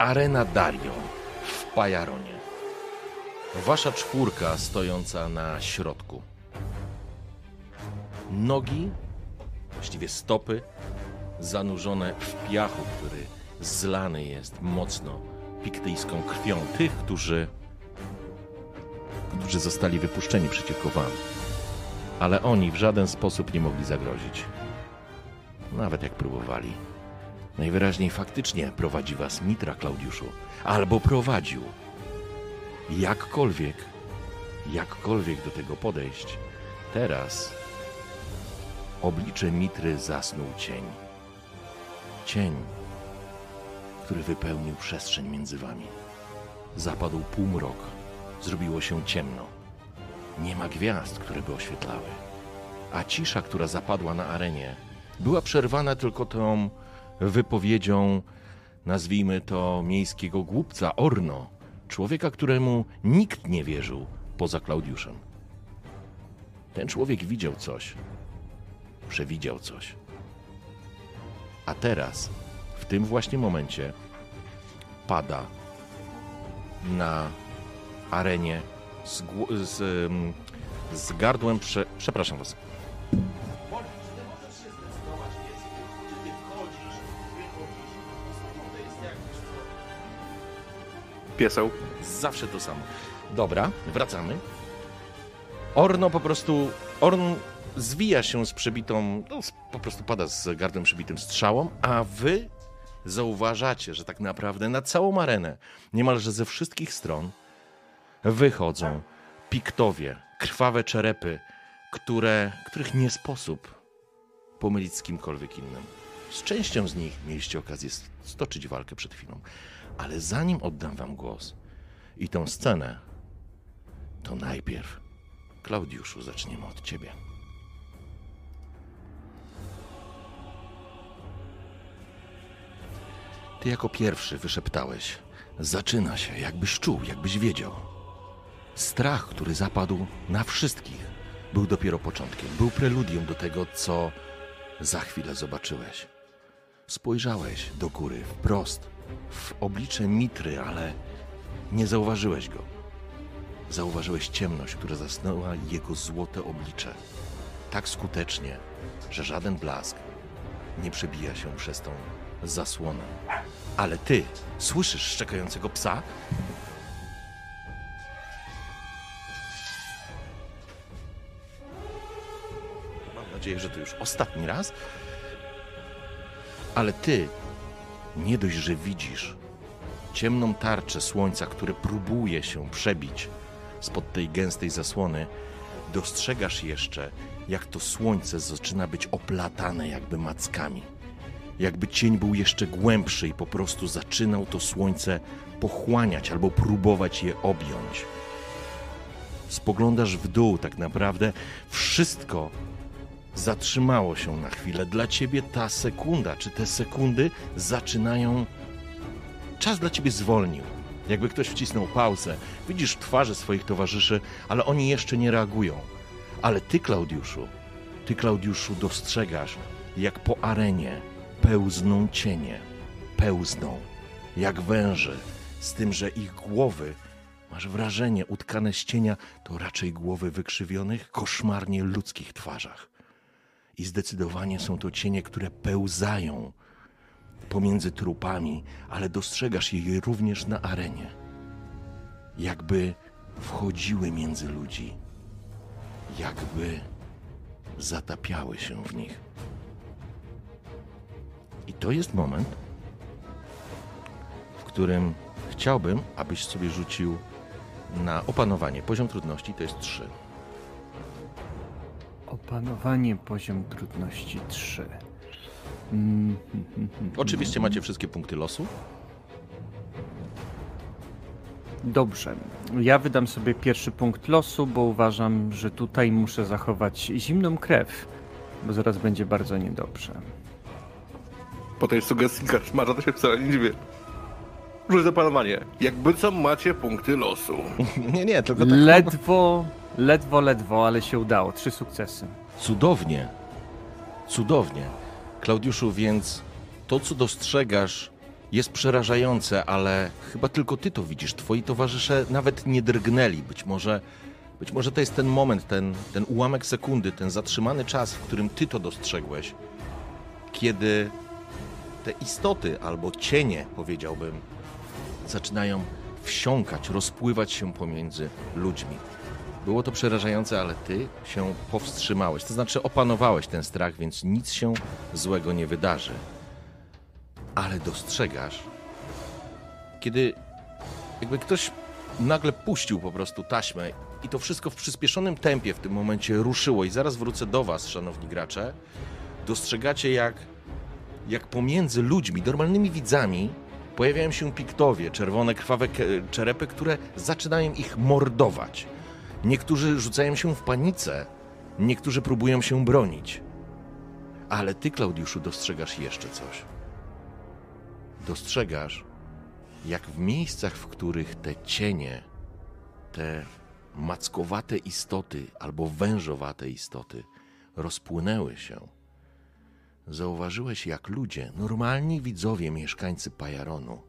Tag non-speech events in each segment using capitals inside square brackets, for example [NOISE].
Arena Dario w Pajaronie. Wasza czwórka stojąca na środku. Nogi, właściwie stopy, zanurzone w piachu, który zlany jest mocno piktyjską krwią tych, którzy, którzy zostali wypuszczeni przeciwko wam. Ale oni w żaden sposób nie mogli zagrozić. Nawet jak próbowali. Najwyraźniej faktycznie prowadzi was Mitra, Klaudiuszu. Albo prowadził. Jakkolwiek, jakkolwiek do tego podejść, teraz oblicze Mitry zasnął cień. Cień, który wypełnił przestrzeń między wami. Zapadł półmrok, zrobiło się ciemno. Nie ma gwiazd, które by oświetlały. A cisza, która zapadła na arenie, była przerwana tylko tą wypowiedzią, nazwijmy to miejskiego głupca Orno, człowieka, któremu nikt nie wierzył poza Klaudiuszem. Ten człowiek widział coś, przewidział coś. A teraz, w tym właśnie momencie, pada na arenie z, z, z gardłem. Prze, przepraszam was. Pieseł. Zawsze to samo. Dobra, wracamy. Orno po prostu. Orn zwija się z przebitą. No, po prostu pada z gardłem przebitym strzałą, a wy zauważacie, że tak naprawdę na całą arenę, niemalże ze wszystkich stron, wychodzą piktowie, krwawe czerepy, które, których nie sposób pomylić z kimkolwiek innym. Z częścią z nich mieliście okazję stoczyć walkę przed chwilą. Ale zanim oddam wam głos i tą scenę, to najpierw, Klaudiuszu, zaczniemy od ciebie. Ty jako pierwszy wyszeptałeś. Zaczyna się, jakbyś czuł, jakbyś wiedział. Strach, który zapadł na wszystkich, był dopiero początkiem. Był preludium do tego, co za chwilę zobaczyłeś. Spojrzałeś do góry, wprost, w oblicze Mitry, ale nie zauważyłeś go. Zauważyłeś ciemność, która zasnęła jego złote oblicze. Tak skutecznie, że żaden blask nie przebija się przez tą zasłonę. Ale ty słyszysz szczekającego psa? Mam nadzieję, że to już ostatni raz. Ale ty nie dość, że widzisz ciemną tarczę słońca, które próbuje się przebić spod tej gęstej zasłony, dostrzegasz jeszcze, jak to słońce zaczyna być oplatane jakby mackami. Jakby cień był jeszcze głębszy i po prostu zaczynał to słońce pochłaniać albo próbować je objąć. Spoglądasz w dół, tak naprawdę wszystko zatrzymało się na chwilę. Dla ciebie ta sekunda, czy te sekundy zaczynają. Czas dla ciebie zwolnił. Jakby ktoś wcisnął pauzę. Widzisz twarze swoich towarzyszy, ale oni jeszcze nie reagują. Ale ty, Klaudiuszu, ty, Klaudiuszu, dostrzegasz, jak po arenie pełzną cienie. Pełzną, jak węże, z tym, że ich głowy, masz wrażenie, utkane z cienia, to raczej głowy wykrzywionych, koszmarnie ludzkich twarzach. I zdecydowanie są to cienie, które pełzają pomiędzy trupami, ale dostrzegasz je również na arenie. Jakby wchodziły między ludzi, jakby zatapiały się w nich. I to jest moment, w którym chciałbym, abyś sobie rzucił na opanowanie. Poziom trudności to jest 3. Opanowanie poziom trudności 3. Mm, hmm, hmm, hmm. Oczywiście macie wszystkie punkty losu. Dobrze. Ja wydam sobie pierwszy punkt losu, bo uważam, że tutaj muszę zachować zimną krew, bo zaraz będzie bardzo niedobrze. Po tej sugestii kaszmarza to się wcale nie dziwię. Rzuć zapanowanie. Jakby co macie punkty losu. [LAUGHS] Nie, nie, tylko tak Ledwo, ledwo, ledwo, ale się udało. Trzy sukcesy. Cudownie. Cudownie. Klaudiuszu, więc to, co dostrzegasz, jest przerażające, ale chyba tylko ty to widzisz. Twoi towarzysze nawet nie drgnęli. Być może, być może to jest ten moment, ten, ten ułamek sekundy, ten zatrzymany czas, w którym ty to dostrzegłeś, kiedy te istoty albo cienie, powiedziałbym, zaczynają wsiąkać, rozpływać się pomiędzy ludźmi. Było to przerażające, ale ty się powstrzymałeś. To znaczy opanowałeś ten strach, więc nic się złego nie wydarzy. Ale dostrzegasz, kiedy jakby ktoś nagle puścił po prostu taśmę i to wszystko w przyspieszonym tempie w tym momencie ruszyło i zaraz wrócę do was, szanowni gracze, dostrzegacie jak, jak pomiędzy ludźmi, normalnymi widzami, pojawiają się piktowie, czerwone krwawe czerepy, które zaczynają ich mordować. Niektórzy rzucają się w panice, niektórzy próbują się bronić. Ale ty, Klaudiuszu, dostrzegasz jeszcze coś. Dostrzegasz, jak w miejscach, w których te cienie, te mackowate istoty albo wężowate istoty rozpłynęły się, zauważyłeś, jak ludzie, normalni widzowie, mieszkańcy Pajaronu,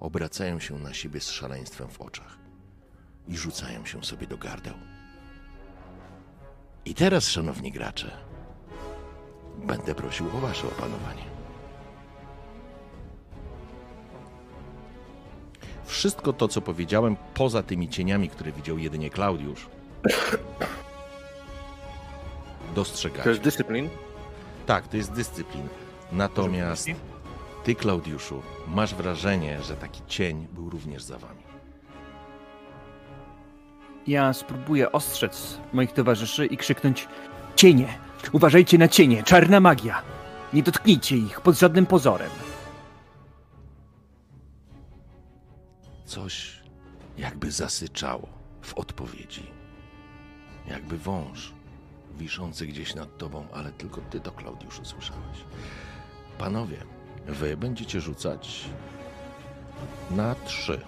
obracają się na siebie z szaleństwem w oczach i rzucają się sobie do gardeł. I teraz, szanowni gracze, będę prosił o wasze opanowanie. Wszystko to, co powiedziałem, poza tymi cieniami, które widział jedynie Klaudiusz, [COUGHS] To dostrzegacie. jest dyscyplin. Tak, to jest dyscyplin. Natomiast ty, Klaudiuszu, masz wrażenie, że taki cień był również za wami. Ja spróbuję ostrzec moich towarzyszy i krzyknąć: Cienie! Uważajcie na cienie! Czarna magia! Nie dotknijcie ich pod żadnym pozorem. Coś jakby zasyczało w odpowiedzi. Jakby wąż wiszący gdzieś nad tobą, ale tylko ty to, Klaudiuszu, słyszałeś. Panowie, wy będziecie rzucać na trzy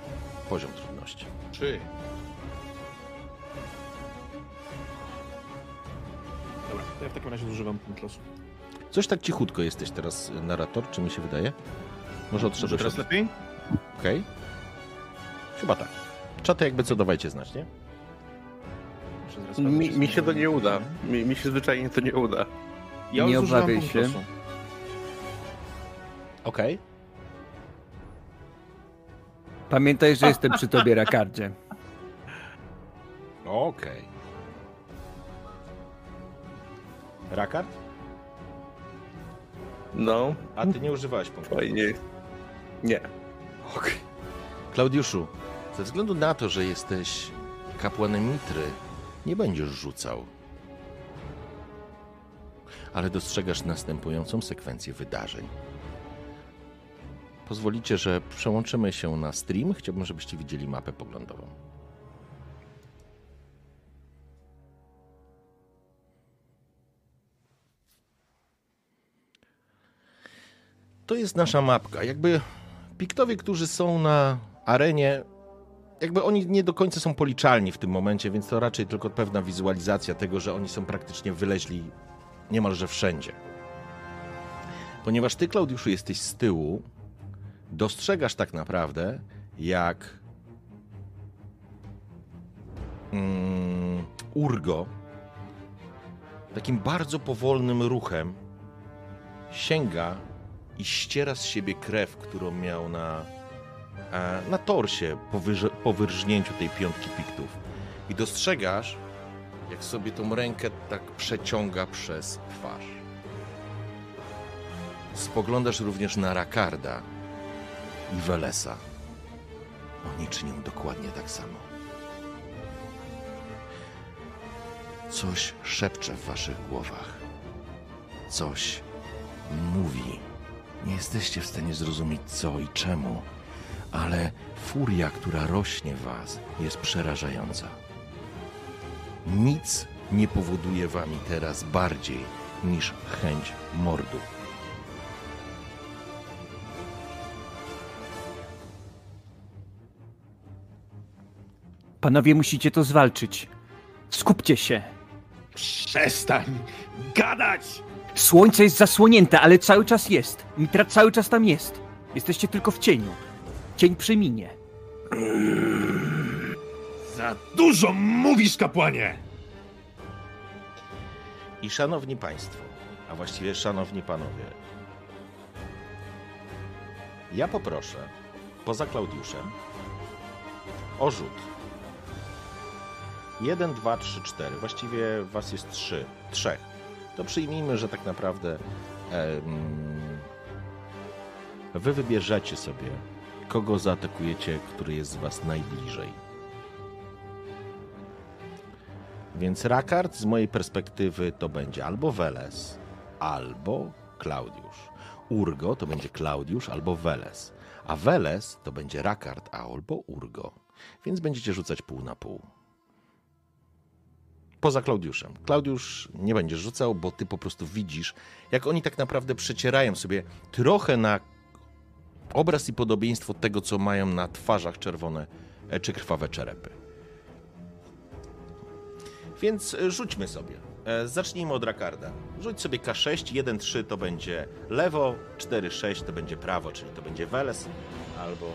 poziom trudności. Trzy. Dobra, to ja w takim razie zużywam punkt losu. Coś tak cichutko jesteś teraz, narrator, czy mi się wydaje? Może odszedłeś teraz od... lepiej? Okej. Chyba tak. Czaty jakby co dawajcie znać, nie? Zaraz Mi, mi się to nie uda. Mi, mi się zwyczajnie to nie uda. Ja Nie obawiaj się. Okej. [LAUGHS] Pamiętaj, że jestem przy tobie, Rakardzie. Okej. Rakard? No, A ty nie używałeś punktu. fajnie. Nie. Okej. Klaudiuszu, ze względu na to, że jesteś kapłanem Mitry, nie będziesz rzucał. Ale dostrzegasz następującą sekwencję wydarzeń. Pozwolicie, że przełączymy się na stream. Chciałbym, żebyście widzieli mapę poglądową. To jest nasza mapka. Jakby piktowie, którzy są na arenie, jakby oni nie do końca są policzalni w tym momencie, więc to raczej tylko pewna wizualizacja tego, że oni są praktycznie wyleźli niemalże wszędzie. Ponieważ ty, Klaudiuszu, jesteś z tyłu, dostrzegasz tak naprawdę, jak mm, Urgo takim bardzo powolnym ruchem sięga i ściera z siebie krew, którą miał na, na torsie po, wyrze- po wyrżnięciu tej piątki piktów. I dostrzegasz, jak sobie tą rękę tak przeciąga przez twarz. Spoglądasz również na Rakarda i Welesa. oni czynią dokładnie tak samo. Coś szepcze w waszych głowach. Coś mówi. Nie jesteście w stanie zrozumieć co i czemu, ale furia, która rośnie w was, jest przerażająca. Nic nie powoduje wami teraz bardziej niż chęć mordu. Panowie, musicie to zwalczyć. Skupcie się. Przestań gadać! Słońce jest zasłonięte, ale cały czas jest. Mitra cały czas tam jest. Jesteście tylko w cieniu. Cień przeminie. Za dużo mówisz, kapłanie! I szanowni państwo, a właściwie szanowni panowie, ja poproszę, poza Klaudiuszem, o rzut. 1, 2, 3, 4. Właściwie was jest 3. Trzech. To przyjmijmy, że tak naprawdę em, wy wybierzecie sobie, kogo zaatakujecie, który jest z was najbliżej. Więc Rakard z mojej perspektywy to będzie albo Weles, albo Klaudiusz. Urgo to będzie Klaudiusz albo Weles. A Weles to będzie Rakard albo Urgo. Więc będziecie rzucać pół na pół. Poza Klaudiuszem. Klaudiusz nie będziesz rzucał, bo ty po prostu widzisz, jak oni tak naprawdę przecierają sobie trochę na obraz i podobieństwo tego, co mają na twarzach czerwone e, czy krwawe czerepy. Więc e, rzućmy sobie. E, Zacznijmy od Rakarda. Rzuć sobie K6, 1-3 to będzie lewo, 4-6 to będzie prawo, czyli to będzie Weles, albo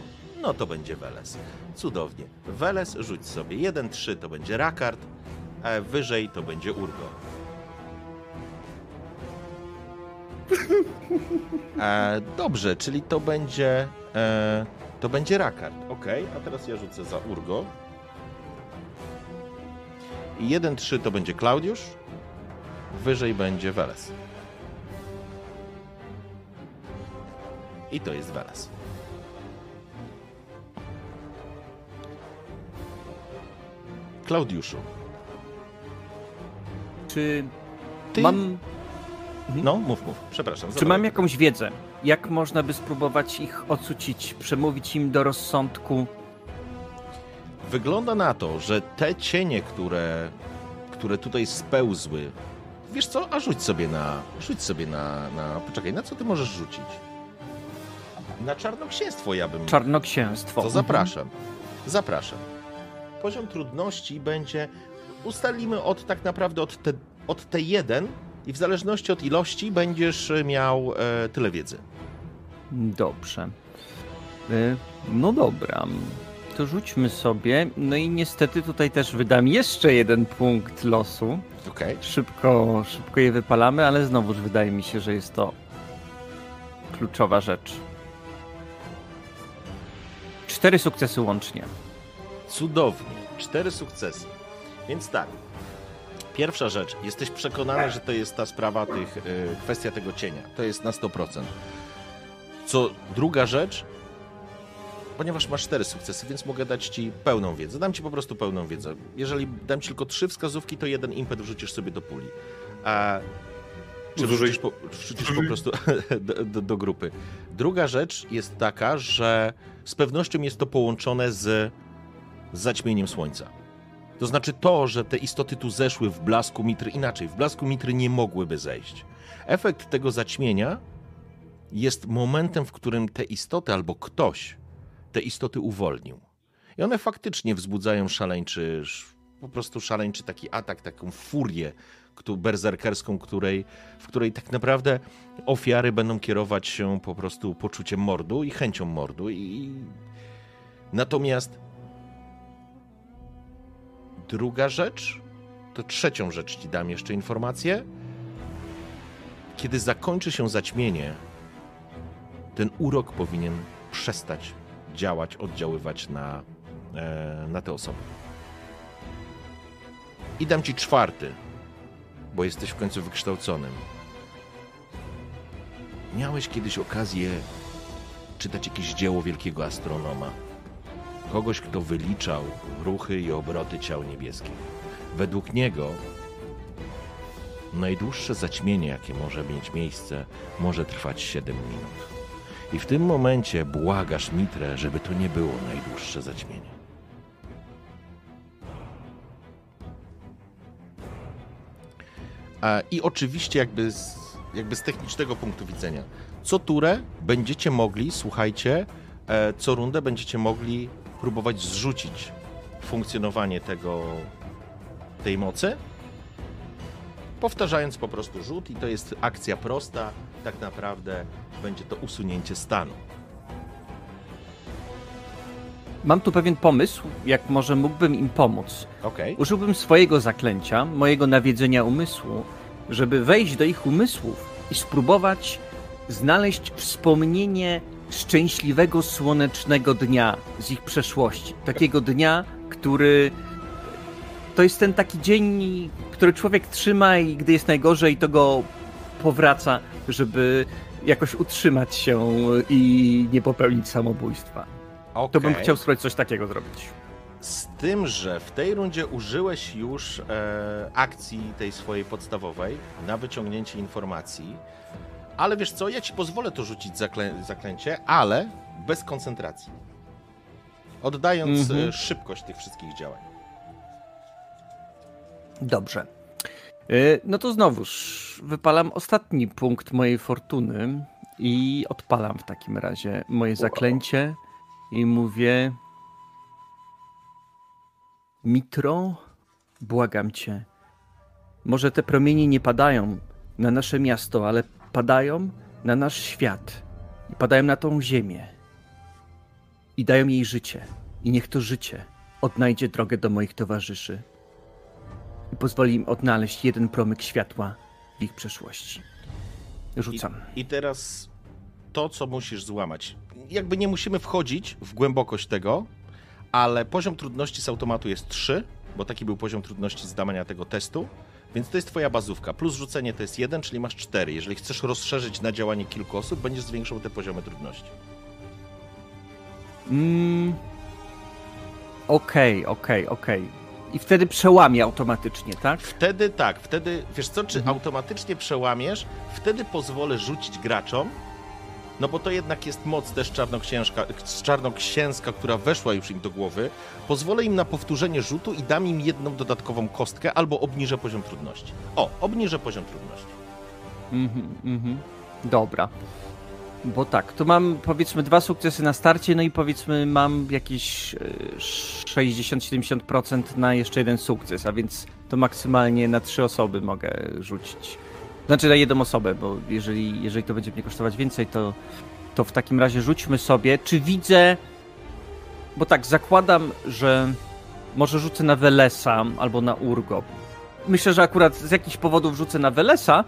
no to będzie Weles. Cudownie. Weles rzuć sobie 1-3 to będzie Rakard, a wyżej to będzie Urgo. E, dobrze, czyli to będzie e, to będzie Rakard. Ok, a teraz ja rzucę za Urgo. I 1-3 to będzie Klaudiusz. Wyżej będzie Weles. I to jest Weles. Klaudiuszu, Czy ty... mam, No, mów, mów. Przepraszam. czy mam jakąś wiedzę? Jak można by spróbować ich ocucić, przemówić im do rozsądku? Wygląda na to, że te cienie, które, które tutaj spełzły, wiesz co, a rzuć sobie na, rzuć sobie na, na, poczekaj, na co ty możesz rzucić? Na czarnoksięstwo ja bym... Czarnoksięstwo. To zapraszam. Zapraszam. Poziom trudności będzie, ustalimy od tak naprawdę od T1 i w zależności od ilości będziesz miał e, tyle wiedzy. Dobrze. Y, No dobra. To rzućmy sobie. No i niestety tutaj też wydam jeszcze jeden punkt losu. Okej. Szybko, szybko je wypalamy, ale znowuż wydaje mi się, że jest to kluczowa rzecz. Cztery sukcesy łącznie. Cudownie. Cztery sukcesy. Więc tak. Pierwsza rzecz. Jesteś przekonany, że to jest ta sprawa tych, y, kwestia tego cienia. To jest na 100%. Co druga rzecz, ponieważ masz cztery sukcesy, więc mogę dać ci pełną wiedzę. Dam ci po prostu pełną wiedzę. Jeżeli dam ci tylko trzy wskazówki, to jeden impet wrzucisz sobie do puli. A czy wrzucisz po, wrzucisz po prostu [LAUGHS] do, do, do grupy. Druga rzecz jest taka, że z pewnością jest to połączone z zaćmieniem słońca. To znaczy to, że te istoty tu zeszły w blasku mitry inaczej. W blasku mitry nie mogłyby zejść. Efekt tego zaćmienia jest momentem, w którym te istoty albo ktoś te istoty uwolnił. I one faktycznie wzbudzają szaleńczy, sz- po prostu szaleńczy taki atak, taką furię berserkerską, której, w której tak naprawdę ofiary będą kierować się po prostu poczuciem mordu i chęcią mordu. I... Natomiast druga rzecz, to trzecią rzecz ci dam jeszcze informację. Kiedy zakończy się zaćmienie, ten urok powinien przestać działać, oddziaływać na, e, na te osoby. I dam ci czwarty, bo jesteś w końcu wykształconym. Miałeś kiedyś okazję czytać jakieś dzieło wielkiego astronoma. Kogoś, kto wyliczał ruchy i obroty ciał niebieskich. Według niego najdłuższe zaćmienie, jakie może mieć miejsce, może trwać 7 minut. I w tym momencie błagasz Mitrę, żeby to nie było najdłuższe zaćmienie. I oczywiście jakby z, jakby z technicznego punktu widzenia, co turę będziecie mogli, słuchajcie, e, co rundę będziecie mogli próbować zrzucić funkcjonowanie tego, tej mocy, powtarzając po prostu rzut i to jest akcja prosta, tak naprawdę będzie to usunięcie stanu. Mam tu pewien pomysł, jak może mógłbym im pomóc. Okej. Użyłbym swojego zaklęcia, mojego nawiedzenia umysłu, żeby wejść do ich umysłów i spróbować znaleźć wspomnienie szczęśliwego słonecznego dnia z ich przeszłości. Takiego dnia, który to jest ten taki dzień, który człowiek trzyma i gdy jest najgorzej, to go powraca, żeby jakoś utrzymać się i nie popełnić samobójstwa. To bym chciał spróbować coś takiego zrobić. Z tym, że w tej rundzie użyłeś już e, akcji tej swojej podstawowej na wyciągnięcie informacji, ale wiesz co, ja ci pozwolę to rzucić zaklę zaklęcie, ale bez koncentracji. Oddając Mhm. e, szybkość tych wszystkich działań. Dobrze. Y, No to znowuż wypalam ostatni punkt mojej fortuny i odpalam w takim razie moje zaklęcie i mówię: Mitro, błagam cię. Może te promienie nie padają na nasze miasto, ale padają na nasz świat i padają na tą ziemię i dają jej życie. I niech to życie odnajdzie drogę do moich towarzyszy i pozwoli im odnaleźć jeden promyk światła w ich przeszłości. Rzucam. I teraz to, co musisz złamać. Jakby nie musimy wchodzić w głębokość tego, ale poziom trudności z automatu jest 3, bo taki był poziom trudności zdania tego testu. Więc to jest twoja bazówka. Plus rzucenie to jest 1, czyli masz 4. Jeżeli chcesz rozszerzyć na działanie kilku osób, będziesz zwiększał te poziomy trudności. Mm. Okej, okej, okej. I wtedy przełamie automatycznie, tak? Wtedy tak, wtedy, wiesz co, czy Mhm. automatycznie przełamiesz, wtedy pozwolę rzucić graczom, no bo to jednak jest moc też czarnoksięska, która weszła już im do głowy. Pozwolę im na powtórzenie rzutu i dam im jedną dodatkową kostkę albo obniżę poziom trudności. O, obniżę poziom trudności. Mhm, mhm. Dobra. Bo tak, to mam powiedzmy dwa sukcesy na starcie, no i powiedzmy mam jakieś e, 60-70% na jeszcze jeden sukces, a więc to maksymalnie na trzy osoby mogę rzucić. Znaczy na jedną osobę, bo jeżeli, jeżeli to będzie mnie kosztować więcej, to, to w takim razie rzućmy sobie. Czy widzę. Bo tak, zakładam, że może rzucę na Welesa albo na Urgo. Myślę, że akurat z jakichś powodów rzucę na Welesa,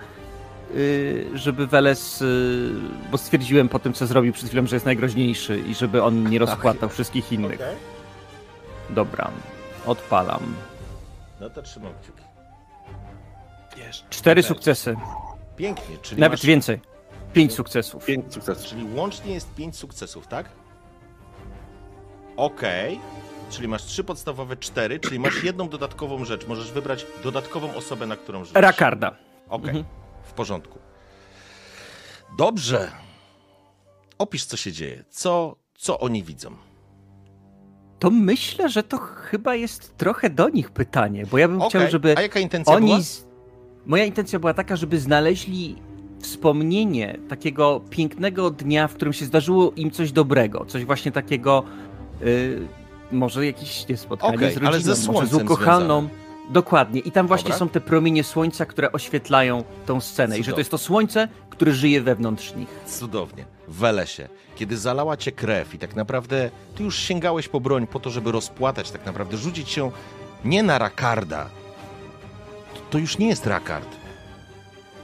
y, żeby Weles, y, bo stwierdziłem po tym, co zrobił przed chwilą, że jest najgroźniejszy i żeby on nie rozpłatał wszystkich innych. Okej. Dobra, odpalam. No to trzymam kciuki. Cztery sukcesy, Pięknie, czyli nawet masz, więcej. Pięć sukcesów. Pięć sukcesów. Czyli łącznie jest 5 sukcesów, tak? Okej. Czyli masz trzy podstawowe, cztery, czyli masz jedną dodatkową rzecz. Możesz wybrać dodatkową osobę, na którą rzucisz. Rakarda. Okej, Mhm. w porządku. Dobrze. Opisz, co się dzieje. Co, co oni widzą? To myślę, że to chyba jest trochę do nich pytanie, bo ja bym chciał, Okej, żeby A jaka intencja była? oni. z- Moja intencja była taka, żeby znaleźli wspomnienie takiego pięknego dnia, w którym się zdarzyło im coś dobrego. Coś właśnie takiego. y, może jakieś nie, spotkanie Okej, z ale rodziną, ze może z ukochaną. Dokładnie. I tam właśnie Dobra. są te promienie słońca, które oświetlają tą scenę. I że Cudownie. to jest to słońce, które żyje wewnątrz nich. Cudownie. W Welesie, kiedy zalała cię krew i tak naprawdę ty już sięgałeś po broń po to, żeby rozpłatać, tak naprawdę rzucić się nie na Rakarda. To, już nie jest Rakard.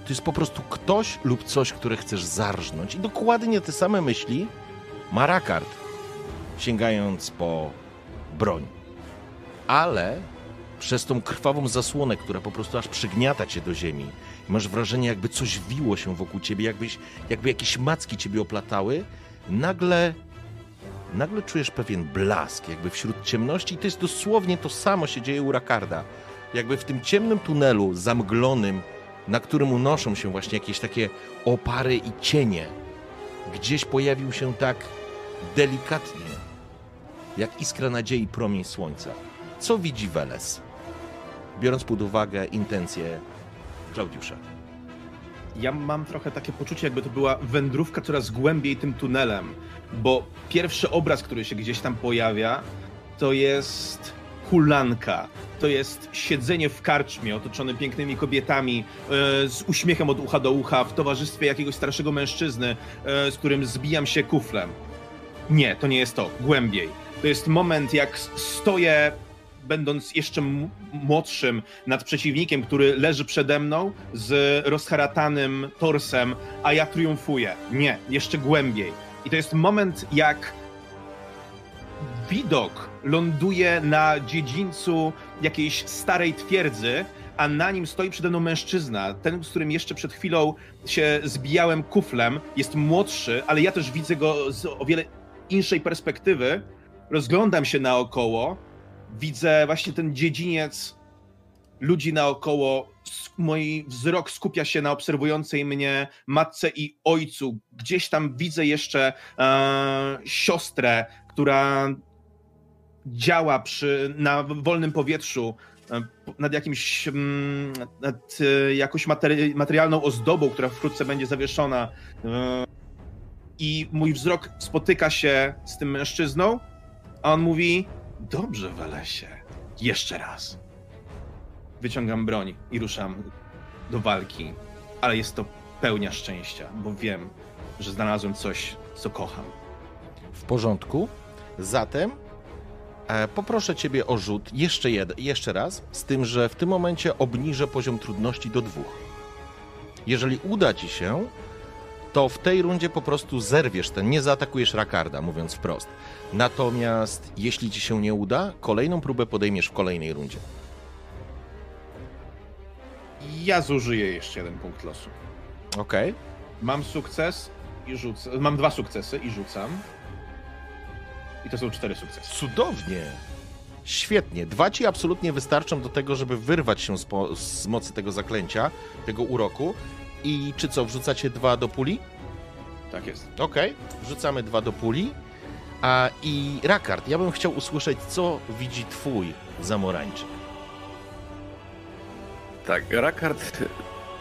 To jest po prostu ktoś lub coś, które chcesz zarżnąć. I dokładnie te same myśli ma Rakard, sięgając po broń. Ale przez tą krwawą zasłonę, która po prostu aż przygniata cię do ziemi, masz wrażenie, jakby coś wiło się wokół ciebie, jakbyś, jakby jakieś macki ciebie oplatały, nagle nagle czujesz pewien blask, jakby wśród ciemności, i to jest dosłownie to samo się dzieje u Rakarda. Jakby w tym ciemnym tunelu zamglonym, na którym unoszą się właśnie jakieś takie opary i cienie, gdzieś pojawił się tak delikatnie, jak iskra nadziei promień słońca. Co widzi Weles? Biorąc pod uwagę intencje Klaudiusza. Ja mam trochę takie poczucie, jakby to była wędrówka coraz głębiej tym tunelem, bo pierwszy obraz, który się gdzieś tam pojawia, to jest hulanka. To jest siedzenie w karczmie, otoczone pięknymi kobietami, e, z uśmiechem od ucha do ucha, w towarzystwie jakiegoś starszego mężczyzny, e, z którym zbijam się kuflem. Nie, to nie jest to. Głębiej. To jest moment, jak stoję, będąc jeszcze młodszym, nad przeciwnikiem, który leży przede mną z rozharatanym torsem, a ja triumfuję. Nie, jeszcze głębiej. I to jest moment, jak widok ląduje na dziedzińcu jakiejś starej twierdzy, a na nim stoi przede mną mężczyzna, ten, z którym jeszcze przed chwilą się zbijałem kuflem, jest młodszy, ale ja też widzę go z o wiele inszej perspektywy. Rozglądam się naokoło, widzę właśnie ten dziedziniec ludzi naokoło. Mój wzrok skupia się na obserwującej mnie matce i ojcu. Gdzieś tam widzę jeszcze e, siostrę, która działa przy, na wolnym powietrzu e, nad jakimś mm, nad e, jakąś materi- materialną ozdobą, która wkrótce będzie zawieszona. E, I mój wzrok spotyka się z tym mężczyzną, a on mówi: Dobrze, Welesie, jeszcze raz. Wyciągam broń i ruszam do walki, ale jest to pełnia szczęścia, bo wiem, że znalazłem coś, co kocham. W porządku. Zatem poproszę Ciebie o rzut jeszcze, jed, jeszcze raz, z tym, że w tym momencie obniżę poziom trudności do dwóch. Jeżeli uda Ci się, to w tej rundzie po prostu zerwiesz ten, nie zaatakujesz Rakarda, mówiąc wprost. Natomiast jeśli Ci się nie uda, kolejną próbę podejmiesz w kolejnej rundzie. Ja zużyję jeszcze jeden punkt losu. Okej? Mam sukces i rzucam. Mam dwa sukcesy i rzucam. I to są cztery sukcesy. Cudownie. Świetnie. Dwa ci absolutnie wystarczą do tego, żeby wyrwać się z, po, z mocy tego zaklęcia, tego uroku. I czy co, wrzucacie dwa do puli? Tak jest. Okej, wrzucamy dwa do puli. A i Rakard, ja bym chciał usłyszeć, co widzi twój zamorańczyk. Tak, Rakard,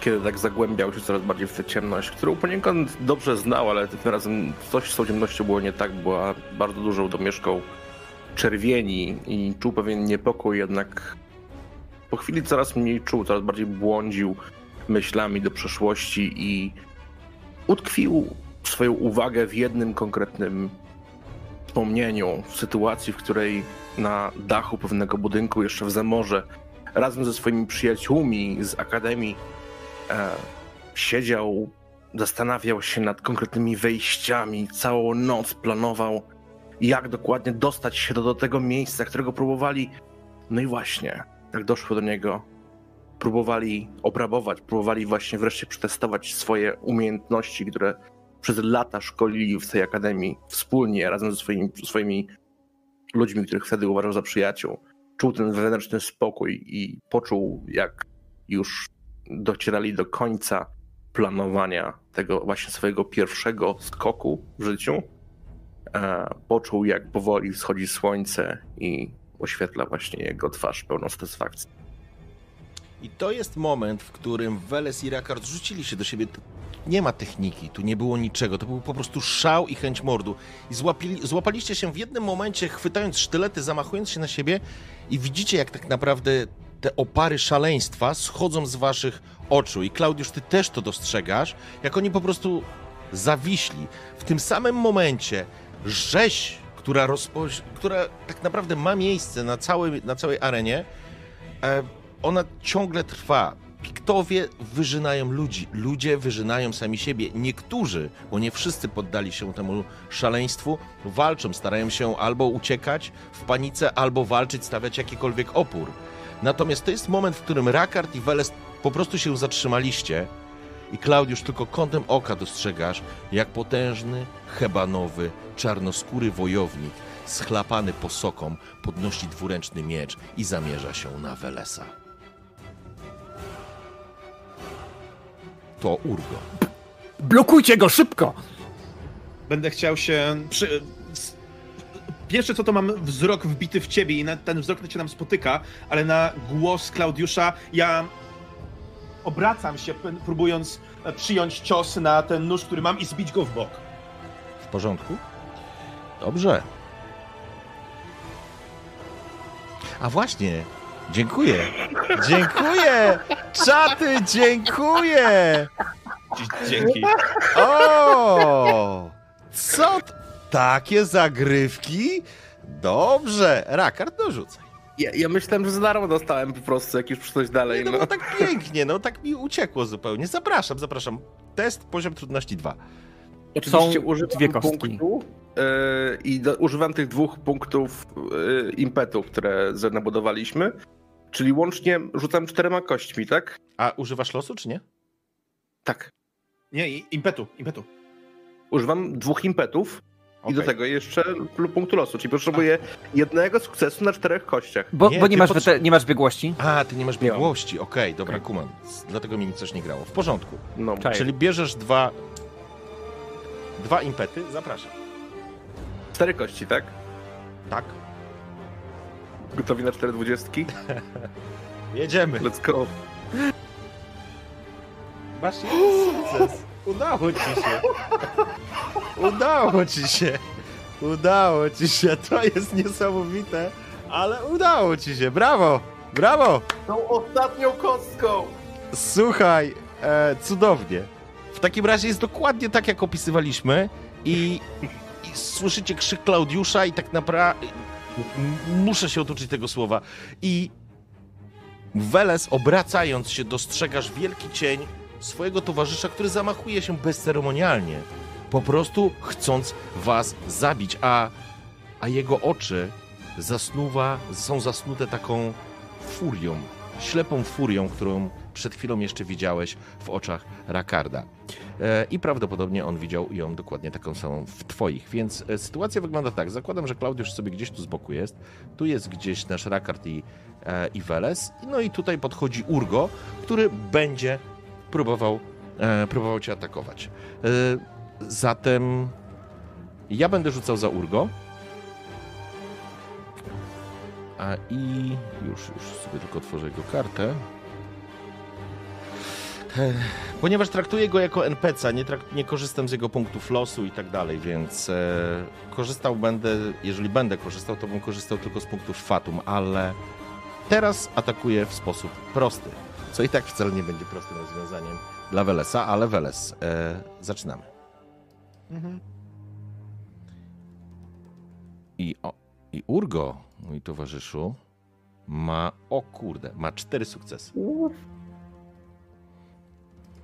kiedy tak zagłębiał się coraz bardziej w tę ciemność, którą poniekąd dobrze znał, ale tym razem coś z tą ciemnością było nie tak, była bardzo dużą domieszką czerwieni i czuł pewien niepokój, jednak po chwili coraz mniej czuł, coraz bardziej błądził myślami do przeszłości i utkwił swoją uwagę w jednym konkretnym wspomnieniu, w sytuacji, w której na dachu pewnego budynku jeszcze w Zamorze razem ze swoimi przyjaciółmi z Akademii e, siedział, zastanawiał się nad konkretnymi wejściami, całą noc planował, jak dokładnie dostać się do, do tego miejsca, którego próbowali. No i właśnie, jak doszło do niego, próbowali obrabować, próbowali właśnie wreszcie przetestować swoje umiejętności, które przez lata szkolili w tej akademii wspólnie, razem ze swoimi, swoimi ludźmi, których wtedy uważał za przyjaciół czuł ten wewnętrzny spokój i poczuł, jak już docierali do końca planowania tego właśnie swojego pierwszego skoku w życiu. E, poczuł, jak powoli wschodzi słońce i oświetla właśnie jego twarz pełną satysfakcji. I to jest moment, w którym Weles i Rakard rzucili się do siebie. Nie ma techniki, tu nie było niczego, to był po prostu szał i chęć mordu. I złapili, złapaliście się w jednym momencie, chwytając sztylety, zamachując się na siebie i widzicie, jak tak naprawdę te opary szaleństwa schodzą z waszych oczu. I Klaudiusz, ty też to dostrzegasz, jak oni po prostu zawiśli. W tym samym momencie rzeź, która, rozpo... która tak naprawdę ma miejsce na, całej na całej arenie, e, ona ciągle trwa. Piktowie wyżynają ludzi, ludzie wyżynają sami siebie. Niektórzy, bo nie wszyscy poddali się temu szaleństwu, walczą, starają się albo uciekać w panice, albo walczyć, stawiać jakikolwiek opór. Natomiast to jest moment, w którym Rakard i Weles po prostu się zatrzymaliście I Klaudiusz tylko kątem oka dostrzegasz, jak potężny, hebanowy, czarnoskóry wojownik, schlapany posoką, podnosi dwuręczny miecz i zamierza się na Welesa. To Urgo. Blokujcie go szybko! Będę chciał się. Przy... Pierwsze co to mam wzrok wbity w ciebie i na, ten wzrok cię nam spotyka, ale na głos Klaudiusza ja obracam się, próbując e, przyjąć cios na ten nóż, który mam i zbić go w bok. W porządku? Dobrze. A właśnie, dziękuję. Dziękuję! Czaty, dziękuję! Dzięki. O! Co? Takie zagrywki? Dobrze. Rakard, dorzucaj. Ja, ja myślałem, że za darmo dostałem po prostu, jak już przyszedłeś dalej. Nie, no No. tak pięknie, no tak mi uciekło zupełnie. Zapraszam, zapraszam. Test, poziom trudności 2. Oczywiście Są używam dwie kostki. punktu yy, i do, używam tych dwóch punktów yy, impetu, które nabudowaliśmy. Czyli łącznie rzucam czterema kośćmi, tak? A używasz losu, czy nie? Tak. Nie, i- impetu, impetu. Używam dwóch impetów i do tego jeszcze lub punktu losu, czyli potrzebuję jednego sukcesu na czterech kościach. Bo Nie, bo nie, masz, potrze- wete- nie masz biegłości? A, ty nie masz biegłości. Okej, dobra, kumam. Dlatego mi coś nie grało. W porządku. No. Czyli bierzesz dwa... Dwa impety. Zapraszam. Cztery kości, tak? Tak. Gotowi na cztery dwudziestki? [LAUGHS] Jedziemy. Let's go. Masz jeden sukces. [GASPS] [LAUGHS] Udało ci się. Udało ci się. Udało ci się. To jest niesamowite, ale udało ci się. Brawo. Brawo. Tą ostatnią kostką! Słuchaj, e, cudownie. W takim razie jest dokładnie tak, jak opisywaliśmy i, i słyszycie krzyk Klaudiusza i tak naprawdę muszę się otoczyć tego słowa i Weles obracając się dostrzegasz wielki cień swojego towarzysza, który zamachuje się bezceremonialnie, po prostu chcąc was zabić, a, a jego oczy zasnuwa, są zasnute taką furią, ślepą furią, którą przed chwilą jeszcze widziałeś w oczach Rakarda. E, I prawdopodobnie on widział ją dokładnie taką samą w twoich. Więc e, sytuacja wygląda tak. Zakładam, że Klaudiusz sobie gdzieś tu z boku jest. Tu jest gdzieś nasz Rakard i, e, i. No i tutaj podchodzi Urgo, który będzie próbował, e, próbował cię atakować. E, zatem ja będę rzucał za Urgo. A i już, już sobie tylko otworzę jego kartę. Ech, Ponieważ traktuję go jako NPC, nie, trak- nie korzystam z jego punktów losu i tak dalej, więc e, korzystał będę, jeżeli będę korzystał, to bym korzystał tylko z punktów Fatum, ale teraz atakuję w sposób prosty, co i tak wcale nie będzie prostym rozwiązaniem dla Welesa, ale Weles, e, zaczynamy. I, o, I Urgo, mój towarzyszu, ma, o kurde, ma cztery sukcesy.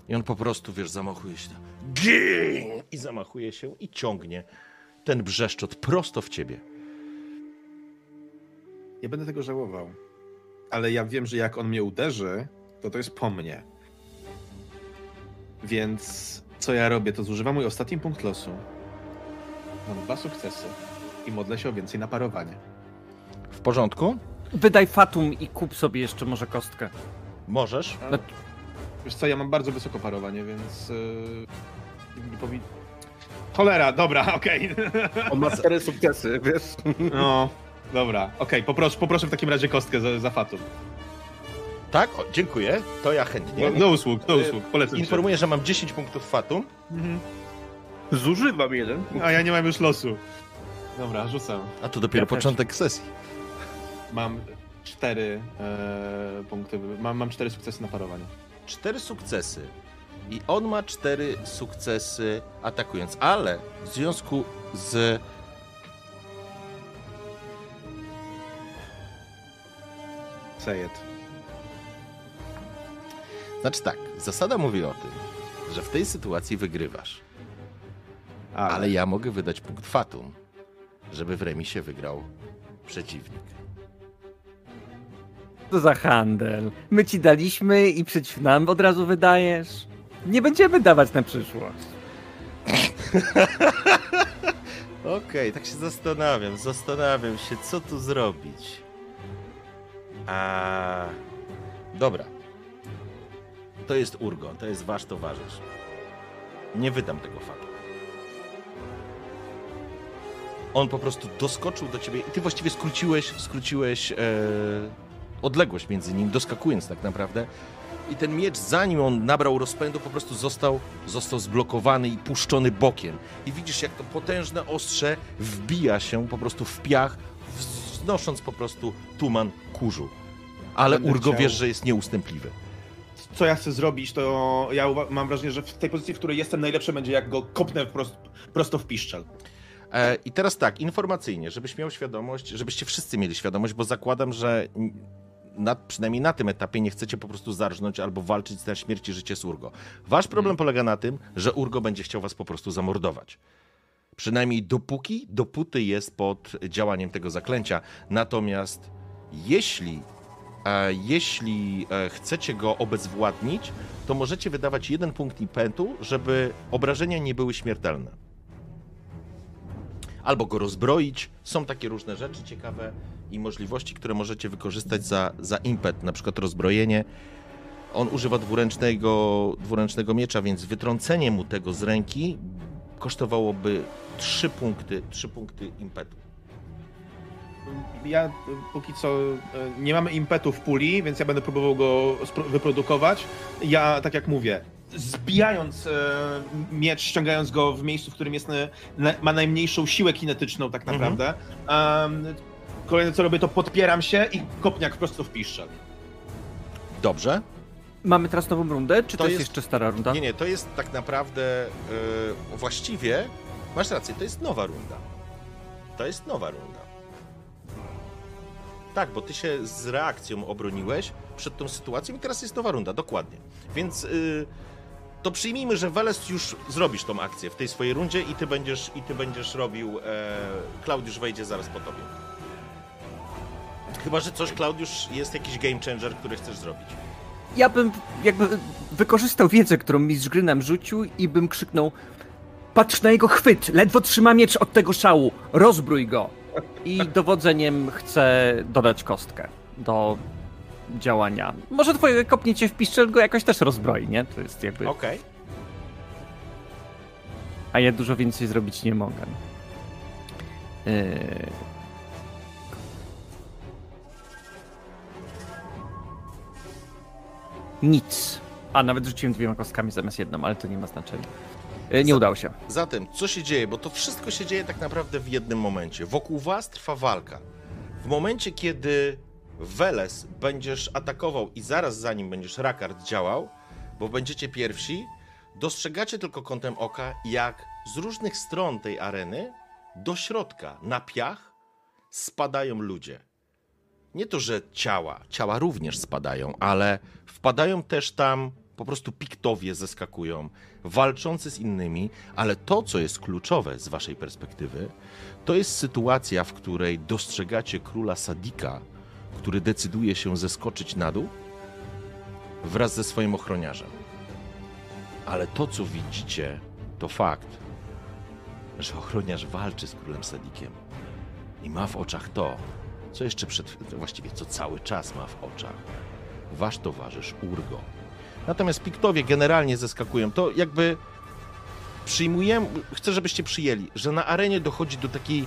I on po prostu, wiesz, zamachuje się. Gin! I zamachuje się i ciągnie ten brzeszczot prosto w ciebie. Nie będę tego żałował. Ale ja wiem, że jak on mnie uderzy, to to jest po mnie. Więc co ja robię, to zużywam mój ostatni punkt losu. Mam dwa sukcesy i modlę się o więcej naparowania. W porządku? Wydaj fatum i kup sobie jeszcze może kostkę. Możesz. Wiesz co, ja mam bardzo wysoko parowanie, więc... Yy, nie powin... Cholera, dobra, [LAUGHS] okej. On ma cztery sukcesy, wiesz? No, dobra, okej, poproszę, poproszę w takim razie kostkę za, za fatum. Tak? O, dziękuję. To ja chętnie. Do, do usług, do usług, polecam się. Informuję, że mam 10 punktów Fatum. Mhm. Zużywam jeden. A ja nie mam już losu. Dobra, rzucam. A to dopiero Ja też. początek sesji. Mam cztery e, punkty, mam, mam cztery sukcesy na parowanie. Cztery sukcesy. I on ma cztery sukcesy atakując, ale w związku z Say it. Znaczy tak, zasada mówi o tym, że w tej sytuacji wygrywasz. Ale, Ale ja mogę wydać punkt fatum, żeby w remisie wygrał przeciwnik. To za handel. My ci daliśmy i przeciw nam od razu wydajesz. Nie będziemy dawać na przyszłość. [LAUGHS] Okej, tak się zastanawiam, zastanawiam się, co tu zrobić. A... Dobra. To jest Urgon, to jest wasz towarzysz. Nie wydam tego faktu. On po prostu doskoczył do ciebie i ty właściwie skróciłeś, skróciłeś e, odległość między nim, doskakując tak naprawdę. I ten miecz, zanim on nabrał rozpędu, po prostu został, został zblokowany i puszczony bokiem. I widzisz, jak to potężne ostrze wbija się po prostu w piach, wznosząc po prostu tuman kurzu. Ale Będę Urgo chciał- wiesz, że jest nieustępliwy. Co ja chcę zrobić, to ja mam wrażenie, że w tej pozycji, w której jestem, najlepsze będzie, jak go kopnę prosto w piszczel. E, I teraz tak, informacyjnie, żebyś miał świadomość, żebyście wszyscy mieli świadomość, bo zakładam, że na, przynajmniej na tym etapie nie chcecie po prostu zarżnąć albo walczyć na śmierć i życie z Urgo. Wasz problem polega na tym, że Urgo będzie chciał was po prostu zamordować. Przynajmniej dopóki, dopóty jest pod działaniem tego zaklęcia. Natomiast jeśli, jeśli e, chcecie go obezwładnić, to możecie wydawać jeden punkt impetu, żeby obrażenia nie były śmiertelne albo go rozbroić. Są takie różne rzeczy ciekawe i możliwości, które możecie wykorzystać za, za impet, na przykład rozbrojenie. On używa dwuręcznego, dwuręcznego miecza, więc wytrącenie mu tego z ręki kosztowałoby 3 punkty, 3 punkty impetu. Ja y, póki co y, nie mamy impetu w puli, więc ja będę próbował go wyprodukować. Ja, tak jak mówię, zbijając e, miecz, ściągając go w miejscu, w którym jest na, na, ma najmniejszą siłę kinetyczną tak Mhm. naprawdę. em, kolejne co robię, to podpieram się i kopniak prosto w piszczel. Dobrze? Mamy teraz nową rundę, czy To to, jest jest- jeszcze stara runda? Nie, nie, to jest tak naprawdę yy, właściwie, masz rację, to jest nowa runda. To jest nowa runda. Tak, bo ty się z reakcją obroniłeś przed tą sytuacją i teraz jest nowa runda, dokładnie. Więc yy, to przyjmijmy, że Weles już zrobisz tą akcję w tej swojej rundzie i ty będziesz, i ty będziesz robił, e, Klaudiusz wejdzie zaraz po tobie. Chyba, że coś, Klaudiusz, jest jakiś game changer, który chcesz zrobić. Ja bym jakby wykorzystał wiedzę, którą mistrz gry nam rzucił i bym krzyknął Patrz na jego chwyt! Ledwo trzyma miecz od tego szału! Rozbrój go! I dowodzeniem chcę dodać kostkę do działania. Może twoje kopnięcie w piszczel go jakoś też rozbroi, nie? To jest jakby... Okej. A ja dużo więcej zrobić nie mogę. Yy... Nic. A nawet rzuciłem dwiema kostkami zamiast jedną, ale to nie ma znaczenia. Yy, Nie udało się. Zatem, co się dzieje? Bo to wszystko się dzieje tak naprawdę w jednym momencie. Wokół was trwa walka. W momencie, kiedy Weles będziesz atakował i zaraz za nim będziesz Rakard działał, bo będziecie pierwsi, dostrzegacie tylko kątem oka, jak z różnych stron tej areny do środka, na piach, spadają ludzie. Nie to, że ciała, ciała również spadają, ale wpadają też tam po prostu piktowie zeskakują, walczący z innymi, ale to, co jest kluczowe z waszej perspektywy, to jest sytuacja, w której dostrzegacie króla Sadika, który decyduje się zeskoczyć na dół wraz ze swoim ochroniarzem. Ale to, co widzicie, to fakt, że ochroniarz walczy z królem Sadikiem i ma w oczach to, co jeszcze przed, właściwie co cały czas ma w oczach. Wasz towarzysz Urgo. Natomiast piktowie generalnie zeskakują. To jakby przyjmujemy, chcę, żebyście przyjęli, że na arenie dochodzi do takiej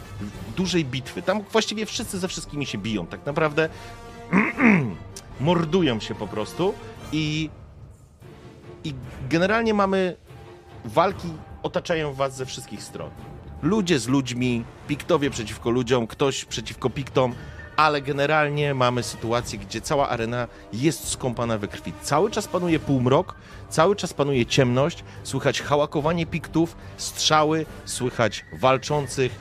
dużej bitwy. Tam właściwie wszyscy ze wszystkimi się biją. Tak naprawdę [CLEARS THROAT] mordują się po prostu i, i generalnie mamy walki otaczają was ze wszystkich stron. Ludzie z ludźmi, piktowie przeciwko ludziom, ktoś przeciwko piktom, ale generalnie mamy sytuację, gdzie cała arena jest skąpana we krwi. Cały czas panuje półmrok, cały czas panuje ciemność, słychać hałakowanie piktów, strzały, słychać walczących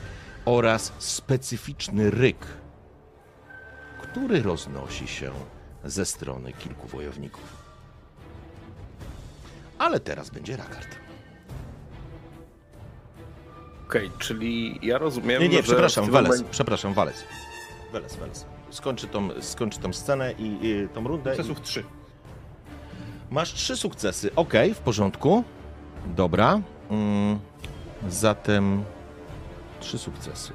oraz specyficzny ryk, który roznosi się ze strony kilku wojowników. Ale teraz będzie Rakard. Okej, czyli ja rozumiem, Nie, nie, przepraszam, w tym Wales, momencie- przepraszam, Wales. Wales, Wales. Skończy tą, skończy tą scenę i, i tą rundę. I, Sukcesów trzy. Masz trzy sukcesy. Ok, w porządku. Dobra. Mm, zatem trzy sukcesy.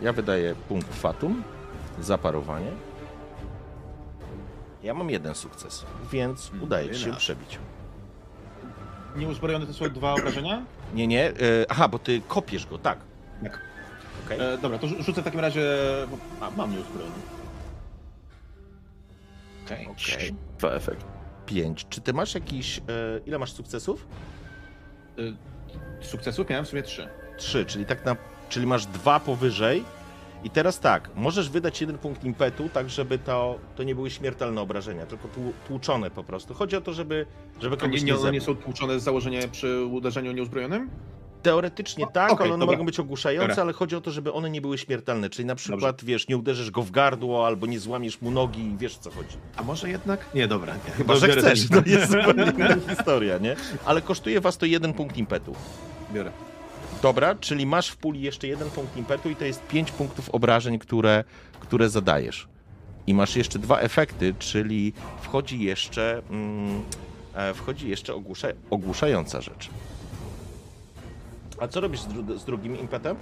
Ja wydaję punkt fatum za parowanie. Ja mam jeden sukces, więc udaje ci się enough. przebić. Nieuzbrojone to są dwa obrażenia? Nie, nie. E, aha, bo ty kopiesz go, tak. Tak. Okej. E, dobra, to rzu- rzucę w takim razie... A, mam nieuzbrojony. Okej. Okej. Dwa efekt. Pięć. Czy ty masz jakiś. E, ile masz sukcesów? Sukcesów miałem w sumie trzy. Trzy, czyli tak na. Czyli masz dwa powyżej. I teraz tak, możesz wydać jeden punkt impetu, tak żeby to, to nie były śmiertelne obrażenia, tylko tłu- tłuczone po prostu. Chodzi o to, żeby, żeby A kogoś nie, nie, nie, one nie zabił. są tłuczone z założenia przy uderzeniu nieuzbrojonym? Teoretycznie tak, okej, ale one dobra. mogą być ogłuszające, Dobra. ale chodzi o to, żeby one nie były śmiertelne. Czyli na przykład, wiesz, nie uderzysz go w gardło albo nie złamiesz mu nogi i wiesz co chodzi. A może jednak? Nie, dobra. Nie. Chyba, To że chcesz, to [LAUGHS] jest zupełnie inna historia, nie? Ale kosztuje was to jeden punkt impetu. Biorę. Dobra, czyli masz w puli jeszcze jeden punkt impetu i to jest pięć punktów obrażeń, które, które zadajesz. I masz jeszcze dwa efekty, czyli wchodzi jeszcze, mm, e, wchodzi jeszcze ogłusza, ogłuszająca rzecz. A co robisz z, dru- z drugim impetem?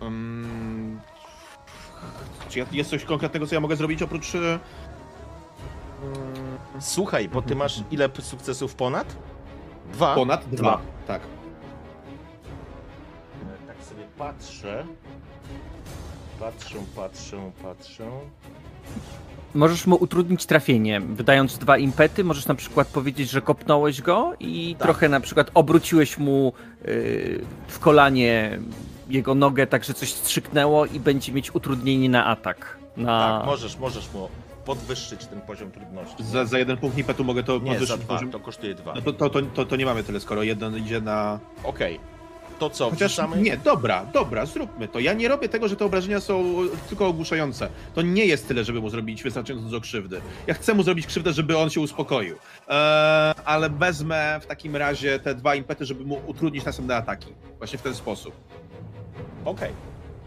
Um, czy jest coś konkretnego, co ja mogę zrobić oprócz... e, Słuchaj, bo ty masz ile sukcesów ponad? Dwa. Ponad dwa. Tak. E, Tak sobie patrzę. Patrzę, patrzę, patrzę. Możesz mu utrudnić trafienie, wydając dwa impety. Możesz na przykład powiedzieć, że kopnąłeś go i Tak. trochę na przykład obróciłeś mu yy, w kolanie jego nogę, tak że coś strzyknęło i będzie mieć utrudnienie na atak. Na... Tak, możesz, możesz mu podwyższyć ten poziom trudności. Za, za jeden punkt impetu mogę to Nie, za podwyższyć dwa, poziom. to kosztuje dwa. No to, to, to, to, to nie mamy tyle, skoro jeden idzie na... Okej. To co, Chociaż wrzucamy? nie, dobra, dobra, zróbmy to. Ja nie robię tego, że te obrażenia są tylko ogłuszające. To nie jest tyle, żeby mu zrobić wystarczająco dużo krzywdy. Ja chcę mu zrobić krzywdę, żeby on się uspokoił. Eee, ale wezmę w takim razie te dwa impety, żeby mu utrudnić następne ataki. Właśnie w ten sposób. Okej.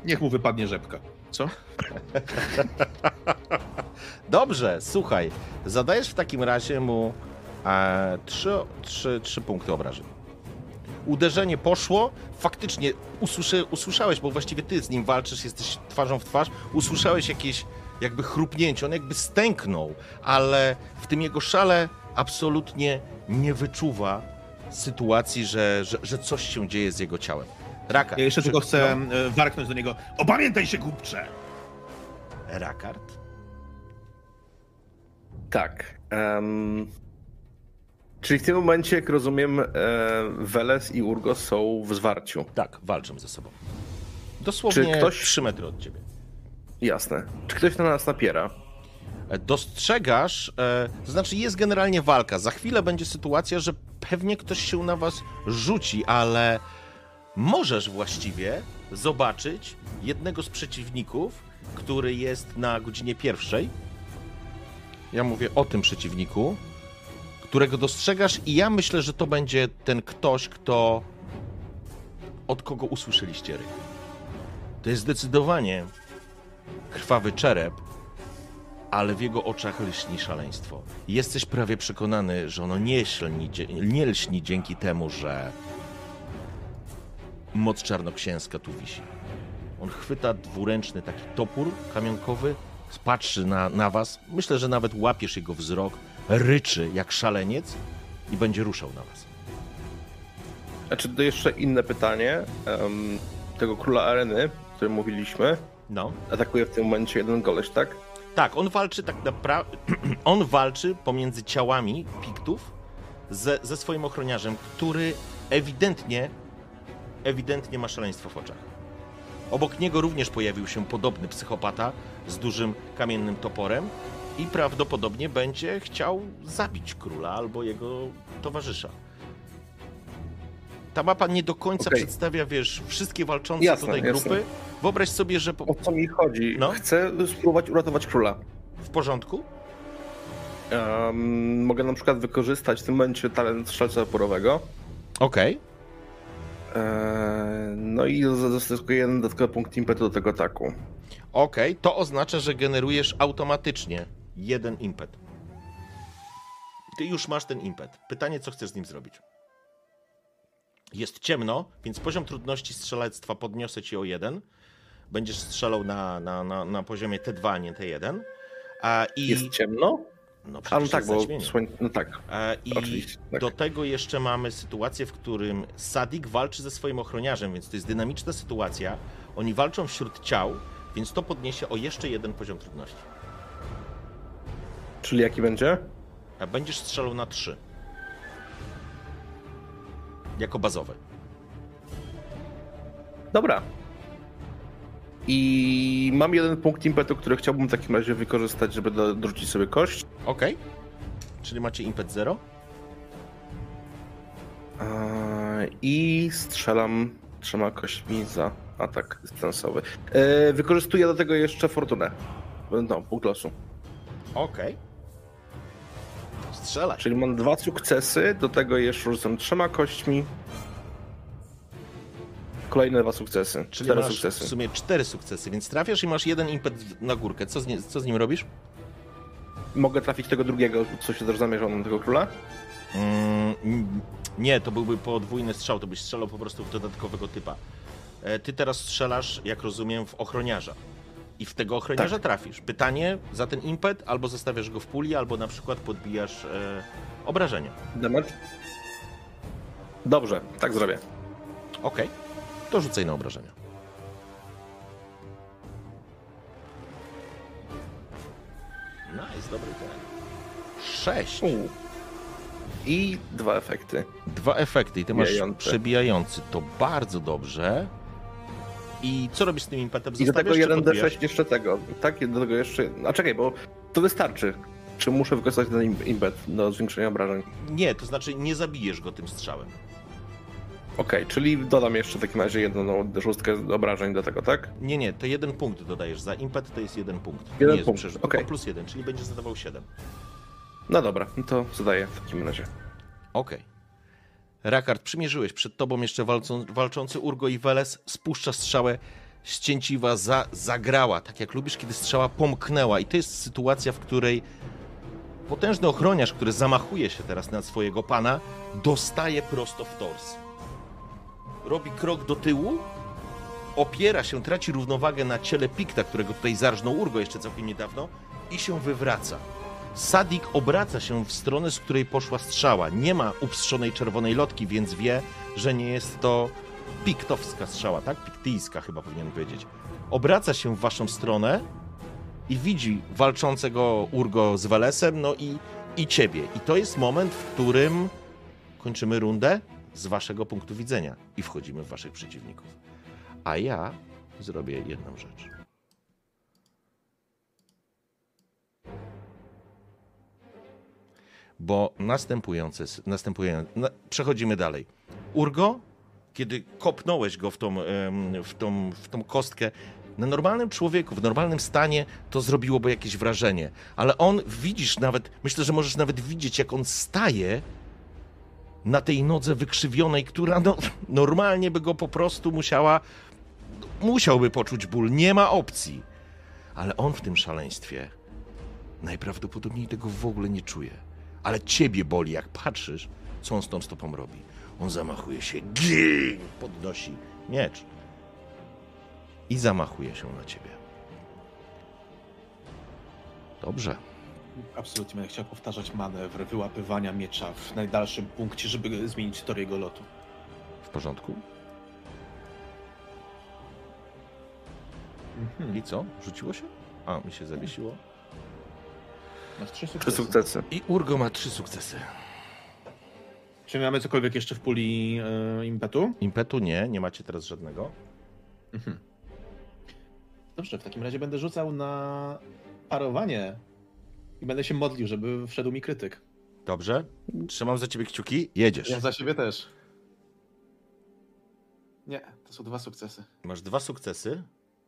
Niech mu wypadnie rzepka. Co? Dobrze, słuchaj. Zadajesz w takim razie mu e, trzy, trzy, trzy punkty obrażeń. Uderzenie poszło, faktycznie usłyszy, usłyszałeś, bo właściwie ty z nim walczysz, jesteś twarzą w twarz, usłyszałeś jakieś jakby chrupnięcie, on jakby stęknął, ale w tym jego szale absolutnie nie wyczuwa sytuacji, że, że, że coś się dzieje z jego ciałem. Raka. Ja jeszcze tylko chcę e, warknąć do niego. Opamiętaj się, głupcze! no, Rakard? Tak. em, czyli w tym momencie, jak rozumiem, e, Weles i Urgos są w zwarciu. Tak, walczą ze sobą. Dosłownie Czy ktoś- 3 metry od ciebie. Jasne. Czy ktoś na nas napiera? E, Dostrzegasz, e, to znaczy jest generalnie walka. Za chwilę będzie sytuacja, że pewnie ktoś się na was rzuci, ale możesz właściwie zobaczyć jednego z przeciwników, który jest na godzinie pierwszej. Ja mówię o tym przeciwniku, którego dostrzegasz, i ja myślę, że to będzie ten ktoś, kto od kogo usłyszeliście ryk. To jest zdecydowanie krwawy czerep, ale w jego oczach lśni szaleństwo. Jesteś prawie przekonany, że ono nie lśni, nie lśni dzięki temu, że moc czarnoksięska tu wisi. On chwyta dwuręczny taki topór kamionkowy, patrzy na, na was. Myślę, że nawet łapiesz jego wzrok, ryczy jak szaleniec i będzie ruszał na was. Znaczy, to jeszcze inne pytanie. em, tego króla areny, o którym mówiliśmy, No. atakuje w tym momencie jeden koleś, tak? Tak, on walczy tak naprawdę. [CLEARS THROAT] on walczy pomiędzy ciałami Piktów ze, ze swoim ochroniarzem, który ewidentnie, ewidentnie ma szaleństwo w oczach. Obok niego również pojawił się podobny psychopata z dużym kamiennym toporem i prawdopodobnie będzie chciał zabić króla albo jego towarzysza. Ta mapa nie do końca Okej. przedstawia, wiesz, wszystkie walczące Jasne, tutaj jasne. grupy. Wyobraź sobie, że po, O co mi chodzi? No. Chcę spróbować uratować króla. w porządku, Em, mogę na przykład wykorzystać w tym momencie talent strzelca oporowego. okej, Eee, no i zyskuję jeden dodatkowy punkt impetu do tego ataku. Okej, to oznacza, że generujesz automatycznie jeden impet. Ty już masz ten impet. Pytanie, co chcesz z nim zrobić? Jest ciemno, więc poziom trudności strzelectwa podniosę ci o jeden. Będziesz strzelał na, na, na, na poziomie T2, a nie T1. A, i, Jest ciemno? no, A no tak, bo słoń... No tak. I Oczywiście, tak. do tego jeszcze mamy sytuację, w którym Sadik walczy ze swoim ochroniarzem, więc to jest dynamiczna sytuacja. Oni walczą wśród ciał, więc to podniesie o jeszcze jeden poziom trudności. Czyli jaki będzie? Będziesz strzelał na trzy. Jako bazowe. Dobra. I mam jeden punkt impetu, który chciałbym w takim razie wykorzystać, żeby do- dorzucić sobie kość. Ok. Czyli macie impet 0? Eee, I strzelam trzema kośćmi za atak dystansowy. Eee, wykorzystuję do tego jeszcze fortunę. No, punkt losu. Ok. Strzelaj. Czyli mam dwa sukcesy, do tego jeszcze rzucam trzema kośćmi. Kolejne dwa sukcesy. Czyli Cztery masz sukcesy. w sumie cztery sukcesy, więc trafiasz i masz jeden impet na górkę. Co z, nie, co z nim robisz? Mogę trafić tego drugiego, co się też zamierzał na tego króla? Mm, mm, nie, to byłby podwójny strzał, to byś strzelał po prostu w dodatkowego typa. E, Ty teraz strzelasz, jak rozumiem, w ochroniarza. I w tego ochroniarza trafisz. Pytanie za ten impet, albo zostawiasz go w puli, albo na przykład podbijasz e, obrażenia. Damage? Dobrze, tak zrobię. Okej, to rzucaj na obrażenia. Nice, dobry ten. Sześć. U. I dwa efekty. Dwa efekty i ty masz przebijający. To bardzo dobrze. I co robisz z tym impetem? I do tego czy podbijasz? 1d6 jeszcze tego. Tak, do tego jeszcze. A czekaj, bo to wystarczy. Czy muszę wykorzystać ten im- impet do zwiększenia obrażeń? Nie, to znaczy nie zabijesz go tym strzałem. Okej, czyli dodam jeszcze w takim razie jedną szóstkę obrażeń do tego, tak? Nie, nie, to jeden punkt dodajesz. Za impet to jest jeden punkt. Jeden nie jest punkt, przerzut, tylko plus jeden, czyli będziesz zadawał siedem. No dobra, no to zadaję w takim razie. Okej. Rakard, przymierzyłeś. Przed tobą jeszcze walczą, walczący Urgo i Weles spuszcza strzałę. Ścięciwa za, zagrała, tak jak lubisz, kiedy strzała pomknęła. I to jest sytuacja, w której potężny ochroniarz, który zamachuje się teraz na swojego pana, dostaje prosto w tors. Robi krok do tyłu, opiera się, traci równowagę na ciele Pikta, którego tutaj zarżnął Urgo jeszcze całkiem niedawno i się wywraca. Sadik obraca się w stronę, z której poszła strzała. Nie ma upstrzonej czerwonej lotki, więc wie, że nie jest to piktowska strzała, tak? Piktyjska chyba powinien powiedzieć. Obraca się w waszą stronę i widzi walczącego Urgo z Welesem, no i, i ciebie. I to jest moment, w którym kończymy rundę z waszego punktu widzenia i wchodzimy w waszych przeciwników. A ja zrobię jedną rzecz. Bo następujące, następują, na, przechodzimy dalej. Urgo, kiedy kopnąłeś go w tą, w, tą, w tą kostkę, na normalnym człowieku, w normalnym stanie to zrobiłoby jakieś wrażenie, ale on, widzisz nawet, myślę, że możesz nawet widzieć, jak on staje na tej nodze wykrzywionej, która no, normalnie by go po prostu musiała, musiałby poczuć ból, nie ma opcji. Ale on w tym szaleństwie najprawdopodobniej tego w ogóle nie czuje. Ale ciebie boli, jak patrzysz, co on z tą stopą robi. On zamachuje się, gin, podnosi miecz i zamachuje się na ciebie. Dobrze. Absolutnie będę chciał powtarzać manewr wyłapywania miecza w najdalszym punkcie, żeby zmienić tor jego lotu. W porządku? Mhm. I co? Rzuciło się? A, mi się zawiesiło. Masz trzy Trzy sukcesy. sukcesy. I Urgo ma trzy sukcesy. Czy mamy cokolwiek jeszcze w puli e, impetu? Impetu nie, nie macie teraz żadnego. Mhm. Dobrze, w takim razie będę rzucał na parowanie i będę się modlił, żeby wszedł mi krytyk. Dobrze? Trzymam za ciebie kciuki. Jedziesz. Ja za siebie też. Nie, to są dwa sukcesy. Masz dwa sukcesy,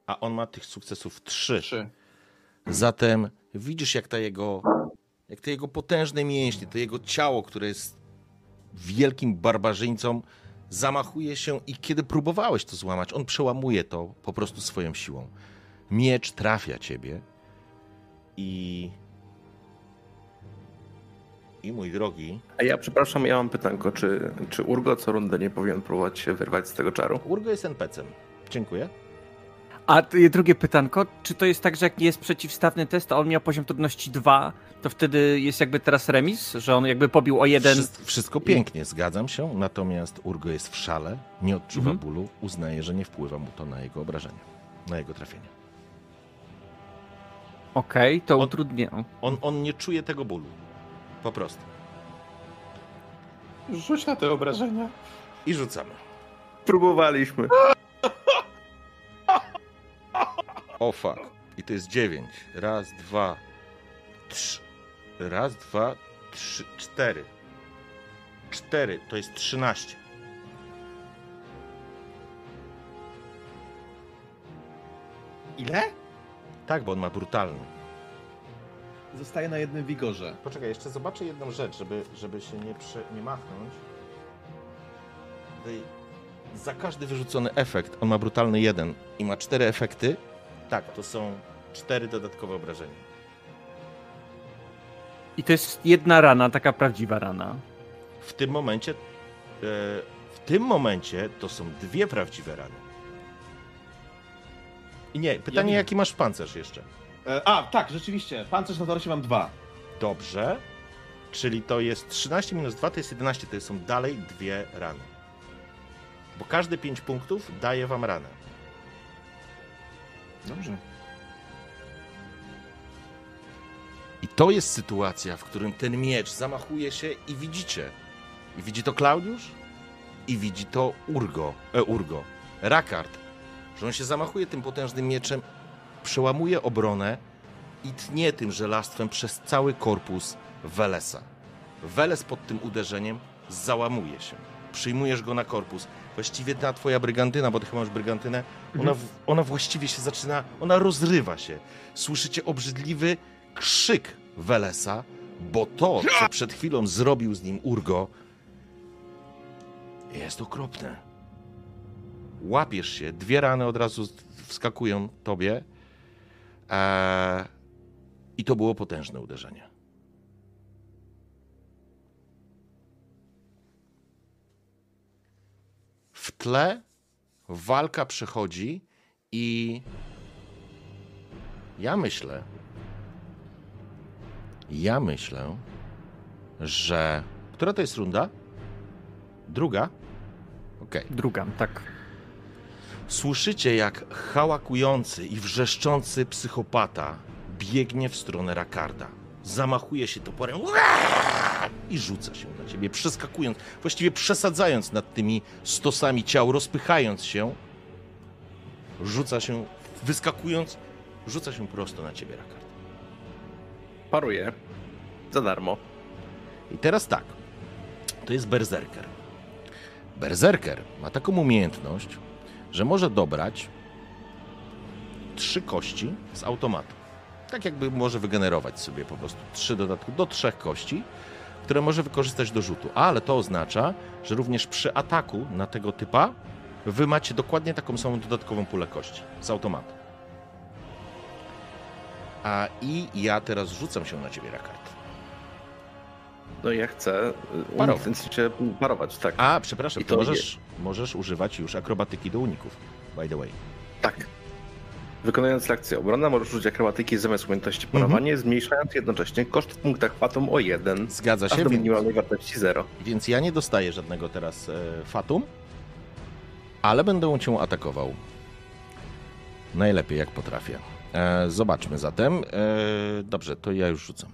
a on ma tych sukcesów trzy. Trzy. Zatem widzisz, jak ta jego, jak te jego potężne mięśnie, to jego ciało, które jest wielkim barbarzyńcą, zamachuje się i kiedy próbowałeś to złamać, on przełamuje to po prostu swoją siłą. Miecz trafia ciebie i I mój drogi, A ja przepraszam, ja mam pytanko, czy, czy Urgo co rundę nie powinien próbować się wyrwać z tego czaru? Urgo jest NPC-em. Dziękuję. A drugie pytanko, czy to jest tak, że jak jest przeciwstawny test, a on miał poziom trudności 2, to wtedy jest jakby teraz remis, że on jakby pobił o jeden. Wszystko, wszystko pięknie, zgadzam się, natomiast Urgo jest w szale, nie odczuwa Mhm. bólu, uznaje, że nie wpływa mu to na jego obrażenia, na jego trafienie. Okej, to On- utrudnia. On, on nie czuje tego bólu. Po prostu. Rzuć na te obrażenia. I rzucamy. Próbowaliśmy. O fuck. I to jest dziewięć. Raz, dwa, trzy. Raz, dwa, trzy, cztery. Cztery, to jest trzynaście. Ile? Tak, bo on ma brutalny. Zostaje na jednym wigorze. Poczekaj, jeszcze zobaczę jedną rzecz, żeby, żeby się nie, prze, nie machnąć. Za każdy wyrzucony efekt on ma brutalny jeden i ma cztery efekty. Tak, to są cztery dodatkowe obrażenia. I to jest jedna rana, taka prawdziwa rana. W tym momencie, e, w tym momencie to są dwie prawdziwe rany. I nie, pytanie, widzę. jaki masz pancerz jeszcze? E, a, tak, rzeczywiście. Pancerz na Dorosie mam dwa. Dobrze. Czyli to jest 13 minus 2 to jest 11, to są dalej dwie rany. Bo każde 5 punktów daje wam ranę. Dobrze. I to jest sytuacja, w którym ten miecz zamachuje się i widzicie. I widzi to Klaudiusz, i widzi to Urgo, e, Urgo, Rakard, że on się zamachuje tym potężnym mieczem, przełamuje obronę i tnie tym żelastwem przez cały korpus Welesa. Weles pod tym uderzeniem załamuje się. Przyjmujesz go na korpus. Właściwie ta twoja brygantyna, bo ty chyba masz brygantynę, ona, w- ona właściwie się zaczyna, ona rozrywa się. Słyszycie obrzydliwy krzyk Welesa, bo to, co przed chwilą zrobił z nim Urgo, jest okropne. Łapiesz się, dwie rany od razu wskakują tobie eee, i to było potężne uderzenie. W tle walka przechodzi i ja myślę, ja myślę, że. Która to jest runda? Druga? Okej. Druga, tak. Słyszycie, jak hałakujący i wrzeszczący psychopata biegnie w stronę Rakarda. Zamachuje się toporem i rzuca się na ciebie, przeskakując, właściwie przesadzając nad tymi stosami ciał, rozpychając się. Rzuca się, wyskakując, rzuca się prosto na ciebie, Rakard. Paruję. Za darmo. I teraz tak. To jest berserker. Berserker ma taką umiejętność, że może dobrać trzy kości z automatu. Tak jakby może wygenerować sobie po prostu trzy dodatku do trzech kości, które może wykorzystać do rzutu. Ale to oznacza, że również przy ataku na tego typa wy macie dokładnie taką samą dodatkową pulę kości z automatu. A i ja teraz rzucam się na ciebie, Rakard. No ja chcę Parować. parować. parować, tak. A, przepraszam, I to to możesz, możesz używać już akrobatyki do uników, by the way. Tak. Wykonując akcję obronna, możesz użyć akrobatyki zamiast umiejętności parowanie, zmniejszając jednocześnie koszt w punktach fatum o 1, Zgadza się, do więc, minimalnej wartości 0. więc ja nie dostaję żadnego teraz e, fatum, ale będę cię atakował. Najlepiej jak potrafię. E, zobaczmy zatem. E, dobrze, to ja już rzucam.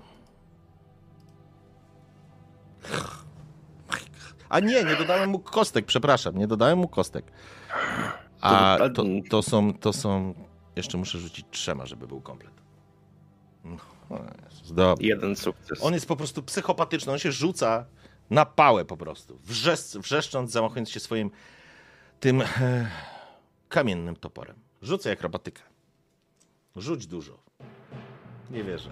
A nie, nie dodałem mu kostek, przepraszam, nie dodałem mu kostek. A to, to są, to są, jeszcze muszę rzucić trzema, żeby był komplet. No, o Jezus, dobra. Jeden sukces. On jest po prostu psychopatyczny, on się rzuca na pałę po prostu, wrzesz, wrzeszcząc, zamachując się swoim tym e, kamiennym toporem. Rzucaj akrobatykę. Rzuć dużo. Nie wierzę.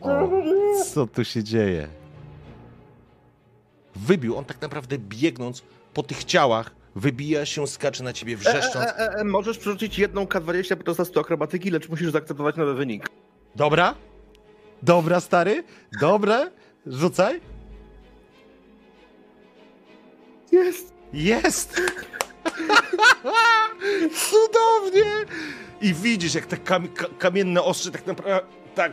O, co tu się dzieje? Wybił, on tak naprawdę biegnąc po tych ciałach, wybija się, skacze na ciebie E, wrzeszcząc. e, e, e, możesz przerzucić jedną K20 podczas testu akrobatyki, lecz musisz zaakceptować nowy wynik. Dobra? Dobra, stary? Dobre? Rzucaj. Jest! Jest! [LAUGHS] Cudownie! I widzisz, jak te kam ka kamienne ostrze tak naprawdę, tak,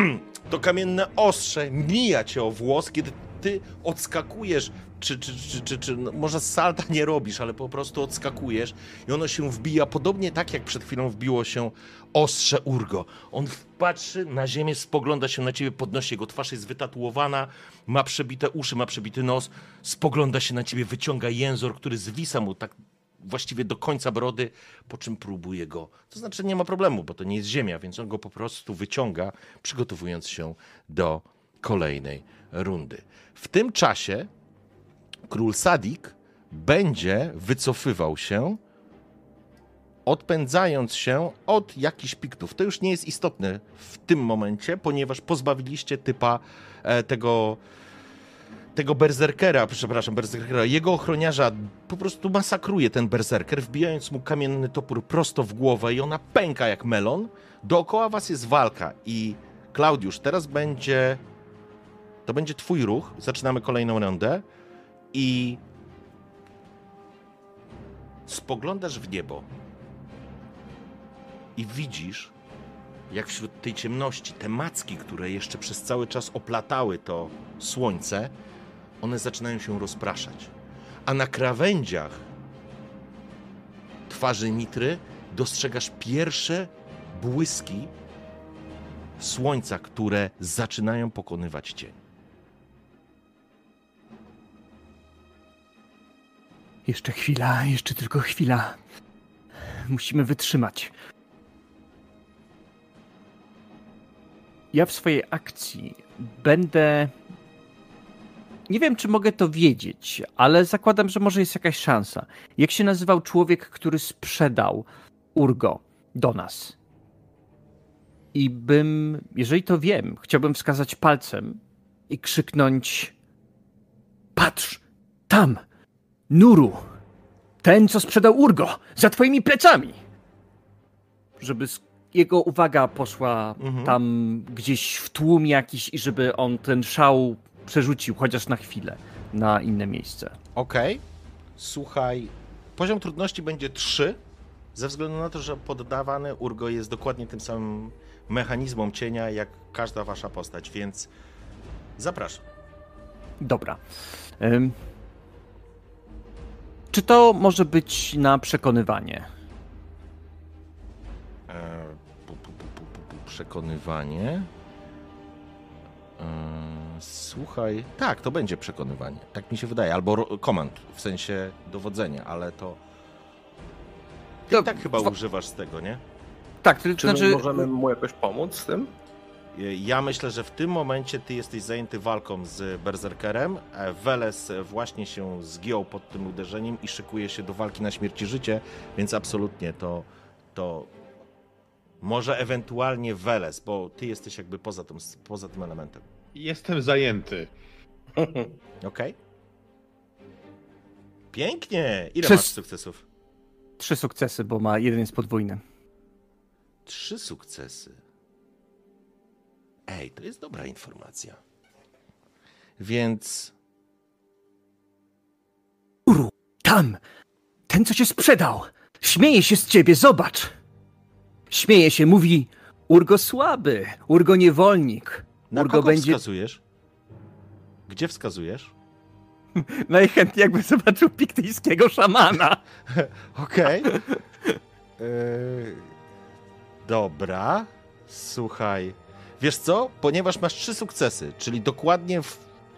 [CLEARS THROAT] to kamienne ostrze mija cię o włos, kiedy ty odskakujesz, czy, czy, czy, czy, czy no, może salta nie robisz, ale po prostu odskakujesz i ono się wbija, podobnie tak jak przed chwilą wbiło się ostrze Urgo. On patrzy na ziemię, spogląda się na ciebie, podnosi, jego twarz jest wytatuowana, ma przebite uszy, ma przebity nos, spogląda się na ciebie, wyciąga jęzor, który zwisa mu tak właściwie do końca brody, po czym próbuje go. To znaczy nie ma problemu, bo to nie jest ziemia, więc on go po prostu wyciąga, przygotowując się do kolejnej rundy. W tym czasie król Sadik będzie wycofywał się, odpędzając się od jakichś piktów. To już nie jest istotne w tym momencie, ponieważ pozbawiliście typa e, tego tego berserkera, przepraszam, berserkera, jego ochroniarza po prostu masakruje ten berserker, wbijając mu kamienny topór prosto w głowę i ona pęka jak melon. Dookoła was jest walka i Klaudiusz, teraz będzie to będzie twój ruch. Zaczynamy kolejną rundę i spoglądasz w niebo i widzisz, jak wśród tej ciemności te macki, które jeszcze przez cały czas oplatały to słońce, one zaczynają się rozpraszać. A na krawędziach twarzy Nitry dostrzegasz pierwsze błyski słońca, które zaczynają pokonywać cień. Jeszcze chwila, jeszcze tylko chwila. Musimy wytrzymać. Ja w swojej akcji będę. Nie wiem, czy mogę to wiedzieć, ale zakładam, że może jest jakaś szansa. Jak się nazywał człowiek, który sprzedał Urgo do nas? I bym, jeżeli to wiem, chciałbym wskazać palcem i krzyknąć: Patrz, tam! Nuru! Ten, co sprzedał Urgo! Za twoimi plecami! Żeby jego uwaga poszła Mhm. tam gdzieś w tłum jakiś i żeby on ten szał przerzucił chociaż na chwilę na inne miejsce. Okej. Słuchaj, poziom trudności będzie 3, ze względu na to, że poddawany Urgo jest dokładnie tym samym mechanizmom cienia, jak każda wasza postać, więc zapraszam. Dobra. Ym. Czy to może być na przekonywanie? E, pu, pu, pu, przekonywanie. E, słuchaj, tak, to będzie przekonywanie. Tak mi się wydaje. Albo komand, w sensie dowodzenia, ale to. Ty To- tak chyba używasz z tego, nie? Tak, to Czy my znaczy. możemy mu jakoś pomóc z tym? Ja myślę, że w tym momencie ty jesteś zajęty walką z Berserkerem. E, Weles właśnie się zgiął pod tym uderzeniem i szykuje się do walki na śmierć i życie, więc absolutnie to, to może ewentualnie Weles, bo ty jesteś jakby poza tym, poza tym elementem. Jestem zajęty. Okej? Pięknie! Ile Przez- masz sukcesów? Trzy sukcesy, bo ma jeden jest podwójny. Trzy sukcesy. Ej, to jest dobra informacja. Więc Uru, tam! Ten, co cię sprzedał! Śmieje się z ciebie, zobacz! Śmieje się, mówi Urgo słaby, Urgo niewolnik. na Urgo kogo będzie wskazujesz? Gdzie wskazujesz? [LAUGHS] najchętniej jakby zobaczył piktyjskiego szamana. [LAUGHS] Okej. Yy, [LAUGHS] Dobra. Słuchaj. Wiesz co? Ponieważ masz trzy sukcesy, czyli dokładnie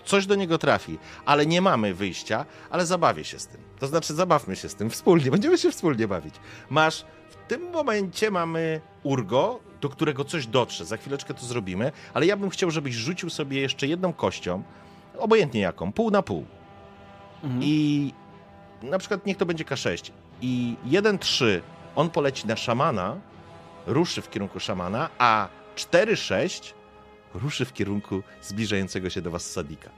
coś do niego trafi, ale nie mamy wyjścia, ale zabawię się z tym. To znaczy, zabawmy się z tym wspólnie, [LAUGHS] będziemy się wspólnie bawić. Masz, w tym momencie mamy Urgo, do którego coś dotrze. Za chwileczkę to zrobimy, ale ja bym chciał, żebyś rzucił sobie jeszcze jedną kością, obojętnie jaką, pół na pół. Mhm. I na przykład niech to będzie K6. I 1-3 on poleci na szamana, ruszy w kierunku szamana, a 4-6 ruszy w kierunku zbliżającego się do was Sadika.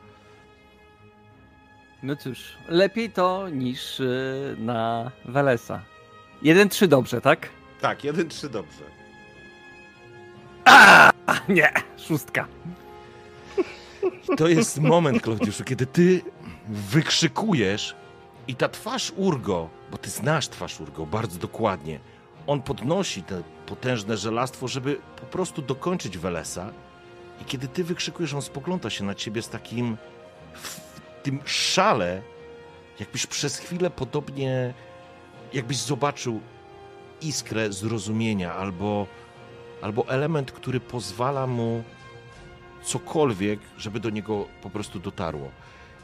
No cóż, lepiej to niż y, na Welesa. Jeden trzy dobrze, tak? Tak, 1-3 dobrze. Nie, szóstka. To jest moment, Klaudiuszu, kiedy ty wykrzykujesz i ta twarz Urgo, bo ty znasz twarz Urgo bardzo dokładnie, on podnosi te potężne żelastwo, żeby po prostu dokończyć Welesa i kiedy ty wykrzykujesz, on spogląda się na ciebie z takim w tym szale, jakbyś przez chwilę podobnie, jakbyś zobaczył iskrę zrozumienia albo, albo element, który pozwala mu cokolwiek, żeby do niego po prostu dotarło.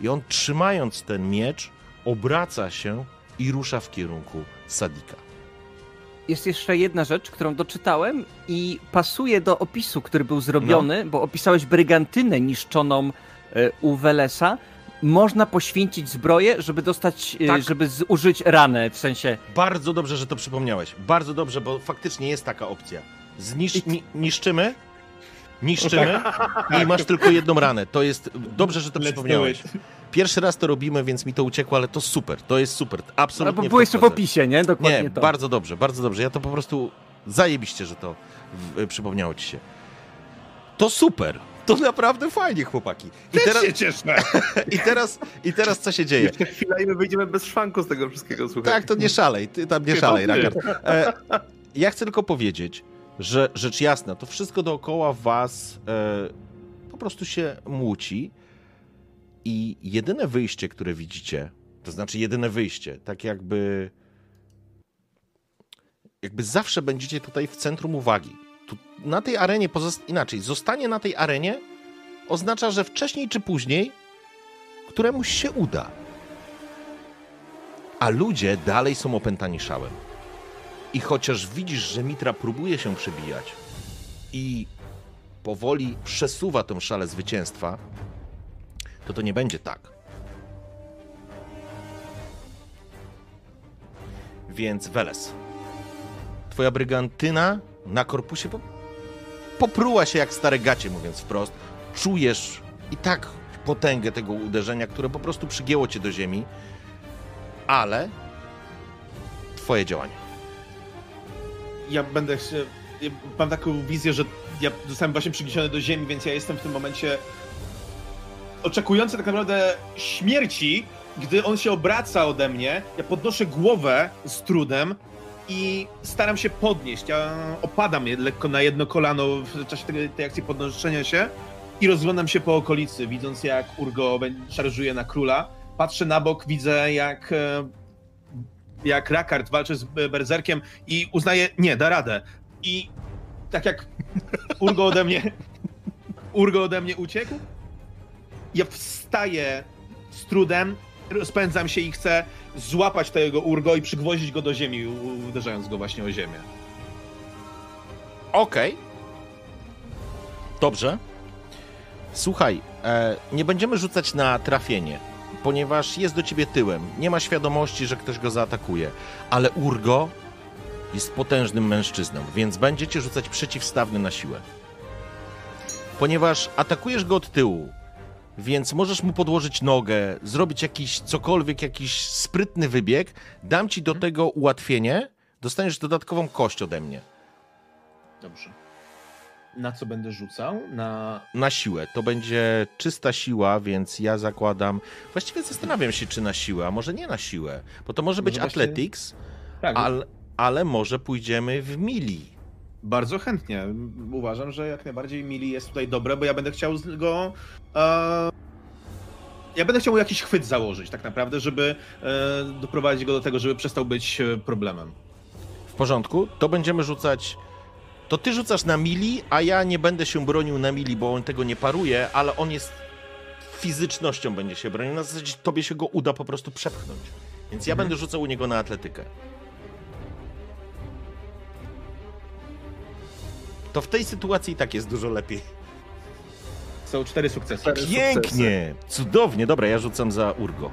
I on trzymając ten miecz, obraca się i rusza w kierunku Sadika. Jest jeszcze jedna rzecz, którą doczytałem i pasuje do opisu, który był zrobiony, bo opisałeś brygantynę niszczoną e, u Welesa. Można poświęcić zbroję, żeby dostać, e, Tak. żeby zużyć ranę, w sensie Bardzo dobrze, że to przypomniałeś. Bardzo dobrze, bo faktycznie jest taka opcja. Znisz, ni, niszczymy, niszczymy i masz tylko jedną ranę. To jest dobrze, że to Let's przypomniałeś. Pierwszy raz to robimy, więc mi to uciekło, ale to super. To jest super. Absolutnie. Albo było jeszcze w opisie, nie? Dokładnie Nie, to. bardzo dobrze, bardzo dobrze. Ja to po prostu zajebiście, że to w, przypomniało ci się. To super. To naprawdę fajnie, chłopaki. I Też teraz, się cieszę. [LAUGHS] i teraz, i teraz co się dzieje? Jeszcze chwila i my wyjdziemy bez szwanku z tego wszystkiego, słuchaj. Tak, to nie szalej, ty tam nie szalej, Rakard. E, ja chcę tylko powiedzieć, że rzecz jasna, to wszystko dookoła was e, po prostu się młóci i jedyne wyjście, które widzicie, to znaczy jedyne wyjście, tak jakby jakby zawsze będziecie tutaj w centrum uwagi. Tu, na tej arenie, pozost- inaczej, zostanie na tej arenie oznacza, że wcześniej czy później któremuś się uda a ludzie dalej są opętani szałem. I chociaż widzisz, że Mitra próbuje się przebijać i powoli przesuwa tą szalę zwycięstwa, to to nie będzie tak. Więc Weles, twoja brygantyna na korpusie po... popruła się jak stare gacie, mówiąc wprost. Czujesz i tak potęgę tego uderzenia, które po prostu przygięło cię do ziemi ale twoje działanie. Ja będę się... ja Mam taką wizję, że ja zostałem właśnie przygniesiony do ziemi, więc ja jestem w tym momencie oczekujący tak naprawdę śmierci, gdy on się obraca ode mnie, ja podnoszę głowę z trudem i staram się podnieść. Ja opadam lekko na jedno kolano w czasie tej, tej akcji podnoszenia się i rozglądam się po okolicy, widząc jak Urgo szarżuje na króla. Patrzę na bok, widzę jak, e, jak Rakard walczy z Berzerkiem i uznaje, nie, da radę. I tak jak Urgo ode mnie, [LAUGHS] Urgo ode mnie uciekł, ja wstaję z trudem, rozpędzam się i chcę złapać tego Urgo i przygwoździć go do ziemi, uderzając go właśnie o ziemię. Okej. Dobrze. Słuchaj, e, nie będziemy rzucać na trafienie, ponieważ jest do ciebie tyłem. Nie ma świadomości, że ktoś go zaatakuje. Ale Urgo jest potężnym mężczyzną, więc będziecie rzucać przeciwstawny na siłę. Ponieważ atakujesz go od tyłu, więc możesz mu podłożyć nogę, zrobić jakiś cokolwiek, jakiś sprytny wybieg. Dam ci do tego ułatwienie. Dostaniesz dodatkową kość ode mnie. Dobrze. Na co będę rzucał? Na. na siłę. To będzie czysta siła, więc ja zakładam. Właściwie zastanawiam się, czy na siłę, a może nie na siłę, bo to może być Może właśnie- athletics, Tak, ale, ale może pójdziemy w mili. Bardzo chętnie. Uważam, że jak najbardziej Mili jest tutaj dobre, bo ja będę chciał z go. E... Ja będę chciał mu jakiś chwyt założyć, tak naprawdę, żeby e, doprowadzić go do tego, żeby przestał być e, problemem. W porządku? To będziemy rzucać. To ty rzucasz na mili, a ja nie będę się bronił na mili, bo on tego nie paruje, ale on jest fizycznością będzie się bronił. Na zasadzie tobie się go uda po prostu przepchnąć. Więc ja będę rzucał u niego na atletykę. To w tej sytuacji i tak jest dużo lepiej. Są cztery sukcesy. Cztery Pięknie! Cudownie. Dobra, ja rzucam za Urgo.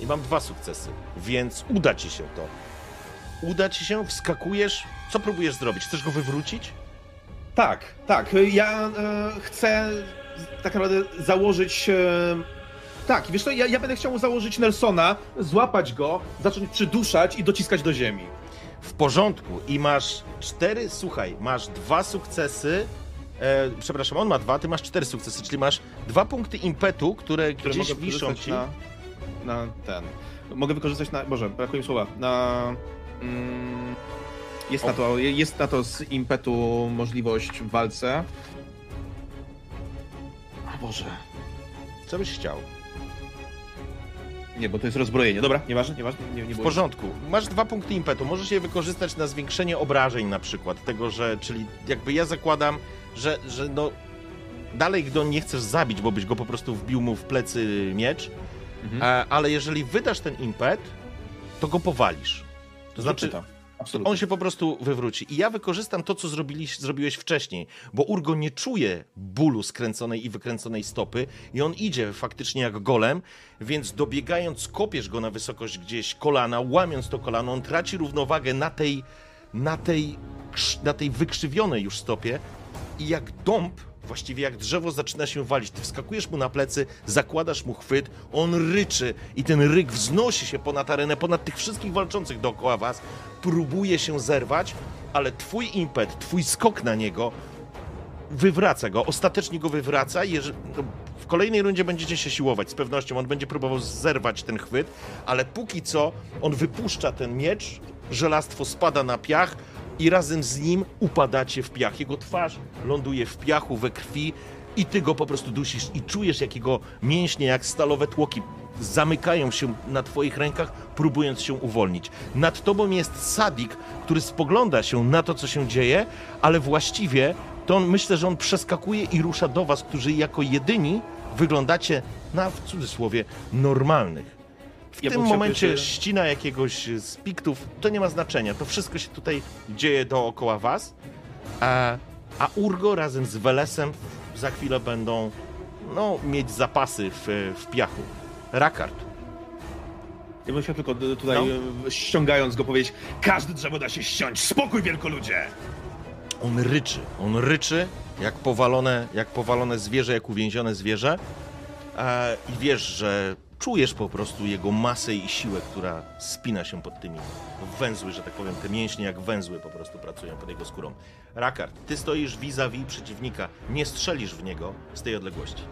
I mam dwa sukcesy, więc uda ci się to. Uda ci się, wskakujesz. Co próbujesz zrobić? Chcesz go wywrócić? Tak, tak. Ja e, chcę tak naprawdę założyć e, Tak, wiesz co, ja, ja będę chciał założyć Nelsona, złapać go, zacząć przyduszać i dociskać do ziemi. W porządku. I masz cztery, słuchaj, masz dwa sukcesy. E, przepraszam, on ma dwa, ty masz cztery sukcesy, czyli masz dwa punkty impetu, które, które gdzieś mogę wiszą ci. na, na ten. Mogę wykorzystać na. Boże, brakuje mi słowa. Na. Mm, jest, O. na to, jest na to z impetu możliwość w walce. A Boże. Co byś chciał? Nie, bo to jest rozbrojenie. Dobra, nieważne, nieważne. Nie, nie W porządku. Masz dwa punkty impetu. Możesz je wykorzystać na zwiększenie obrażeń na przykład. Tego, że, czyli jakby ja zakładam, że, że no dalej go nie chcesz zabić, bo byś go po prostu wbił mu w plecy miecz, Mhm. e, ale jeżeli wydasz ten impet, to go powalisz. To znaczy, to. Absolutnie. on się po prostu wywróci. I ja wykorzystam to, co zrobili, zrobiłeś wcześniej, bo Urgo nie czuje bólu skręconej i wykręconej stopy i on idzie faktycznie jak golem, więc dobiegając, kopiesz go na wysokość gdzieś kolana, łamiąc to kolano, on traci równowagę na tej, na tej, na tej wykrzywionej już stopie i jak dąb, właściwie jak drzewo zaczyna się walić. Ty wskakujesz mu na plecy, zakładasz mu chwyt, on ryczy i ten ryk wznosi się ponad arenę, ponad tych wszystkich walczących dookoła was, próbuje się zerwać, ale twój impet, twój skok na niego wywraca go, ostatecznie go wywraca w kolejnej rundzie będziecie się siłować, z pewnością on będzie próbował zerwać ten chwyt, ale póki co on wypuszcza ten miecz, żelastwo spada na piach i razem z nim upadacie w piach. Jego twarz ląduje w piachu, we krwi i ty go po prostu dusisz i czujesz, jak jego mięśnie, jak stalowe tłoki zamykają się na twoich rękach, próbując się uwolnić. Nad tobą jest Sadik, który spogląda się na to, co się dzieje, ale właściwie to on, myślę, że on przeskakuje i rusza do was, którzy jako jedyni wyglądacie na, w cudzysłowie, normalnych. W Ja tym momencie jeszcze- ścina jakiegoś z piktów, to nie ma znaczenia. To wszystko się tutaj dzieje dookoła was. A, a Urgo razem z Welesem za chwilę będą no, mieć zapasy w, w piachu. Rakard. Ja bym chciał tylko tutaj, No. e, ściągając go, powiedzieć: Każde drzewo da się ściąć! Spokój, wielkoludzie! On ryczy, on ryczy jak powalone, jak powalone zwierzę, jak uwięzione zwierzę. E, I wiesz, że czujesz po prostu jego masę i siłę, która spina się pod tymi węzły, że tak powiem, te mięśnie jak węzły po prostu pracują pod jego skórą. Rakard, ty stoisz vis-a-vis przeciwnika, nie strzelisz w niego z tej odległości.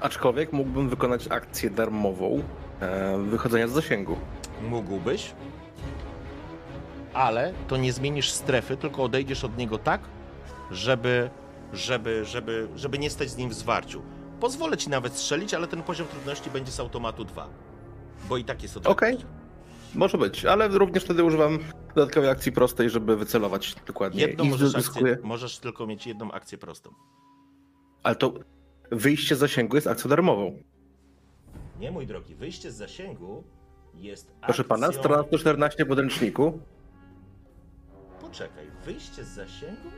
Aczkolwiek mógłbym wykonać akcję darmową e, wychodzenia z zasięgu. Mógłbyś, ale to nie zmienisz strefy, tylko odejdziesz od niego tak, żeby, żeby, żeby, żeby nie stać z nim w zwarciu. Pozwolę ci nawet strzelić, ale ten poziom trudności będzie z automatu 2. Bo i tak jest odległość. Okej. Może być, ale również wtedy używam dodatkowej akcji prostej, żeby wycelować dokładnie. Jedną I możesz, zyskuję. akcję, możesz tylko mieć jedną akcję prostą. Ale to wyjście z zasięgu jest akcją darmową. Nie, mój drogi, wyjście z zasięgu jest Proszę pana, akcją... strona 114 w podręczniku. Poczekaj, wyjście z zasięgu?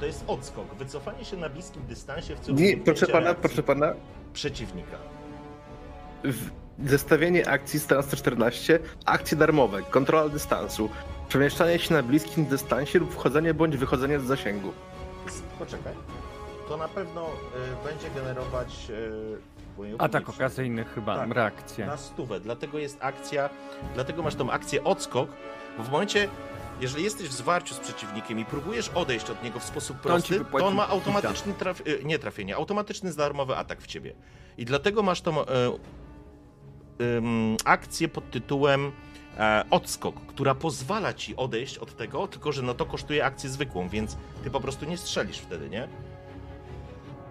To jest odskok, wycofanie się na bliskim dystansie w celu Nie, proszę pana, proszę pana. przeciwnika. w- Zestawienie akcji strona 114. Akcje darmowe, kontrola dystansu, przemieszczanie się na bliskim dystansie lub wchodzenie bądź wychodzenie z zasięgu. Z- Poczekaj. To na pewno y, będzie generować y, Atak okazyjny chyba, Tak. reakcja. na stówę. Dlatego jest akcja, dlatego masz tą akcję odskok, bo w momencie, jeżeli jesteś w zwarciu z przeciwnikiem i próbujesz odejść od niego w sposób prosty, to on ma automatyczny traf, y, nie trafienie, automatyczny darmowy atak w ciebie. I dlatego masz tą e, ym, akcję pod tytułem e, odskok, która pozwala ci odejść od tego, tylko że no to kosztuje akcję zwykłą, więc ty po prostu nie strzelisz wtedy, nie?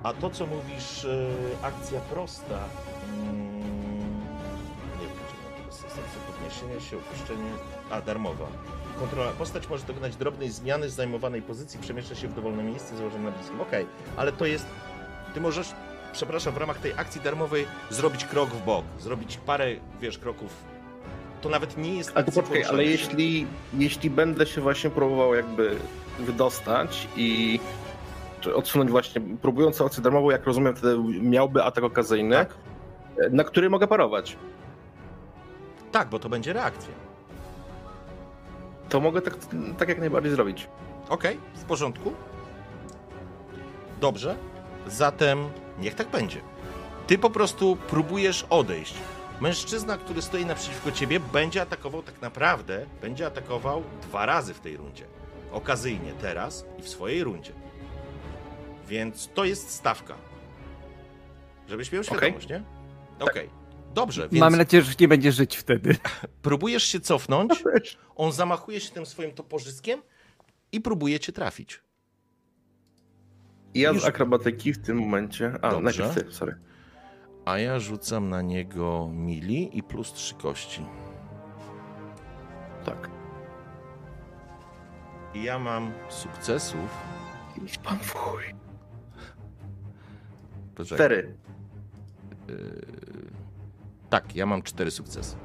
A to, co mówisz, e, akcja prosta. Mm, nie wiem, czy to jest sensu podniesienie się, opuszczenie. A, darmowa. Kontrola. Postać może dokonać drobnej zmiany z zajmowanej pozycji, przemieszcza się w dowolne miejsce założone na bliskim. Okej, ale to jest. Ty możesz, przepraszam, w ramach tej akcji darmowej zrobić krok w bok, zrobić parę, wiesz, kroków. To nawet nie jest. To akcja poczekaj, ale jeśli, jeśli będę się właśnie próbował jakby wydostać i odsunąć właśnie, próbując akcję darmową, jak rozumiem, wtedy miałby atak okazyjny, Tak, na który mogę parować. tak, bo to będzie reakcja. To mogę tak, tak jak najbardziej zrobić. Okej, w porządku. Dobrze? Zatem niech tak będzie. Ty po prostu próbujesz odejść. Mężczyzna, który stoi naprzeciwko ciebie, będzie atakował tak naprawdę, będzie atakował dwa razy w tej rundzie. Okazyjnie teraz i w swojej rundzie. Więc to jest stawka. Żebyś miał świadomość, nie? Okej. Dobrze, więc Mamy nadzieję, że nie będzie żyć wtedy. [LAUGHS] próbujesz się cofnąć, on zamachuje się tym swoim toporzyskiem i próbuje cię trafić. Ja Już- z akrobatyki w tym momencie. A, Dobrze. najpierw ty, sorry. A ja rzucam na niego mili i plus trzy kości. Tak. I ja mam sukcesów. Idź pan w chuj. Poczekaj. Cztery. Tak, ja mam cztery sukcesy.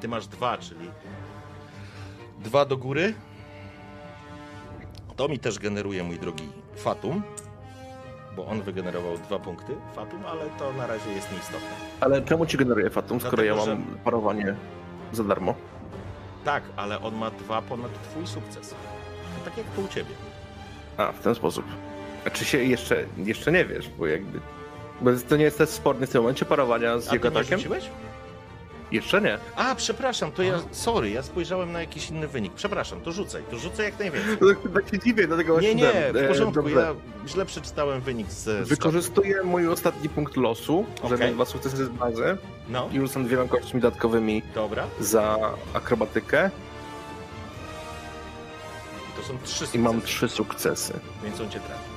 Ty masz dwa, czyli dwa do góry. To mi też generuje, mój drogi Fatum, bo on wygenerował dwa punkty Fatum, ale to na razie jest nieistotne. Ale czemu ci generuje Fatum, skoro Dlatego, ja że- mam parowanie za darmo? Tak, ale on ma dwa ponad twój sukces. To tak jak to u ciebie. A, w ten sposób. A czy się jeszcze, jeszcze nie wiesz, bo jakby... Bo to nie jest też sporny w tym momencie parowania z A jego nie atakiem? rzuciłeś? Jeszcze nie. A, przepraszam, to ja, sorry, ja spojrzałem na jakiś inny wynik. Przepraszam, to rzucaj, to rzucaj jak najwięcej. Tak się dziwię, dlatego Nie, właśnie nie, dam. w E, porządku, ja źle przeczytałem wynik z... Wykorzystuję mój ostatni punkt losu, że Okej. mam dwa sukcesy z bazy No, i rzucam dwiema kośćmi dodatkowymi dobra. za akrobatykę I to są trzy i sukcesy, mam trzy sukcesy. więc on cię trafi.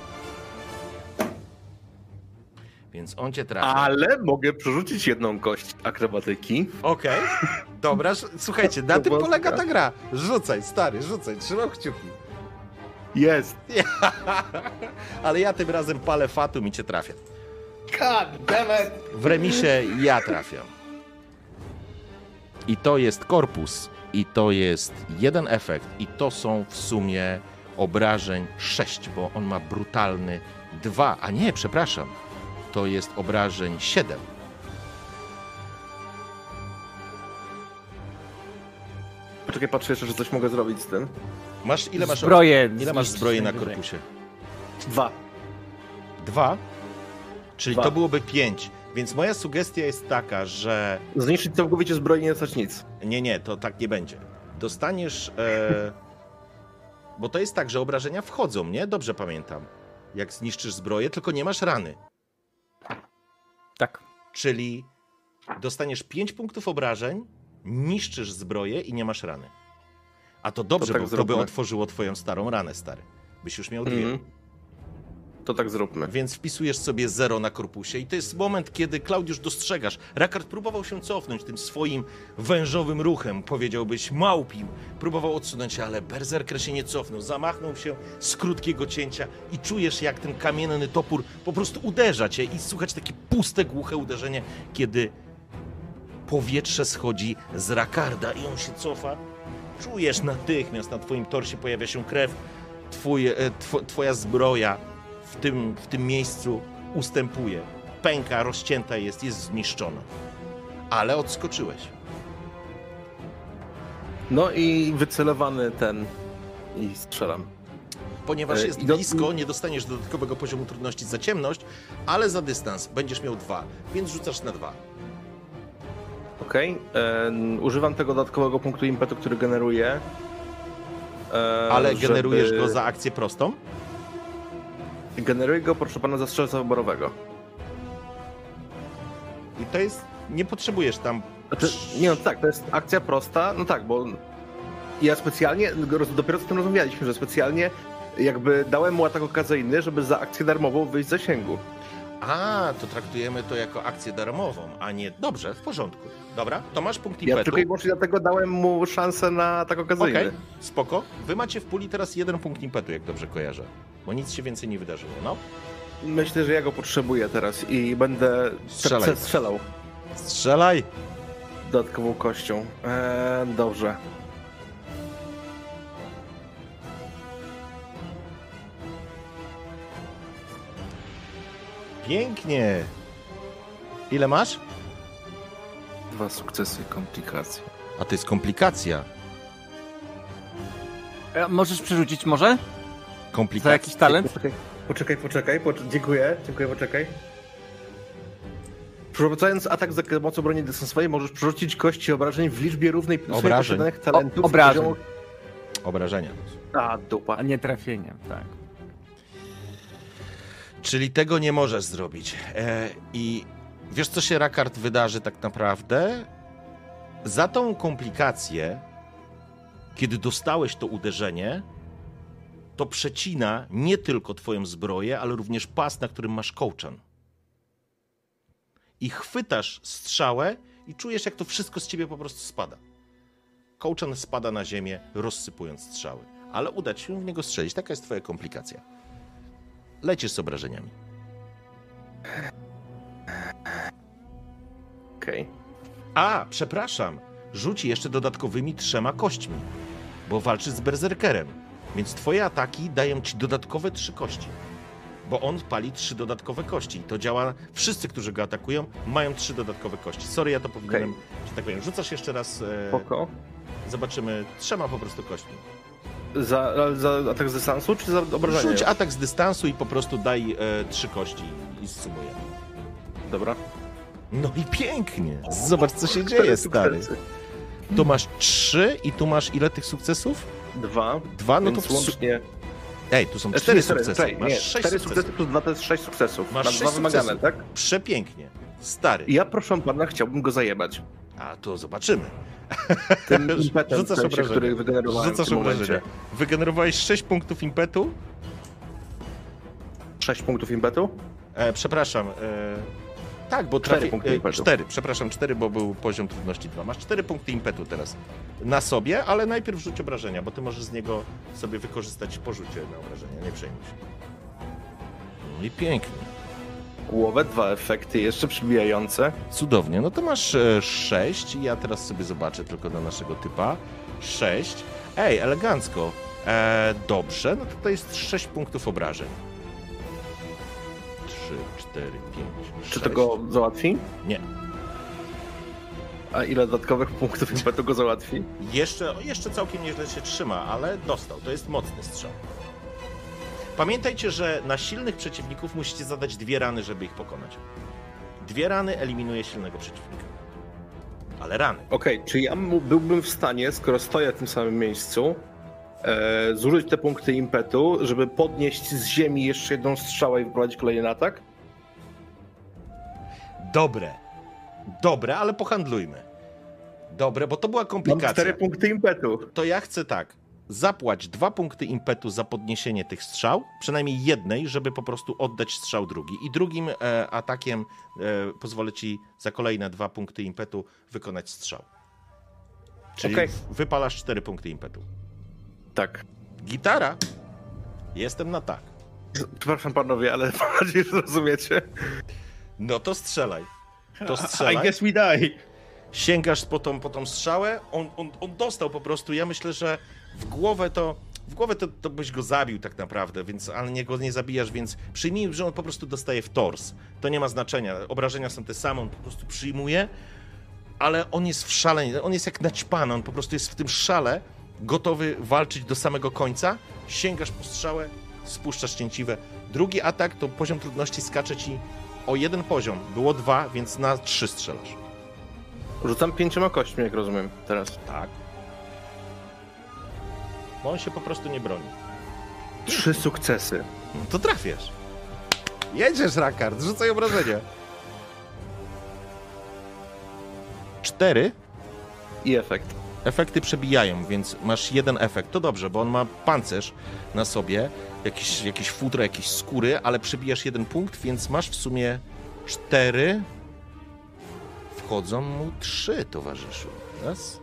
Więc on cię trafi. Ale mogę przerzucić jedną kość akrobatyki. Okej, dobra, sz- słuchajcie, na tym polega taka. ta gra. Rzucaj, stary, rzucaj, trzymam kciuki. Jest! [LAUGHS] Ale ja tym razem palę fatum i cię trafię. God damn it! W remisie ja trafiam. I to jest korpus, i to jest jeden efekt, i to są w sumie obrażeń 6, bo on ma brutalny 2, a nie, przepraszam, to jest obrażeń 7. Poczekaj, patrzę jeszcze, że coś mogę zrobić z tym. Masz ile masz Zbroję ile masz zbroi na korpusie? Dwa. Dwa? Czyli Dwa. to byłoby pięć. Więc moja sugestia jest taka, że Zniszczyć całkowicie zbroi, nie dostać nic. Nie, nie, to tak nie będzie. Dostaniesz. E... Bo to jest tak, że obrażenia wchodzą, nie? Dobrze pamiętam. Jak zniszczysz zbroję, tylko nie masz rany. Tak. Czyli dostaniesz 5 punktów obrażeń, niszczysz zbroję i nie masz rany. A to dobrze, To tak bo to by otworzyło twoją starą ranę, stary. Byś już miał dwie. Mhm. To tak zróbmy. Więc wpisujesz sobie zero na korpusie i to jest moment, kiedy Klaudiusz dostrzegasz. Rakard próbował się cofnąć tym swoim wężowym ruchem, powiedziałbyś małpim. Próbował odsunąć ale berserker się nie cofnął. Zamachnął się z krótkiego cięcia i czujesz, jak ten kamienny topór po prostu uderza cię i słuchać takie puste, głuche uderzenie, kiedy powietrze schodzi z Rakarda i on się cofa. Czujesz natychmiast na twoim torsie pojawia się krew. Twoje, e, two, twoja zbroja w tym, w tym miejscu ustępuje. Pęka, rozcięta jest, jest zniszczona. Ale odskoczyłeś. No i wycelowany ten i strzelam. Ponieważ E, jest do- blisko, nie dostaniesz dodatkowego poziomu trudności za ciemność, ale za dystans będziesz miał dwa, więc rzucasz na dwa. Okej. E, Używam tego dodatkowego punktu impetu, który generuję. e, Ale żeby- generujesz go za akcję prostą? Generuję go, proszę pana, za strzelca wyborowego. I to jest. Nie potrzebujesz tam. Znaczy, nie no tak, to jest akcja prosta, no tak, bo ja specjalnie, dopiero z tym rozmawialiśmy, że specjalnie jakby dałem mu atak okazyjny, żeby za akcję darmową wyjść z zasięgu. A, to traktujemy to jako akcję darmową, a nie. Dobrze, w porządku. Dobra, to masz punkt Ja impetu. tylko i wyłącznie dlatego dałem mu szansę na atak okazyjny. Okej, spoko. Wy macie w puli teraz jeden punkt impetu, jak dobrze kojarzę. Bo nic się więcej nie wydarzyło, no. Myślę, że ja go potrzebuję teraz i będę Strzelaj. strzelaj. strzelał Strzelaj! dodatkową kością. Eee, dobrze. Pięknie! Ile masz? Dwa sukcesy, komplikacje. A to jest komplikacja. E, Możesz przerzucić może? Komplikacji. Za jakiś talent? Poczekaj, poczekaj, poczekaj. Pocz- dziękuję, dziękuję, poczekaj. Przeprowadzając atak za pomocą broni dystansowej możesz przerzucić kości obrażeń w liczbie równej Obrażeń. posiadanych talentów. O- obrażeń. poziomu- Obrażenia. A, dupa. A nie trafieniem, tak. Czyli tego nie możesz zrobić. E, I wiesz, co się Rakard wydarzy tak naprawdę? Za tą komplikację, kiedy dostałeś to uderzenie, to przecina nie tylko twoją zbroję, ale również pas, na którym masz kołczan. I chwytasz strzałę i czujesz, jak to wszystko z ciebie po prostu spada. Kołczan spada na ziemię, rozsypując strzały. Ale uda ci się w niego strzelić. Taka jest twoja komplikacja. Lecisz z obrażeniami. Okej. A, przepraszam, rzuci jeszcze dodatkowymi trzema kośćmi, bo walczysz z berserkerem. Więc twoje ataki dają ci dodatkowe trzy kości. Bo on pali trzy dodatkowe kości. I to działa. Wszyscy, którzy go atakują, mają trzy dodatkowe kości. Sorry, ja to powinienem, że tak powiem. Rzucasz jeszcze raz. E, Spoko. zobaczymy. Trzema po prostu kośćmi. Za, za atak z dystansu, czy za obrażenie? Rzuć atak z dystansu i po prostu daj e, trzy kości i sumujemy. Dobra. No i pięknie. Zobacz, co się dzieje, stary. Tu masz trzy i tu masz ile tych sukcesów? Dwa. Dwa, no to łącznie... Ej, tu są E, cztery sukcesy. sorry, Masz nie, sześć cztery sukcesów. sukcesy plus dwa to jest sześć sukcesów. Masz sześć dwa wymagane, sukcesów. tak? Przepięknie. Stary. Ja proszę pana, chciałbym go zajebać. A to zobaczymy. Tym impetem, [LAUGHS] Rzucasz w sensie, który wygenerowałem Rzucasz w tym momencie. Wygenerowałeś 6 punktów impetu. Sześć punktów impetu? E, przepraszam. E, tak, bo Cztery trafi... punkty e, impetu. Cztery, przepraszam, cztery, bo był poziom trudności 2. Masz cztery punkty impetu teraz na sobie, ale najpierw rzuć obrażenia, bo ty możesz z niego sobie wykorzystać porzucie na obrażenia. Nie przejmuj się. No i pięknie. Głowę, dwa efekty jeszcze przybijające. Cudownie. No to masz 6 i ja teraz sobie zobaczę tylko na naszego typa. 6. Ej, elegancko. E, dobrze, no to to jest 6 punktów obrażeń. 3, 4, 5, 6. Czy to go załatwi? Nie. A ile dodatkowych punktów [LAUGHS] impetu go załatwi? Jeszcze, jeszcze całkiem nieźle się trzyma, ale dostał. To jest mocny strzał. Pamiętajcie, że na silnych przeciwników musicie zadać dwie rany, żeby ich pokonać. Dwie rany eliminuje silnego przeciwnika. Ale rany. Okej, czy ja byłbym w stanie, skoro stoję w tym samym miejscu, zużyć te punkty impetu, żeby podnieść z ziemi jeszcze jedną strzałę i wyprowadzić kolejny atak? Dobre. Dobre, ale pohandlujmy. Dobre, bo to była Mam komplikacja. cztery punkty impetu. To ja chcę tak. Zapłać dwa punkty impetu za podniesienie tych strzał, przynajmniej jednej, żeby po prostu oddać strzał drugi. I drugim e, atakiem e, pozwolę ci za kolejne dwa punkty impetu wykonać strzał. Czyli Okej. wypalasz cztery punkty impetu. Tak. Gitara. Jestem na tak. Przepraszam panowie, ale [LAUGHS] że rozumiecie. No to strzelaj. To I strzelaj. guess we die. sięgasz po tą, po tą strzałę, on, on, on dostał po prostu. Ja myślę, że w głowę to. W głowę to, to byś go zabił tak naprawdę, więc ale nie go nie zabijasz, więc przyjmij, że on po prostu dostaje w tors. To nie ma znaczenia. Obrażenia są te same, on po prostu przyjmuje, ale on jest w szale, on jest jak naćpany, on po prostu jest w tym szale, gotowy walczyć do samego końca. Sięgasz po strzałę, spuszczasz cięciwe. Drugi atak to poziom trudności skacze ci o jeden poziom. Było dwa, więc na trzy strzelasz. Rzucam pięcioma kośćmi, jak rozumiem teraz. Tak. Bo on się po prostu nie broni. Trzy sukcesy. No to trafiasz. Jedziesz, Rakard, rzucaj obrażenia. Cztery I efekt. Efekty przebijają, więc masz jeden efekt. To dobrze, bo on ma pancerz na sobie, jakieś, jakieś futro, jakieś skóry, ale przebijasz jeden punkt, więc masz w sumie cztery. Wchodzą mu trzy, towarzyszu. Raz.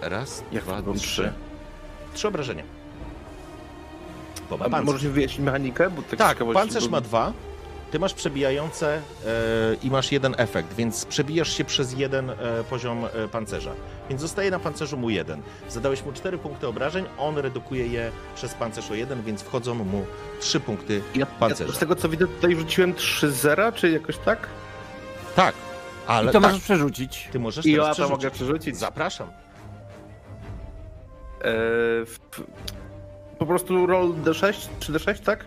Raz, Jak dwa, trzy. trzy? Trzy obrażenia. Bo ma pancerz. możesz wyjaśnić mechanikę? Bo tak, Tak, pancerz ma dwa. Ty masz przebijające e, i masz jeden efekt, więc przebijasz się przez jeden e, poziom e, pancerza. Więc zostaje na pancerzu mu jeden. Zadałeś mu cztery punkty obrażeń, on redukuje je przez pancerz o jeden, więc wchodzą mu trzy punkty Ja, pancerza. ja z tego co widzę, tutaj rzuciłem 3 zera, czy jakoś tak? Tak, ale I to tak, możesz przerzucić. ty możesz I teraz ja przerzucić. mogę przerzucić. Zapraszam. E, w- Po prostu roll D6 czy D6, tak?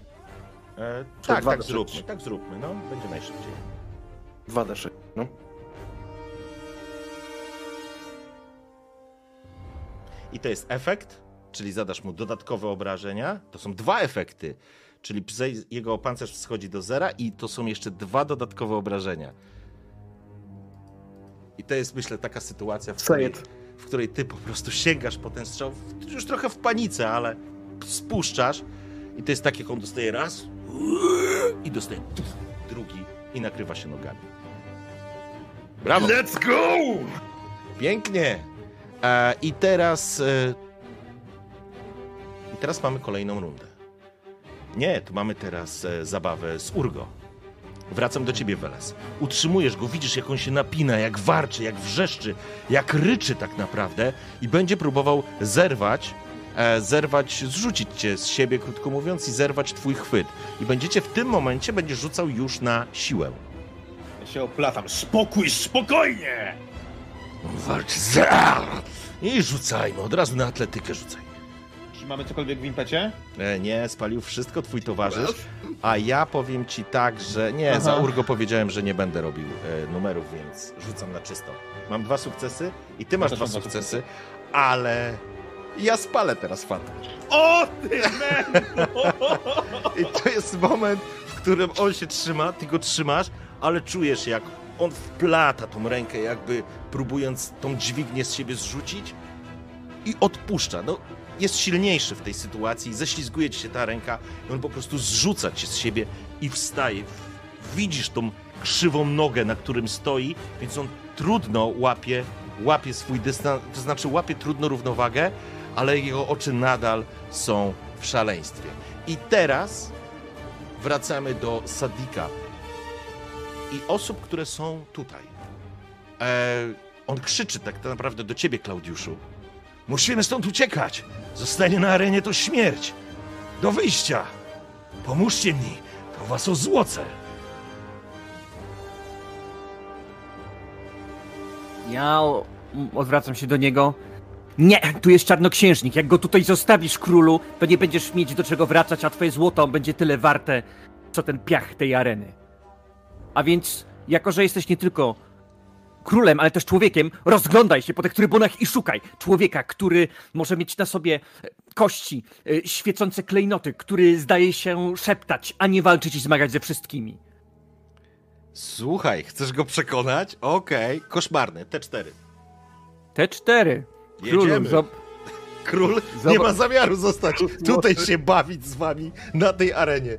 E, tak, tak D6? zróbmy, tak zróbmy, no, będzie najszybciej. 2D6, no. I to jest efekt, czyli zadasz mu dodatkowe obrażenia. To są dwa efekty, czyli jego pancerz schodzi do zera i to są jeszcze dwa dodatkowe obrażenia. I to jest, myślę, taka sytuacja, w której, w której ty po prostu sięgasz po ten strzał, już trochę w panice, ale spuszczasz i to jest tak, jak on dostaje raz i dostaje drugi i nakrywa się nogami. Brawo! Let's go! Pięknie. E, I teraz. E, I teraz mamy kolejną rundę. Nie, tu mamy teraz e, zabawę z Urgo. Wracam do ciebie, Weles. Utrzymujesz go, widzisz, jak on się napina, jak warczy, jak wrzeszczy, jak ryczy tak naprawdę i będzie próbował zerwać, zerwać, zrzucić cię z siebie, krótko mówiąc, i zerwać twój chwyt. I będziecie w tym momencie, będziesz rzucał już na siłę. Ja się oplatam. Spokój, spokojnie! On walczy z... I rzucajmy, od razu na atletykę rzucaj. Czy mamy cokolwiek w impecie? E, nie, spalił wszystko twój towarzysz, a ja powiem ci tak, że nie, Aha. za Urgo powiedziałem, że nie będę robił e, numerów, więc rzucam na czysto. Mam dwa sukcesy i ty masz dwa dwa sukcesy, ale ja spalę teraz fatę. O ty! I to jest moment, w którym on się trzyma, ty go trzymasz, ale czujesz jak on wplata tą rękę, jakby próbując tą dźwignię z siebie zrzucić i odpuszcza. No, jest silniejszy w tej sytuacji, ześlizguje ci się ta ręka i on po prostu zrzuca cię z siebie i wstaje. Widzisz tą krzywą nogę, na którym stoi, więc on trudno łapie, łapie swój dystans, to znaczy łapie trudno równowagę, ale jego oczy nadal są w szaleństwie. I teraz wracamy do Sadika i osób, które są tutaj. E, on krzyczy tak naprawdę do ciebie, Klaudiuszu. Musimy stąd uciekać. Zostanie na arenie to śmierć. Do wyjścia. Pomóżcie mi. To was ozłocę. Ja odwracam się do niego. Nie, tu jest czarnoksiężnik. Jak go tutaj zostawisz, królu, to nie będziesz mieć do czego wracać, a twoje złoto będzie tyle warte, co ten piach tej areny. A więc, jako że jesteś nie tylko królem, ale też człowiekiem, rozglądaj się po tych trybunach i szukaj człowieka, który może mieć na sobie e, kości, e, świecące klejnoty, który zdaje się szeptać, a nie walczyć i zmagać ze wszystkimi. Słuchaj, chcesz go przekonać? Okej. Koszmarny, T4. Te cztery. Królu, Jedziemy. Król nie ma zamiaru zostać tutaj się bawić z wami na tej arenie.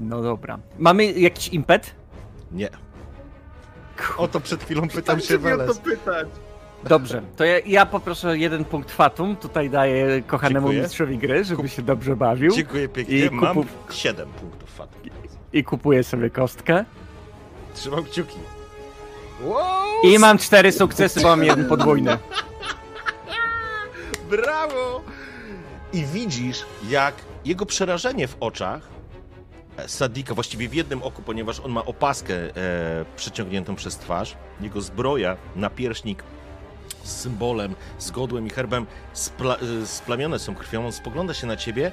No dobra. Mamy jakiś impet? Nie. O to przed chwilą pytał się Weles. pytać. Dobrze, to ja, ja poproszę jeden punkt fatum. Tutaj daję kochanemu Dziękuję. mistrzowi gry, żeby się dobrze bawił. Dziękuję pięknie. I Mam kupu- 7 punktów fatu. I kupuję sobie kostkę. Trzymam kciuki. I mam cztery sukcesy, bo mam jeden podwójny. [LAUGHS] Brawo! I widzisz, jak jego przerażenie w oczach e, Sadika, właściwie w jednym oku, ponieważ on ma opaskę e, przeciągniętą przez twarz, jego zbroja, napierśnik z symbolem, z godłem i herbem spla, e, splamione są krwią, on spogląda się na ciebie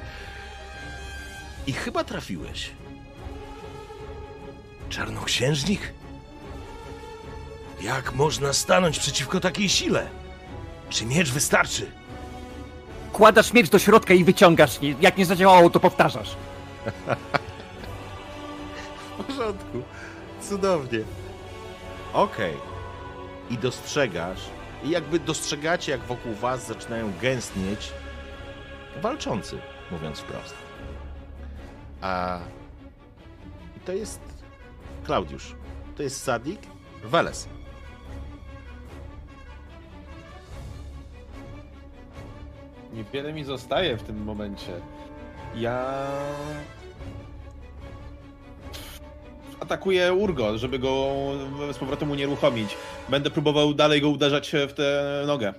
i chyba trafiłeś. Czarnoksiężnik? Jak można stanąć przeciwko takiej sile? Czy miecz wystarczy? Kładasz miecz do środka i wyciągasz. Jak nie zadziałało, to powtarzasz. W porządku. Cudownie. Okej. I dostrzegasz, i jakby dostrzegacie, jak wokół was zaczynają gęstnieć walczący, mówiąc wprost. A i to jest Klaudiusz. To jest Sadik Weles. Niewiele mi zostaje w tym momencie. Ja... Atakuję Urgo, żeby go z powrotem unieruchomić. Będę próbował dalej go uderzać w tę nogę.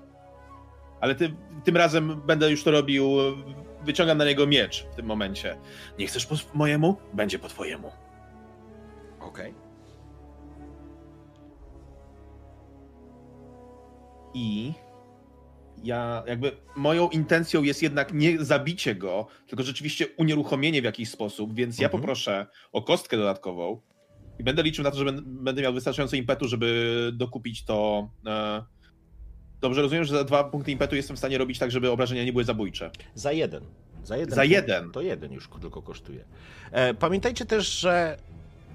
Ale ty, tym razem będę już to robił. Wyciągam na niego miecz w tym momencie. Nie chcesz po mojemu? Będzie po twojemu. Okej. I Ja jakby moją intencją jest jednak nie zabicie go, tylko rzeczywiście unieruchomienie w jakiś sposób, więc ja Mhm. poproszę o kostkę dodatkową i będę liczył na to, że będę miał wystarczająco impetu, żeby dokupić to. E... Dobrze rozumiem, że za dwa punkty impetu jestem w stanie robić tak, żeby obrażenia nie były zabójcze. Za jeden. Za jeden. Za jeden. To jeden już tylko kosztuje. E, pamiętajcie też, że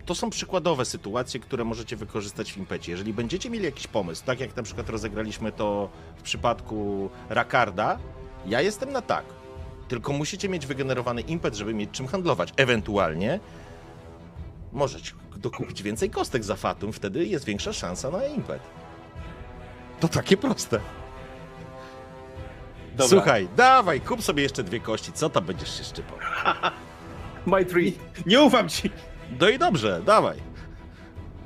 to są przykładowe sytuacje, które możecie wykorzystać w impecie. Jeżeli będziecie mieli jakiś pomysł, tak jak na przykład rozegraliśmy to w przypadku Rakarda, ja jestem na tak. Tylko musicie mieć wygenerowany impet, żeby mieć czym handlować. Ewentualnie możecie dokupić więcej kostek za Fatum, wtedy jest większa szansa na impet. To takie proste. Dobra. Słuchaj, dawaj, kup sobie jeszcze dwie kości. Co tam będziesz się szczypał? [LAUGHS] My tree. Nie ufam ci! No i dobrze, dawaj.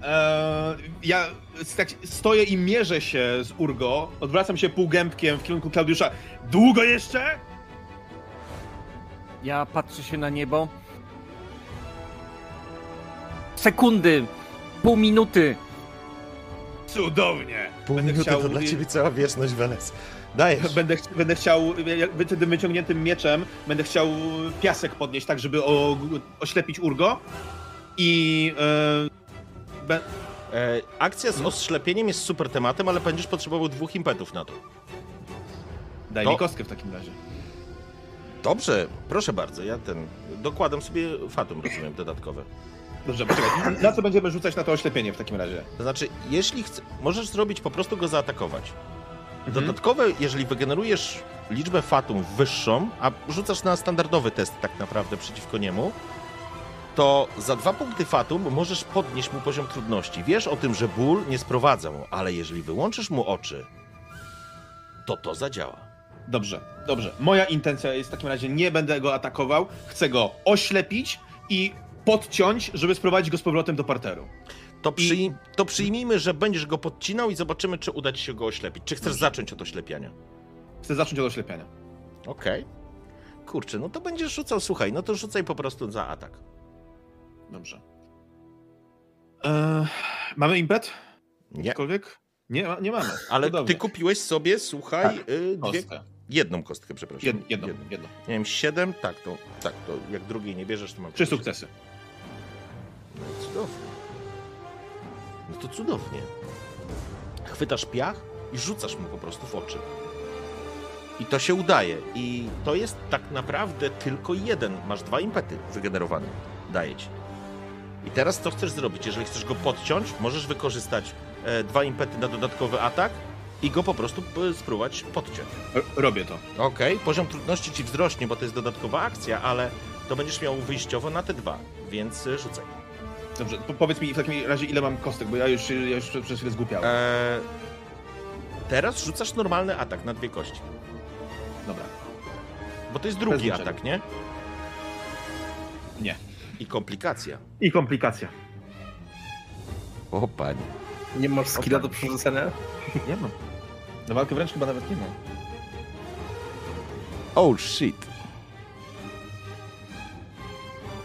Eee, ja tak stoję i mierzę się z Urgo, odwracam się półgębkiem w kierunku Klaudiusza. Długo jeszcze? Ja patrzę się na niebo. Sekundy, pół minuty. Cudownie! Pół Będę minuty chciał- to dla ciebie cała wieczność, Weles. Dajesz. [LAUGHS] Będę, ch- będę chciał, tym wyciągniętym mieczem, będę chciał piasek podnieść tak, żeby o, oślepić Urgo. I... E, be, E, akcja z oślepieniem jest super tematem, ale będziesz potrzebował dwóch impetów na to. daj To- mi kostkę w takim razie. Dobrze, proszę bardzo, ja ten... Dokładam sobie fatum, rozumiem, dodatkowe. Dobrze, poczekaj. Na co będziemy rzucać na to oślepienie w takim razie? To znaczy, jeśli chcesz, możesz zrobić, po prostu go zaatakować. Mhm. Dodatkowe, jeżeli wygenerujesz liczbę fatum wyższą, a rzucasz na standardowy test tak naprawdę przeciwko niemu, to za dwa punkty fatum możesz podnieść mu poziom trudności. Wiesz o tym, że ból nie sprowadza mu, ale jeżeli wyłączysz mu oczy, to to zadziała. Dobrze, dobrze. Moja intencja jest w takim razie, nie będę go atakował, chcę go oślepić i podciąć, żeby sprowadzić go z powrotem do parteru. To, przyj- to przyjmijmy, że będziesz go podcinał i zobaczymy, czy uda ci się go oślepić. Czy chcesz zacząć od oślepiania? Chcę zacząć od oślepiania. Okej. Kurczę, no to będziesz rzucał, słuchaj, no to rzucaj po prostu za atak. Dobrze. Eee, mamy impet? Nie. Cokolwiek? Nie, nie mamy. Ale ty kupiłeś sobie, słuchaj, y, dwie, Kostkę. jedną kostkę, przepraszam. Jed, jedną, jedną. Nie wiem, siedem, tak, to, tak, to jak drugiej nie bierzesz, to mam... Trzy sukcesy. No cudownie. No to cudownie. Chwytasz piach i rzucasz mu po prostu w oczy. I to się udaje. I to jest tak naprawdę tylko jeden. Masz dwa impety wygenerowane. Daję ci. I teraz co chcesz zrobić? Jeżeli chcesz go podciąć, możesz wykorzystać e, dwa impety na dodatkowy atak i go po prostu e, spróbować podciąć. Robię to. Okej, poziom trudności ci wzrośnie, bo to jest dodatkowa akcja, ale to będziesz miał wyjściowo na te dwa, więc e, rzucaj. Dobrze, po, powiedz mi w takim razie, ile mam kostek, bo ja już, ja już przez chwilę zgłupiałem. Eee, teraz rzucasz normalny atak na dwie kości. Dobra. Bo to jest drugi atak, nie? Nie. I komplikacja. I komplikacja. O panie. Nie masz skilla do przerzucenia? Nie mam. Na walkę wręcz chyba nawet nie mam. Oh shit.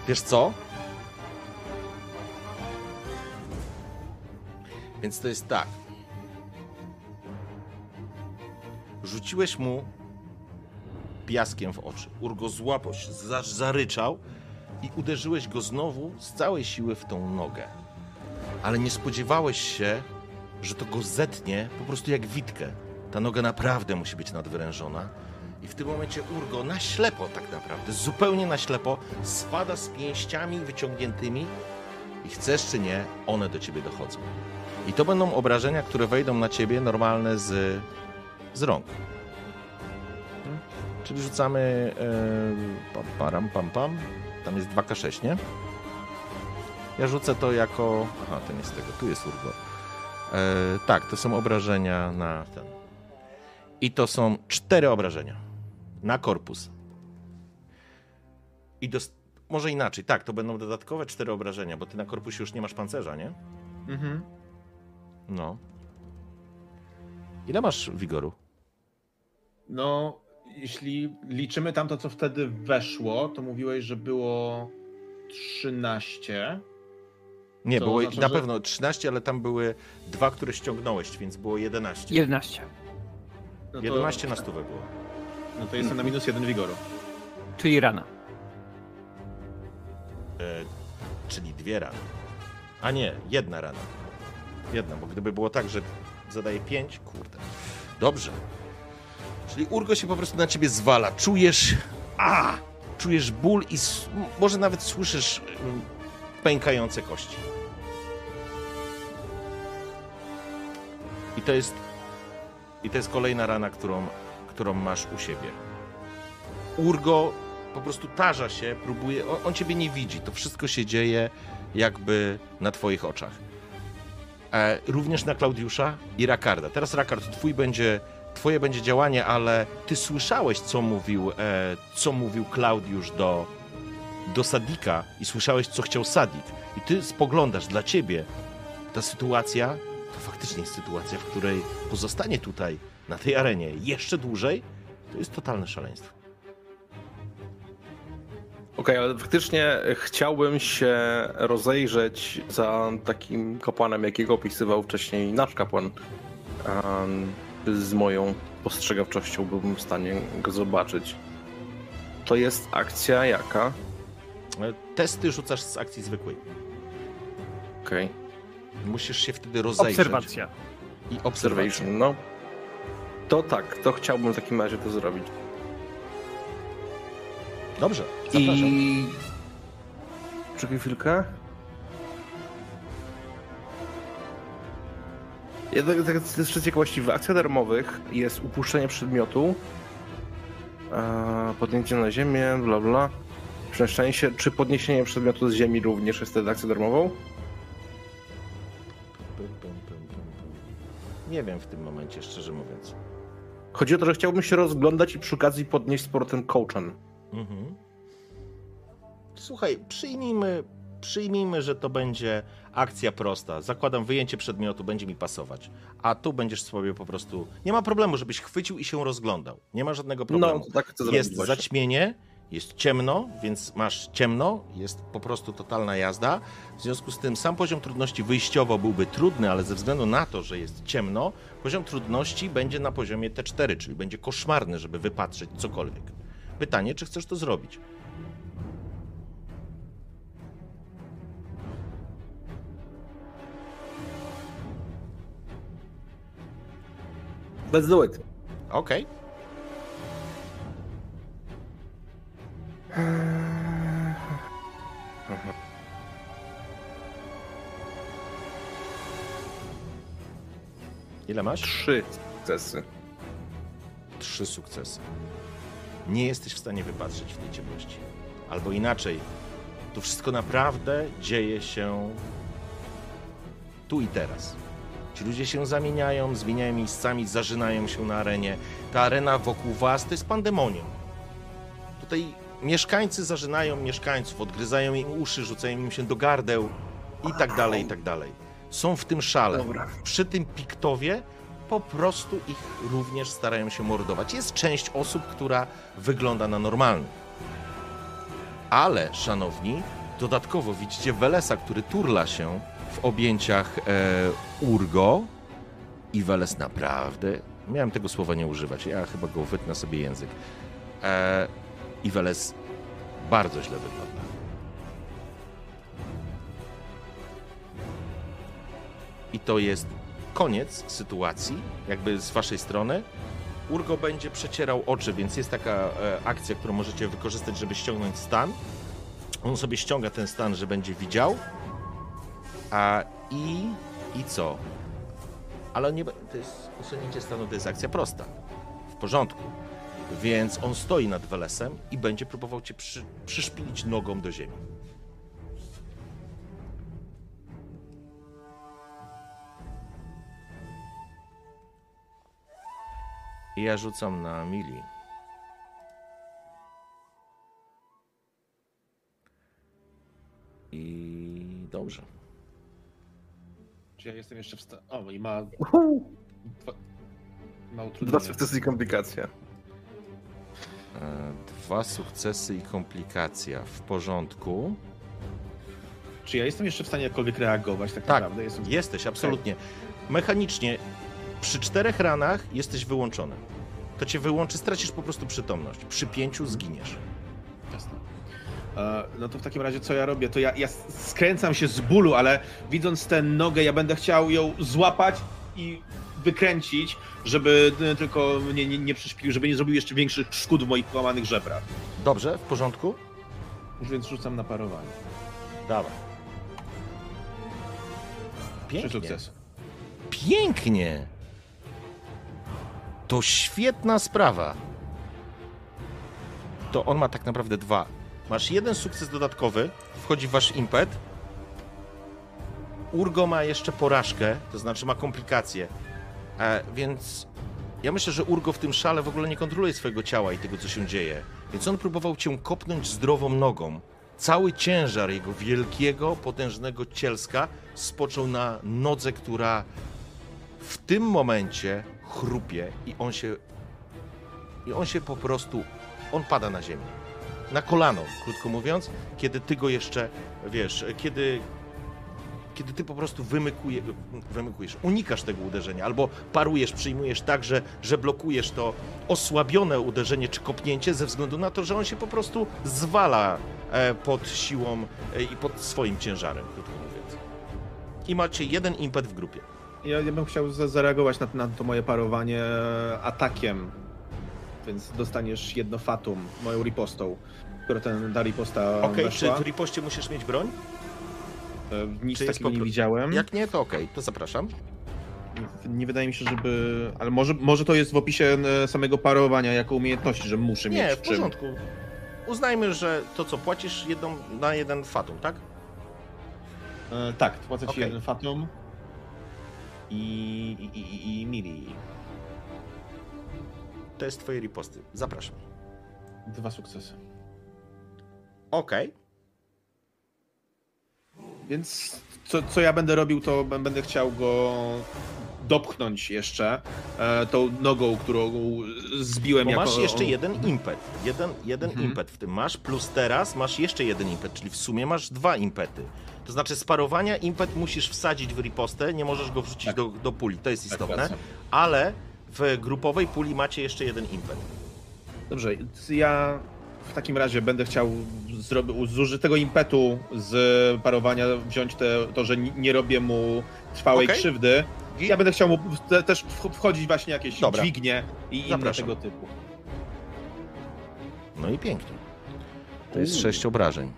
Wiesz co? Więc to jest tak. Rzuciłeś mu piaskiem w oczy. Urgo złapał się, zaryczał i uderzyłeś go znowu z całej siły w tą nogę. Ale nie spodziewałeś się, że to go zetnie po prostu jak witkę. Ta noga naprawdę musi być nadwyrężona. I w tym momencie Urgo na ślepo tak naprawdę, zupełnie na ślepo, spada z pięściami wyciągniętymi i chcesz czy nie, one do ciebie dochodzą. I to będą obrażenia, które wejdą na ciebie normalne z, z rąk. Czyli rzucamy e, pam, param, pam, pam. Tam jest 2K6, nie? Ja rzucę to jako... Aha, to nie z tego, tu jest Urgo. E, tak, to są obrażenia na ten. I to są cztery obrażenia na korpus. I dos- może inaczej, tak, to będą dodatkowe cztery obrażenia, bo ty na korpusie już nie masz pancerza, nie? Mhm. No. Ile masz wigoru? No, jeśli liczymy tamto, co wtedy weszło, to mówiłeś, że było 13. Nie, było oznacza, na że- pewno 13, ale tam były dwa, które ściągnąłeś, więc było 11. 11. No to, 11 na stówę było. No to jestem na minus jeden wigoru. Czyli rana. E, czyli dwie rany. A nie, jedna rana. Jedna, bo gdyby było tak, że zadaje pięć, kurde. Dobrze. Czyli Urgo się po prostu na ciebie zwala. Czujesz. A! Czujesz ból i może nawet słyszysz mm, pękające kości. I to jest. I to jest kolejna rana, którą, którą masz u siebie. Urgo po prostu tarza się, próbuje. On, on ciebie nie widzi. To wszystko się dzieje jakby na twoich oczach. E, również na Klaudiusza i Rakarda. Teraz Rakard, twój będzie, twoje będzie działanie, ale ty słyszałeś, co mówił, e, co mówił Klaudiusz do, do Sadika i słyszałeś, co chciał Sadik. I ty spoglądasz, dla ciebie ta sytuacja to faktycznie jest sytuacja, w której pozostanie tutaj, na tej arenie, jeszcze dłużej, to jest totalne szaleństwo. Okej, ale faktycznie chciałbym się rozejrzeć za takim kapłanem, jakiego opisywał wcześniej nasz kapłan. Em, Z moją postrzegawczością byłbym w stanie go zobaczyć. To jest akcja jaka? E, Testy rzucasz z akcji zwykłej. Okej. Musisz się wtedy rozejrzeć. Obserwacja. I obserwacja. Observation, no. To tak, to chciałbym w takim razie to zrobić. Dobrze, zapraszam. I... Czekaj chwilkę. Ja tak, tak z z ciekawości, w akcjach darmowych jest upuszczenie przedmiotu, e, podjęcie na ziemię, bla bla, przemieszczanie się, czy podniesienie przedmiotu z ziemi również jest wtedy akcją darmową? Pum, pum, pum, pum, pum. Nie wiem w tym momencie, szczerze mówiąc. Chodzi o to, że chciałbym się rozglądać i przy okazji podnieść z portem coachem. Mhm. Słuchaj, przyjmijmy, przyjmijmy, że to będzie akcja prosta. Zakładam wyjęcie przedmiotu, będzie mi pasować. A tu będziesz sobie po prostu. Nie ma problemu, żebyś chwycił i się rozglądał. Nie ma żadnego problemu. No, tak chcę jest właśnie. zaćmienie, jest ciemno, więc masz ciemno, jest po prostu totalna jazda. W związku z tym sam poziom trudności wyjściowo byłby trudny, ale ze względu na to, że jest ciemno, poziom trudności będzie na poziomie T4, czyli będzie koszmarny, żeby wypatrzeć cokolwiek. Pytanie, czy chcesz to zrobić? Let's do it. Okej. Ile masz? Trzy sukcesy. Trzy sukcesy. Nie jesteś w stanie wypatrzeć w tej ciemności. Albo inaczej, to wszystko naprawdę dzieje się tu i teraz. Ci ludzie się zamieniają, zmieniają miejscami, zażynają się na arenie. Ta arena wokół was to jest pandemonium. Tutaj mieszkańcy zażynają mieszkańców, odgryzają im uszy, rzucają im się do gardeł i tak dalej, i tak dalej. Są w tym szale. Dobra. Przy tym piktowie po prostu ich również starają się mordować. Jest część osób, która wygląda na normalną. Ale, szanowni, dodatkowo widzicie Welesa, który turla się w objęciach e, Urgo. I Weles naprawdę, miałem tego słowa nie używać, ja chyba go wytnę sobie język. E, I Weles bardzo źle wygląda. I to jest koniec sytuacji, jakby z waszej strony. Urgo będzie przecierał oczy, więc jest taka e, akcja, którą możecie wykorzystać, żeby ściągnąć stan. On sobie ściąga ten stan, że będzie widział. A i. i co? Ale on nie. To jest usunięcie stanu, to jest akcja prosta. W porządku. Więc on stoi nad Welesem i będzie próbował cię przy, przyszpilić nogą do ziemi. I ja rzucam na Mili. I dobrze. Czy ja jestem jeszcze w stanie... O, i ma... Dwa... Ma Dwa utrudnienia. sukcesy i komplikacja. E, Dwa sukcesy i komplikacja. W porządku. Czy ja jestem jeszcze w stanie jakkolwiek reagować tak, Tak, naprawdę? Jestem... Jesteś, absolutnie. Mechanicznie przy czterech ranach jesteś wyłączony. to cię wyłączy, stracisz po prostu przytomność. Przy pięciu zginiesz. Jasne. E, No to w takim razie co ja robię? To ja, ja skręcam się z bólu, ale widząc tę nogę, ja będę chciał ją złapać i wykręcić, żeby e, tylko mnie nie, nie przyśpił, żeby nie zrobił jeszcze większych szkód w moich połamanych żebrach. Dobrze, w porządku? Już więc rzucam na parowanie. Dawaj. Trzy Pięknie. sukcesy. Pięknie! To świetna sprawa. To on ma tak naprawdę dwa. Masz jeden sukces dodatkowy, wchodzi w wasz impet. Urgo ma jeszcze porażkę, to znaczy ma komplikacje. E, więc ja myślę, że Urgo w tym szale w ogóle nie kontroluje swojego ciała i tego, co się dzieje. Więc on próbował cię kopnąć zdrową nogą. Cały ciężar jego wielkiego, potężnego cielska spoczął na nodze, która w tym momencie chrupie i on się i on się po prostu on pada na ziemię. Na kolano, krótko mówiąc, kiedy ty go jeszcze, wiesz, kiedy kiedy ty po prostu wymykuje, wymykujesz, unikasz tego uderzenia, albo parujesz, przyjmujesz tak, że, że blokujesz to osłabione uderzenie czy kopnięcie ze względu na to, że on się po prostu zwala e, pod siłą e, i pod swoim ciężarem, krótko mówiąc. I macie jeden impet w grupie. Ja, ja bym chciał za- zareagować na, na to moje parowanie atakiem, więc dostaniesz jedno fatum moją ripostą, która ten da riposta Okej, czy weszła. w ripoście musisz mieć broń? E, Nic czy takiego nie widziałem. Jak nie, to okej, to zapraszam. Nie wydaje mi się, żeby. Ale może, może to jest w opisie e, samego parowania jako umiejętności, że muszę Nie, mieć w czym. porządku. Uznajmy, że to co, płacisz jedną na jeden fatum, tak? E, tak, płacę ci Okej. jeden fatum i, i, i, i mili. To jest twoje riposty. Zapraszam. Dwa sukcesy. Okej. Więc co, co ja będę robił, to będę chciał go dopchnąć jeszcze e, tą nogą, którą zbiłem Bo jako... masz jeszcze jeden impet. Jeden, jeden Mhm. impet w tym masz, plus teraz masz jeszcze jeden impet, czyli w sumie masz dwa impety. To znaczy z parowania impet musisz wsadzić w ripostę, nie możesz go wrzucić Tak. do, do puli, to jest Tak, istotne. racja. ale w grupowej puli macie jeszcze jeden impet. Dobrze, ja w takim razie będę chciał zrobić z użytego impetu z parowania wziąć te, to, że ni- nie robię mu trwałej Okej. krzywdy. Ja będę chciał mu te, też wch- wchodzić właśnie jakieś Dobra. dźwignie i inne tego typu. No i pięknie. To jest sześć obrażeń.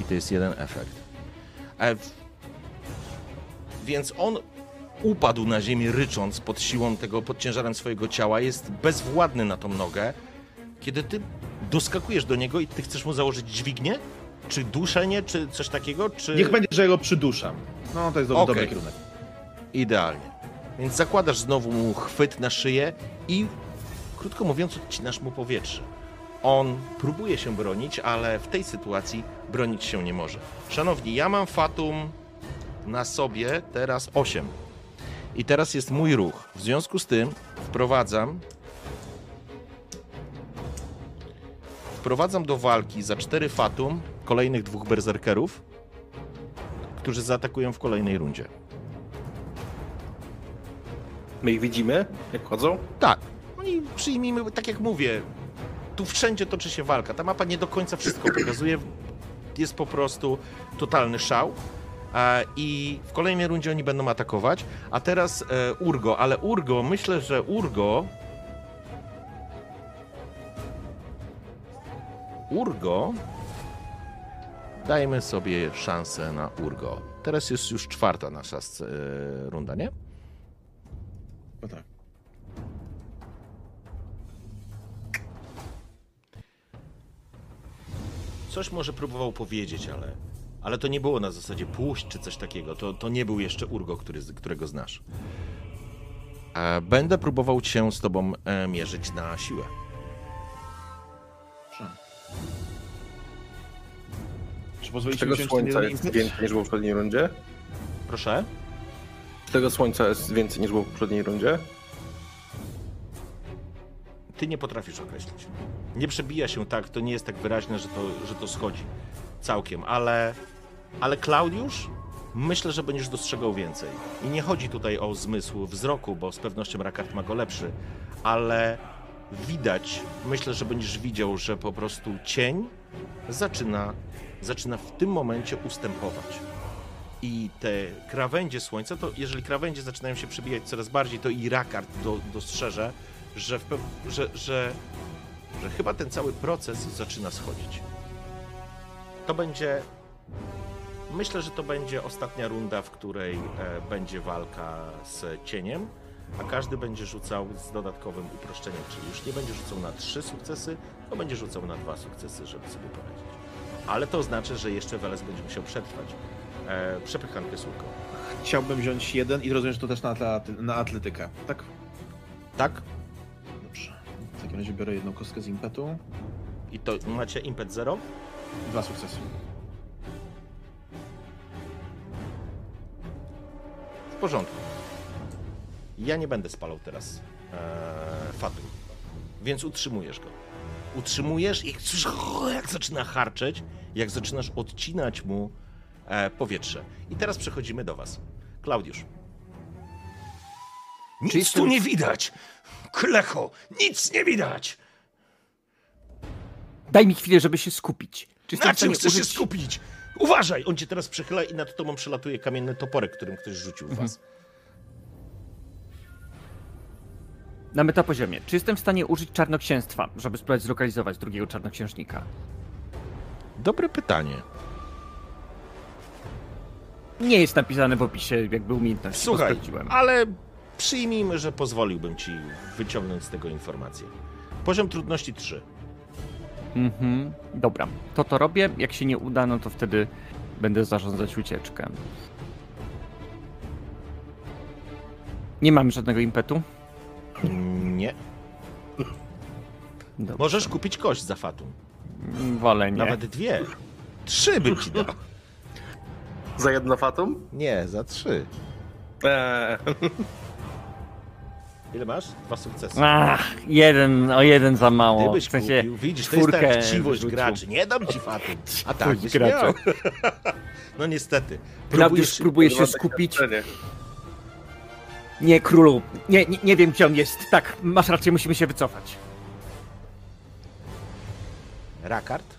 I to jest jeden efekt. E. Więc on upadł na ziemię rycząc pod siłą tego, pod ciężarem swojego ciała, jest bezwładny na tą nogę. Kiedy ty doskakujesz do niego i ty chcesz mu założyć dźwignię? Czy duszenie, czy coś takiego? Czy... Niech będzie, że go przyduszam. No to jest dobry, Okej. dobry kierunek. Idealnie. Więc zakładasz znowu mu chwyt na szyję i, krótko mówiąc, odcinasz mu powietrze. On próbuje się bronić, ale w tej sytuacji bronić się nie może. Szanowni, ja mam Fatum na sobie teraz 8. I teraz jest mój ruch. W związku z tym wprowadzam. Wprowadzam do walki za 4 Fatum kolejnych dwóch berserkerów, którzy zaatakują w kolejnej rundzie. My ich widzimy, jak chodzą? Tak. Oni przyjmijmy, tak jak mówię, tu wszędzie toczy się walka. Ta mapa nie do końca wszystko pokazuje. Jest po prostu totalny szał. E, I w kolejnej rundzie oni będą atakować. A teraz e, Urgo, ale Urgo, myślę, że Urgo. Urgo. Dajmy sobie szansę na Urgo. Teraz jest już czwarta nasza e, runda, nie? No tak. Coś może próbował powiedzieć, ale, ale to nie było na zasadzie puść czy coś takiego. To, to nie był jeszcze Urgo, który, którego znasz. E, Będę próbował się z tobą e, mierzyć na siłę. Czy Czy tego ten słońca jeden jest więcej niż było w poprzedniej rundzie? Proszę? Czy tego słońca jest więcej niż było w poprzedniej rundzie? Ty nie potrafisz określić. Nie przebija się tak, to nie jest tak wyraźne, że to, że to schodzi całkiem, ale, ale Klaudiusz, myślę, że będziesz dostrzegał więcej. I nie chodzi tutaj o zmysł wzroku, bo z pewnością Rakard ma go lepszy, ale widać, myślę, że będziesz widział, że po prostu cień zaczyna, zaczyna w tym momencie ustępować. I te krawędzie słońca, to jeżeli krawędzie zaczynają się przebijać coraz bardziej, to i Rakard do, dostrzeże, że, pew, że, że, że chyba ten cały proces zaczyna schodzić. To będzie. Myślę, że to będzie ostatnia runda, w której e, będzie walka z cieniem, a każdy będzie rzucał z dodatkowym uproszczeniem, czyli już nie będzie rzucał na trzy sukcesy, tylko będzie rzucał na dwa sukcesy, żeby sobie poradzić. Ale to oznacza, że jeszcze Weles będzie musiał przetrwać e, przepychankę słówką. Chciałbym wziąć jeden i rozumiem, że to też na, atlety, na atletykę, tak? Tak? Dobrze. W takim razie biorę jedną kostkę z impetu. I to macie impet 0? Dwa sukcesy. W porządku. Ja nie będę spalał teraz e, fatum, więc utrzymujesz go. Utrzymujesz i [LAUGHS] jak zaczyna harczeć, jak zaczynasz odcinać mu e, powietrze. I teraz przechodzimy do was. Klaudiusz. Nic Czyli tu nie widać! Klecho, nic nie widać! Daj mi chwilę, żeby się skupić. Czy Na czym chcesz się użyć- skupić? Uważaj! On cię teraz przechyla i nad tobą przelatuje kamienny toporek, którym ktoś rzucił w was. Na metapoziomie. Czy jestem w stanie użyć czarnoksięstwa, żeby spróbować zlokalizować drugiego czarnoksiężnika? Dobre pytanie. Nie jest napisane w opisie jakby umiejętności. Słuchaj, ale przyjmijmy, że pozwoliłbym ci wyciągnąć z tego informację. Poziom trudności 3. Mhm. Dobra, to to robię. Jak się nie uda, no to wtedy będę zarządzać ucieczkę. Nie mam żadnego impetu. Nie. Dobrze. Możesz kupić kość za fatum. Wolę nie. Nawet dwie. Trzy bym ci dał. Za jedno fatum? Nie, za trzy. Eee, Ile masz? Dwa sukcesy. Ach, jeden, o jeden za mało. Gdybyś w sensie kupił, widzisz, to jest ta chciwość wyrzucił. graczy. Nie dam ci fatum. [LAUGHS] A tak miał. [LAUGHS] No niestety. Próbujesz... próbuje się skupić. Nie, królu. Nie, nie, nie wiem, gdzie on jest. Tak, masz rację, musimy się wycofać. Rakard.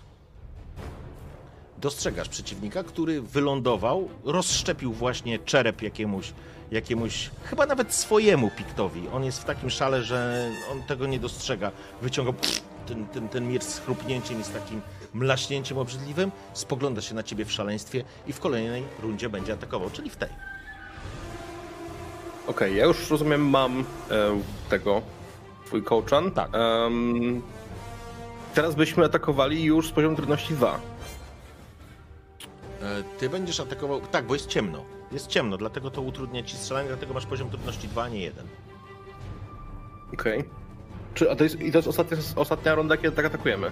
Dostrzegasz przeciwnika, który wylądował, rozszczepił właśnie czerep jakiemuś, jakiemuś, chyba nawet swojemu piktowi. On jest w takim szale, że on tego nie dostrzega. Wyciąga pff, ten, ten, ten miecz z chrupnięciem i z takim mlaśnięciem obrzydliwym, spogląda się na ciebie w szaleństwie i w kolejnej rundzie będzie atakował, czyli w tej. Okej, ja już rozumiem, mam e, tego, twój kołczan. Tak. Em, teraz byśmy atakowali już z poziomu trudności 2. E, Ty będziesz atakował, tak, bo jest ciemno. Jest ciemno, dlatego to utrudnia ci strzelanie, dlatego masz poziom trudności 2, a nie 1. Okej. Czy, a to jest, I to jest ostatnia, ostatnia runda, kiedy tak atakujemy?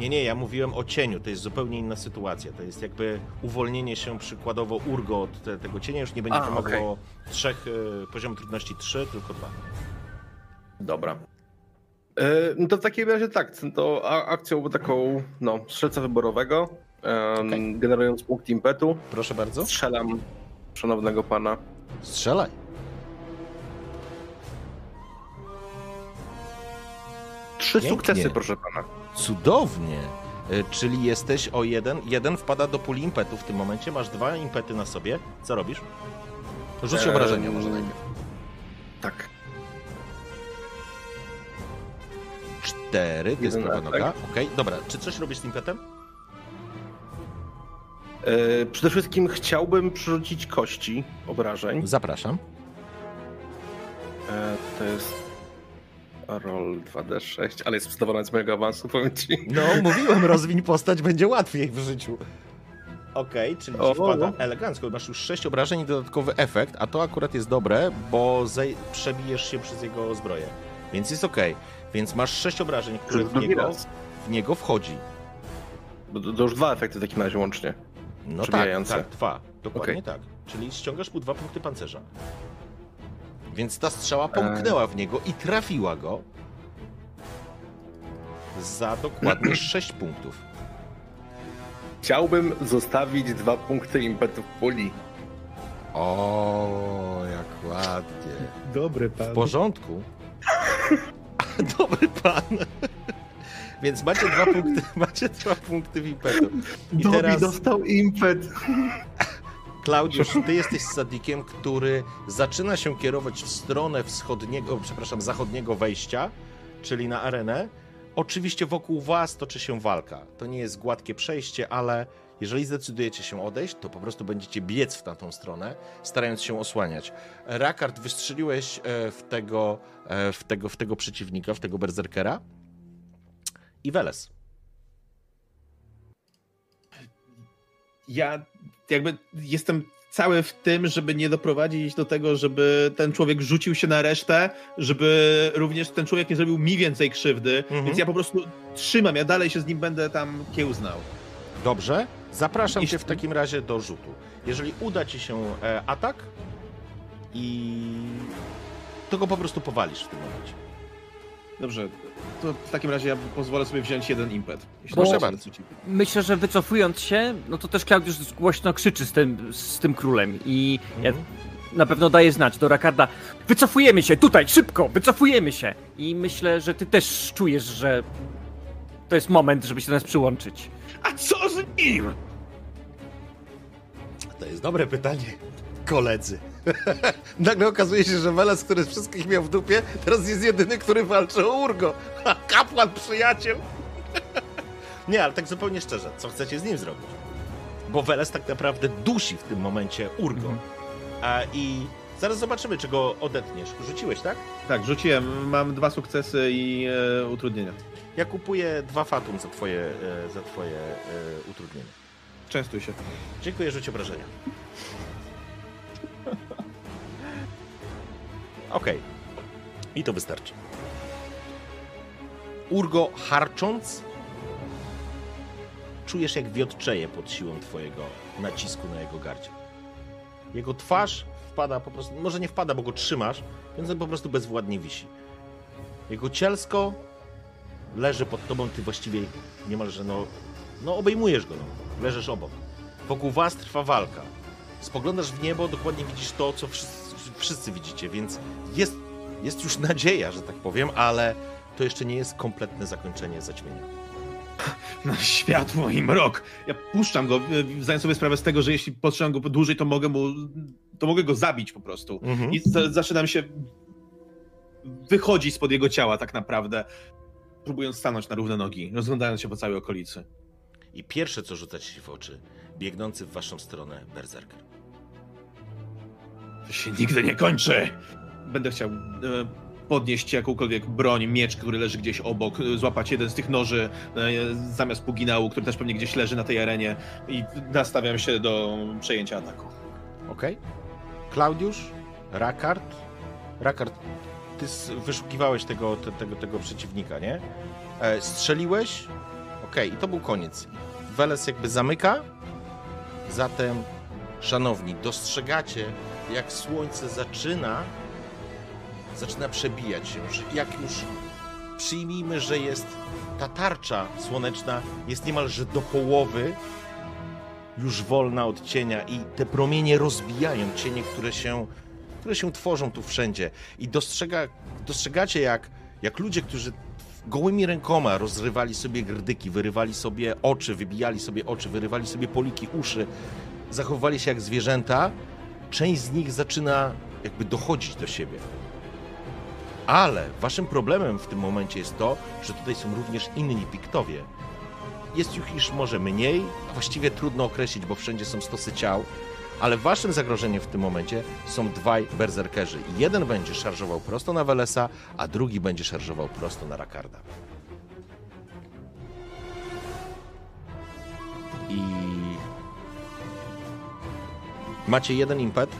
Nie, nie, ja mówiłem o cieniu, to jest zupełnie inna sytuacja. To jest jakby uwolnienie się przykładowo Urgo od te, tego cienia, już nie będzie A, wymagało trzech, e, poziom trudności 3, tylko 2. Dobra. No to w takim razie tak, to akcją taką, no, strzelca wyborowego, Okej. generując punkt impetu, Proszę bardzo. strzelam szanownego pana. Strzelaj. Trzy Pięknie. sukcesy, proszę pana. Cudownie. E, Czyli jesteś o jeden, jeden wpada do puli impetu w tym momencie, masz dwa impety na sobie. Co robisz? Rzuć Eee, obrażenia może najpierw. Tak. Cztery, to jest prawa noga. Okej, dobra. Czy coś robisz z impetem? E, przede wszystkim chciałbym przerzucić kości obrażeń. Zapraszam. E, to jest roll 2d6, ale jest zadowolony z mojego awansu, powiem ci. No, mówiłem, rozwiń postać, będzie łatwiej w życiu. Okej, czyli ci O, wpada o. elegancko. Masz już 6 obrażeń i dodatkowy efekt, a to akurat jest dobre, bo zej- przebijesz się przez jego zbroję. Więc jest okej. Więc masz 6 obrażeń, które w niego, w niego wchodzi. To, to już dwa efekty w takim razie łącznie. No tak, tak, dwa. Dokładnie Okej. tak. Czyli ściągasz mu dwa punkty pancerza. Więc ta strzała pomknęła w niego i trafiła go za dokładnie [CLEARS THROAT] 6 punktów. Chciałbym zostawić dwa punkty impetu w puli. O, jak ładnie. Dobry W pan. porządku. [LAUGHS] Dobry pan. [LAUGHS] Więc macie dwa punkty, [LAUGHS] macie dwa punkty w impetu. I Dobby teraz, dostał impet. Klaudiusz, ty jesteś sadikiem, który zaczyna się kierować w stronę wschodniego, przepraszam, zachodniego wejścia, czyli na arenę. Oczywiście wokół was toczy się walka. To nie jest gładkie przejście, ale jeżeli zdecydujecie się odejść, to po prostu będziecie biec w tamtą stronę, starając się osłaniać. Rakard, wystrzeliłeś e, w tego, e, w tego, w tego przeciwnika, w tego berserkera. I Weles. Ja jakby jestem cały w tym, żeby nie doprowadzić do tego, żeby ten człowiek rzucił się na resztę, żeby również ten człowiek nie zrobił mi więcej krzywdy, Mhm. więc ja po prostu trzymam, ja dalej się z nim będę tam kiełznał. Dobrze. Zapraszam cię w Jeśli- takim razie do rzutu. Jeżeli uda ci się e, atak i to go po prostu powalisz w tym momencie. Dobrze, to w takim razie ja pozwolę sobie wziąć jeden impet. Proszę bardzo. ci- Myślę, że wycofując się, no to też Klaudiusz głośno krzyczy z tym, z tym królem i ja Mhm. na pewno daje znać do Rakarda wycofujemy się, tutaj, szybko, wycofujemy się. I myślę, że ty też czujesz, że to jest moment, żeby się do nas przyłączyć. A co z nim? To jest dobre pytanie, koledzy. [LAUGHS] Nagle okazuje się, że Weles, który wszystkich miał w dupie, teraz jest jedyny, który walczy o Urgo. Ha, Kapłan, przyjaciel. [LAUGHS] Nie, ale tak zupełnie szczerze, co chcecie z nim zrobić? Bo Weles tak naprawdę dusi w tym momencie Urgo. A, I zaraz zobaczymy, czy go odetniesz. Rzuciłeś, tak? Tak, rzuciłem, mam dwa sukcesy i e, utrudnienia. Ja kupuję dwa fatum za twoje, e, za twoje e, utrudnienie. Częstuj się. Dziękuję, rzuć obrażenia. Okej. I to wystarczy. Urgo harcząc, czujesz jak wiotczeje pod siłą twojego nacisku na jego gardzie. Jego twarz wpada po prostu, może nie wpada, bo go trzymasz, więc on po prostu bezwładnie wisi. Jego cielsko leży pod tobą, ty właściwie niemalże, no, no obejmujesz go, no. leżysz obok. Wokół was trwa walka. Spoglądasz w niebo, dokładnie widzisz to, co wszyscy, wszyscy widzicie, więc jest, jest już nadzieja, że tak powiem, ale to jeszcze nie jest kompletne zakończenie zaćmienia. Na światło i mrok. Ja puszczam go, e, zdając sobie sprawę z tego, że jeśli potrzymam go dłużej, to mogę mu, to mogę go zabić po prostu. Mhm. I za, zaczynam się wychodzić spod jego ciała tak naprawdę, próbując stanąć na równe nogi, rozglądając się po całej okolicy. I pierwsze, co rzuca ci się w oczy, biegnący w waszą stronę berserker. To się nigdy nie kończy! Będę chciał e, podnieść jakąkolwiek broń, miecz, który leży gdzieś obok, e, złapać jeden z tych noży e, zamiast puginału, który też pewnie gdzieś leży na tej arenie i nastawiam się do przejęcia ataku. Okej? Klaudiusz, Rakard. Rakard, ty wyszukiwałeś tego, te, tego, tego przeciwnika, nie? E, strzeliłeś. Okej, i to był koniec. Weles jakby zamyka. Zatem, szanowni, dostrzegacie, jak słońce zaczyna zaczyna przebijać się. Że Jak już przyjmijmy, że jest ta tarcza słoneczna jest niemalże do połowy już wolna od cienia i te promienie rozbijają cienie, które się, które się tworzą tu wszędzie. I dostrzega, dostrzegacie, jak, jak ludzie, którzy gołymi rękoma rozrywali sobie grdyki, wyrywali sobie oczy, wybijali sobie oczy, wyrywali sobie poliki uszy, zachowywali się jak zwierzęta, część z nich zaczyna jakby dochodzić do siebie. Ale waszym problemem w tym momencie jest to, że tutaj są również inni piktowie, jest ich już może mniej, a właściwie trudno określić, bo wszędzie są stosy ciał, ale waszym zagrożeniem w tym momencie są dwaj berserkerzy. Jeden będzie szarżował prosto na Welesa, a drugi będzie szarżował prosto na Rakarda. I macie jeden impet.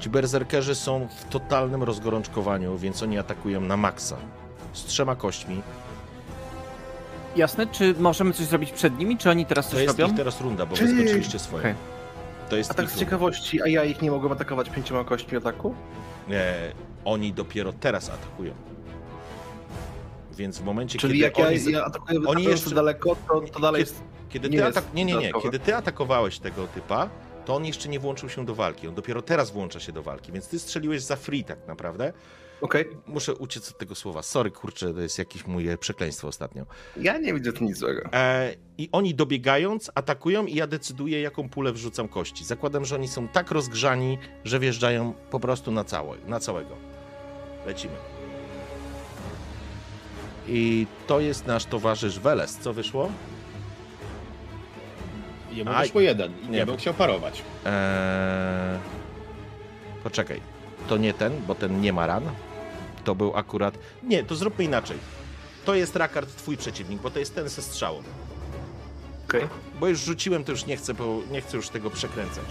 Ci berserkerzy są w totalnym rozgorączkowaniu, więc oni atakują na maksa. Z trzema kośćmi, Jasne, czy możemy coś zrobić przed nimi, czy oni teraz To coś jest robią? ich teraz runda, bo wy skończyliście swoje. Okej. To jest A tak ich z runda. ciekawości, a ja ich nie mogłem atakować pięcioma kośćmi ataku? E, oni dopiero teraz atakują. Więc w momencie, Czyli kiedy jak ja, oni... ja atakuję oni oni jeszcze- daleko, to, to dalej jest... Kiedy nie ty, atak... nie, nie, nie. dodatkowe. Kiedy ty atakowałeś tego typa, to on jeszcze nie włączył się do walki. On dopiero teraz włącza się do walki, więc ty strzeliłeś za free tak naprawdę. Okej. Muszę uciec od tego słowa. Sorry, kurczę, to jest jakieś moje przekleństwo ostatnio. Ja nie widzę tu nic złego. E, I oni dobiegając, atakują i ja decyduję, jaką pulę wrzucam kości. Zakładam, że oni są tak rozgrzani, że wjeżdżają po prostu na, całe, na całego. Lecimy. I to jest nasz towarzysz Weles. Co wyszło? Jemu Aj. wyszło jeden i Nie, nie bo- był chciał parować. Eee... Poczekaj. To nie ten, bo ten nie ma ran. To był akurat. Nie, to zróbmy inaczej. To jest Rakard, twój przeciwnik, bo to jest ten ze strzałą. Okej. Bo już rzuciłem, to już nie chcę, bo nie chcę już tego przekręcać.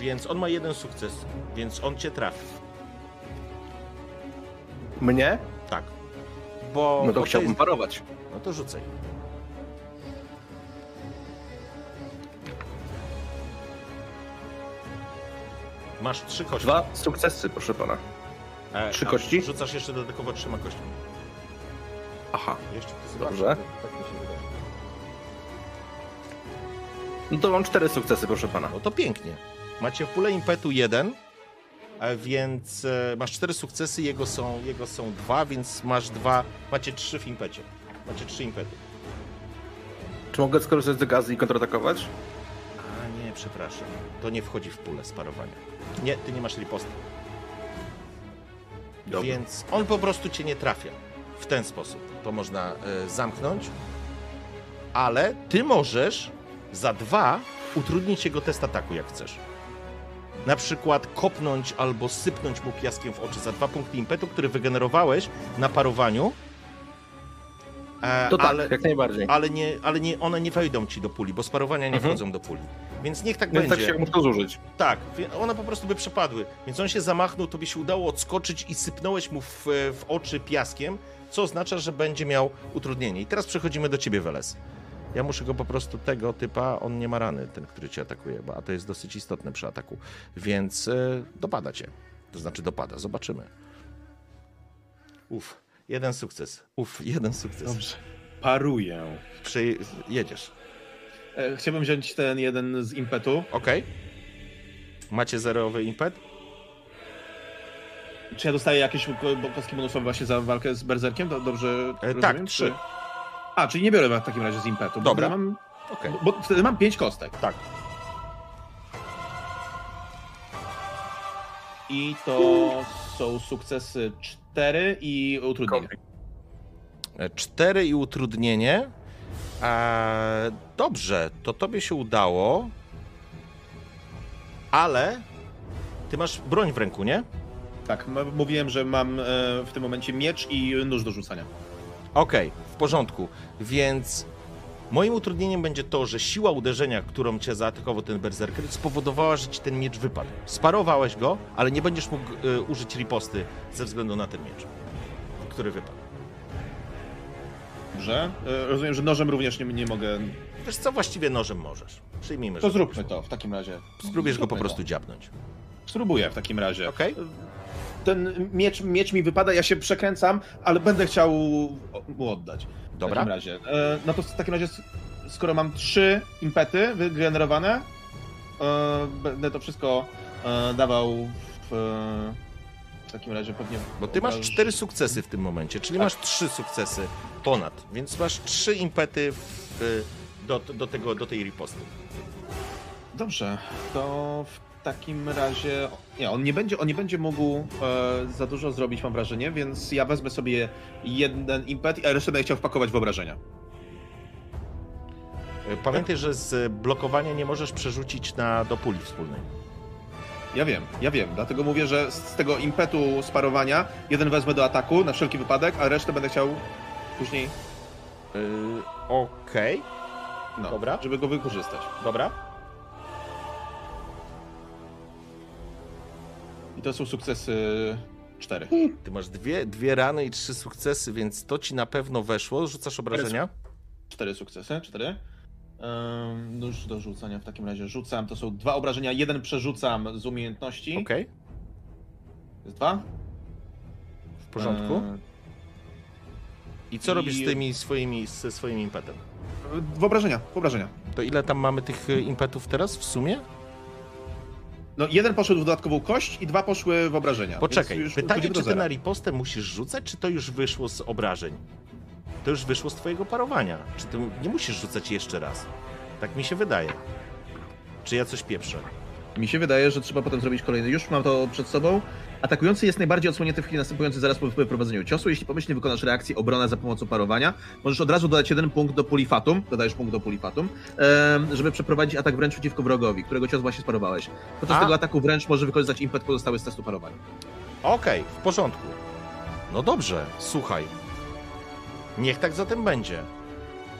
Więc on ma jeden sukces, więc on cię trafi. Mnie? Tak. Bo. No to bo chciałbym jest... parować. No to rzucaj. Masz trzy kości. Dwa sukcesy, proszę pana. E, trzy kości? Rzucasz jeszcze dodatkowo trzema kośćmi. Aha. Jeszcze to Dobrze. Tak mi się wydaje. No to mam cztery sukcesy, proszę pana. No to pięknie. Macie w pulę impetu jeden, a więc e, masz cztery sukcesy, jego są, jego są dwa, więc masz dwa, macie trzy w impecie. Macie trzy impety. Czy mogę skorzystać z gazy i kontratakować? A nie, przepraszam. To nie wchodzi w pulę sparowania. Nie, ty nie masz riposty. Dobra. Więc on po prostu cię nie trafia. W ten sposób. To można e, zamknąć. Ale ty możesz za dwa utrudnić jego test ataku, jak chcesz. Na przykład kopnąć albo sypnąć mu piaskiem w oczy za dwa punkty impetu, który wygenerowałeś na parowaniu. E, To tak, ale, jak najbardziej. ale, nie, ale nie, one nie wejdą ci do puli, bo z parowania nie Mhm. wchodzą do puli. Więc niech tak Więc tak będzie. się muszę zużyć. Tak, one po prostu by przepadły. Więc on się zamachnął, to by się udało odskoczyć i sypnąłeś mu w, w oczy piaskiem, co oznacza, że będzie miał utrudnienie. I teraz przechodzimy do ciebie, Weles. Ja muszę go po prostu tego typa, on nie ma rany, ten, który cię atakuje, bo, a to jest dosyć istotne przy ataku. Więc e, dopada cię. To znaczy dopada, zobaczymy. Uf, jeden sukces. Uf, jeden sukces. Dobrze. Paruję. Przy... Jedziesz. E, Chciałbym wziąć ten jeden z impetu. Okej. Macie zerowy impet? Czy ja dostaję jakieś ko- kostki bonusowe właśnie za walkę z berserkiem? Do- Dobrze E, rozumiem? tak, trzy. Czy- A, czyli nie biorę w takim razie z impetu. bo Dobra. wtedy Mam, Okej. bo wtedy mam pięć kostek. Tak. I to są sukcesy cztery i utrudnienia. E, Cztery i utrudnienie. E, dobrze, to tobie się udało. Ale ty masz broń w ręku, nie? Tak, m- mówiłem, że mam e, w tym momencie miecz i nóż do rzucania. Okej, w porządku. Więc moim utrudnieniem będzie to, że siła uderzenia, którą cię zaatakował ten berserker, spowodowała, że ci ten miecz wypadł. Sparowałeś go, ale nie będziesz mógł e, użyć riposty ze względu na ten miecz, który wypadł. Dobrze. E, rozumiem, że nożem również nie, nie mogę. Wiesz co, właściwie nożem możesz. Przyjmijmy, To że zróbmy to w takim razie. spróbujesz go po Zróbmy prostu to. dziabnąć. Spróbuję w takim razie. Okej? Ten miecz, miecz mi wypada, ja się przekręcam, ale będę chciał mu oddać. W Dobra. takim razie. E, no to w takim razie, skoro mam trzy impety wygenerowane, e, będę to wszystko e, dawał w, e, w takim razie pewnie. Bo ty masz cztery sukcesy w tym momencie, czyli Tak. masz trzy sukcesy ponad, więc masz trzy impety w, do, do, tego, do tej riposty. Dobrze, to w takim razie. Nie, on nie będzie, on nie będzie mógł e, za dużo zrobić, mam wrażenie, więc ja wezmę sobie jeden impet, a resztę będę chciał wpakować w obrażenia. Pamiętaj, że z blokowania nie możesz przerzucić na, do puli wspólnej. Ja wiem, ja wiem, dlatego mówię, że z tego impetu sparowania jeden wezmę do ataku na wszelki wypadek, a resztę będę chciał później, Yy, Okej, no, Dobra. żeby go wykorzystać. dobra. I to są sukcesy cztery. Ty masz dwie, dwie rany i trzy sukcesy, więc to ci na pewno weszło. Rzucasz obrażenia? Cztery sukcesy, cztery. Um, nóż do rzucania w takim razie rzucam, to są dwa obrażenia, jeden przerzucam z umiejętności. Okej, Jest dwa. w porządku. I co i- robisz z tymi swoimi, ze swoim impetem? Wyobrażenia, wyobrażenia. To ile tam mamy tych e, impetów teraz w sumie? No, jeden poszedł w dodatkową kość i dwa poszły w obrażenia. Poczekaj, pytanie, czy ty na ripostę musisz rzucać, czy to już wyszło z obrażeń? To już wyszło z twojego parowania. Czy ty nie musisz rzucać jeszcze raz? Tak mi się wydaje. Czy ja coś pieprzę? Mi się wydaje, że trzeba potem zrobić kolejny. Już mam to przed sobą. Atakujący jest najbardziej odsłonięty w chwili następującej zaraz po wyprowadzeniu ciosu. Jeśli pomyślnie wykonasz reakcję obrona za pomocą parowania, możesz od razu dodać jeden punkt do puli fatum, dodajesz punkt do puli fatum, em, żeby przeprowadzić atak wręcz przeciwko wrogowi, którego cios właśnie sparowałeś. Podczas A. tego ataku wręcz może wykorzystać impet pozostały z testu parowania. Okej, w porządku. No dobrze, słuchaj. Niech tak zatem będzie.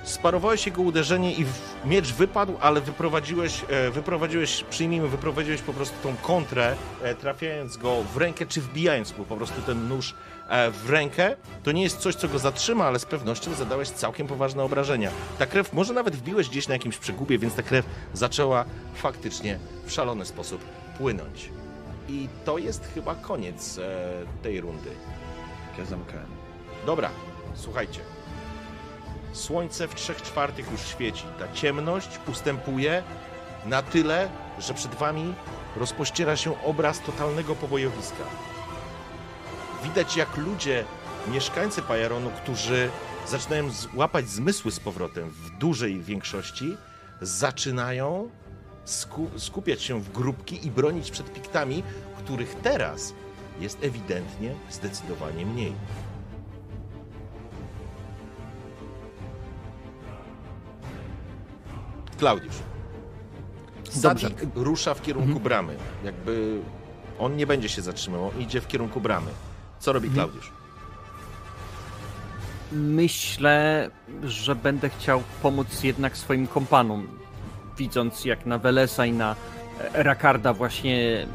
Sparowałeś jego uderzenie i miecz wypadł, ale wyprowadziłeś, e, wyprowadziłeś, przyjmijmy, wyprowadziłeś po prostu tą kontrę, e, trafiając go w rękę, czy wbijając mu po prostu ten nóż e, w rękę. To nie jest coś, co go zatrzyma, ale z pewnością zadałeś całkiem poważne obrażenia. Ta krew, może nawet wbiłeś gdzieś na jakimś przegubie, więc ta krew zaczęła faktycznie w szalony sposób płynąć. I to jest chyba koniec tej rundy. Zamknąłem. Dobra, słuchajcie. Słońce w trzech czwartych już świeci. Ta ciemność ustępuje na tyle, że przed wami rozpościera się obraz totalnego pobojowiska. Widać, jak ludzie, mieszkańcy Pajaronu, którzy zaczynają z- łapać zmysły z powrotem w dużej większości, zaczynają sku- skupiać się w grupki i bronić przed piktami, których teraz jest ewidentnie zdecydowanie mniej. Klaudiusz. Dobrze. Sadik rusza w kierunku bramy. Jakby on nie będzie się zatrzymywał, idzie w kierunku bramy. Co robi Klaudiusz? Myślę, że będę chciał pomóc jednak swoim kompanom. Widząc jak na Welesa i na e, Rakarda właśnie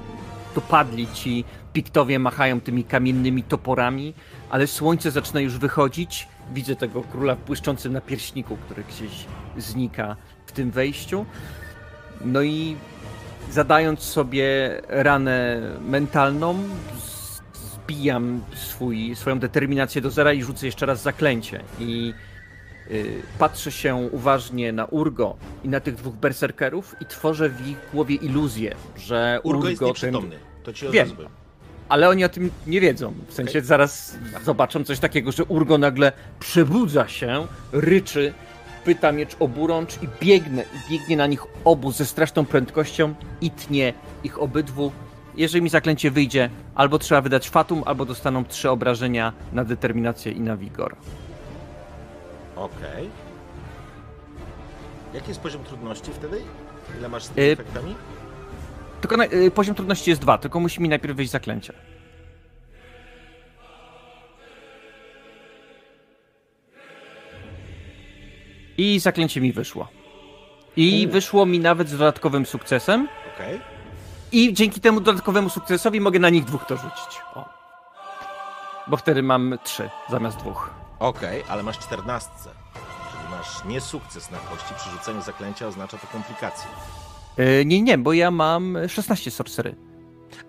dopadli ci piktowie machają tymi kamiennymi toporami, ale słońce zaczyna już wychodzić. Widzę tego króla w błyszczącym napierśniku, który gdzieś znika tym wejściu. No i zadając sobie ranę mentalną, zbijam swój, swoją determinację do zera i rzucę jeszcze raz zaklęcie. I y, patrzę się uważnie na Urgo i na tych dwóch berserkerów i tworzę w ich głowie iluzję, że Urgo Urgo, jest nieprzytomny. To ci Wiem. ale oni o tym nie wiedzą. W sensie zaraz zobaczą coś takiego, że Urgo nagle przebudza się, ryczy, pyta miecz oburącz i biegnę, biegnie na nich obu ze straszną prędkością i tnie ich obydwu. Jeżeli mi zaklęcie wyjdzie, albo trzeba wydać fatum, albo dostaną trzy obrażenia na determinację i na wigor. Okej. Jaki jest poziom trudności wtedy? Ile masz z Y- tymi efektami? Tylko na, y, poziom trudności jest dwa, tylko musi mi najpierw wyjść zaklęcie. I zaklęcie mi wyszło. I wyszło mi nawet z dodatkowym sukcesem. Okej. I dzięki temu dodatkowemu sukcesowi mogę na nich dwóch to rzucić. O. Bo wtedy mam trzy zamiast dwóch. Okej, ale masz czternastce. Czyli masz nie sukces na kości. Przy rzuceniu zaklęcia oznacza to komplikacje. Yy, nie, nie, bo ja mam 16 sorcery.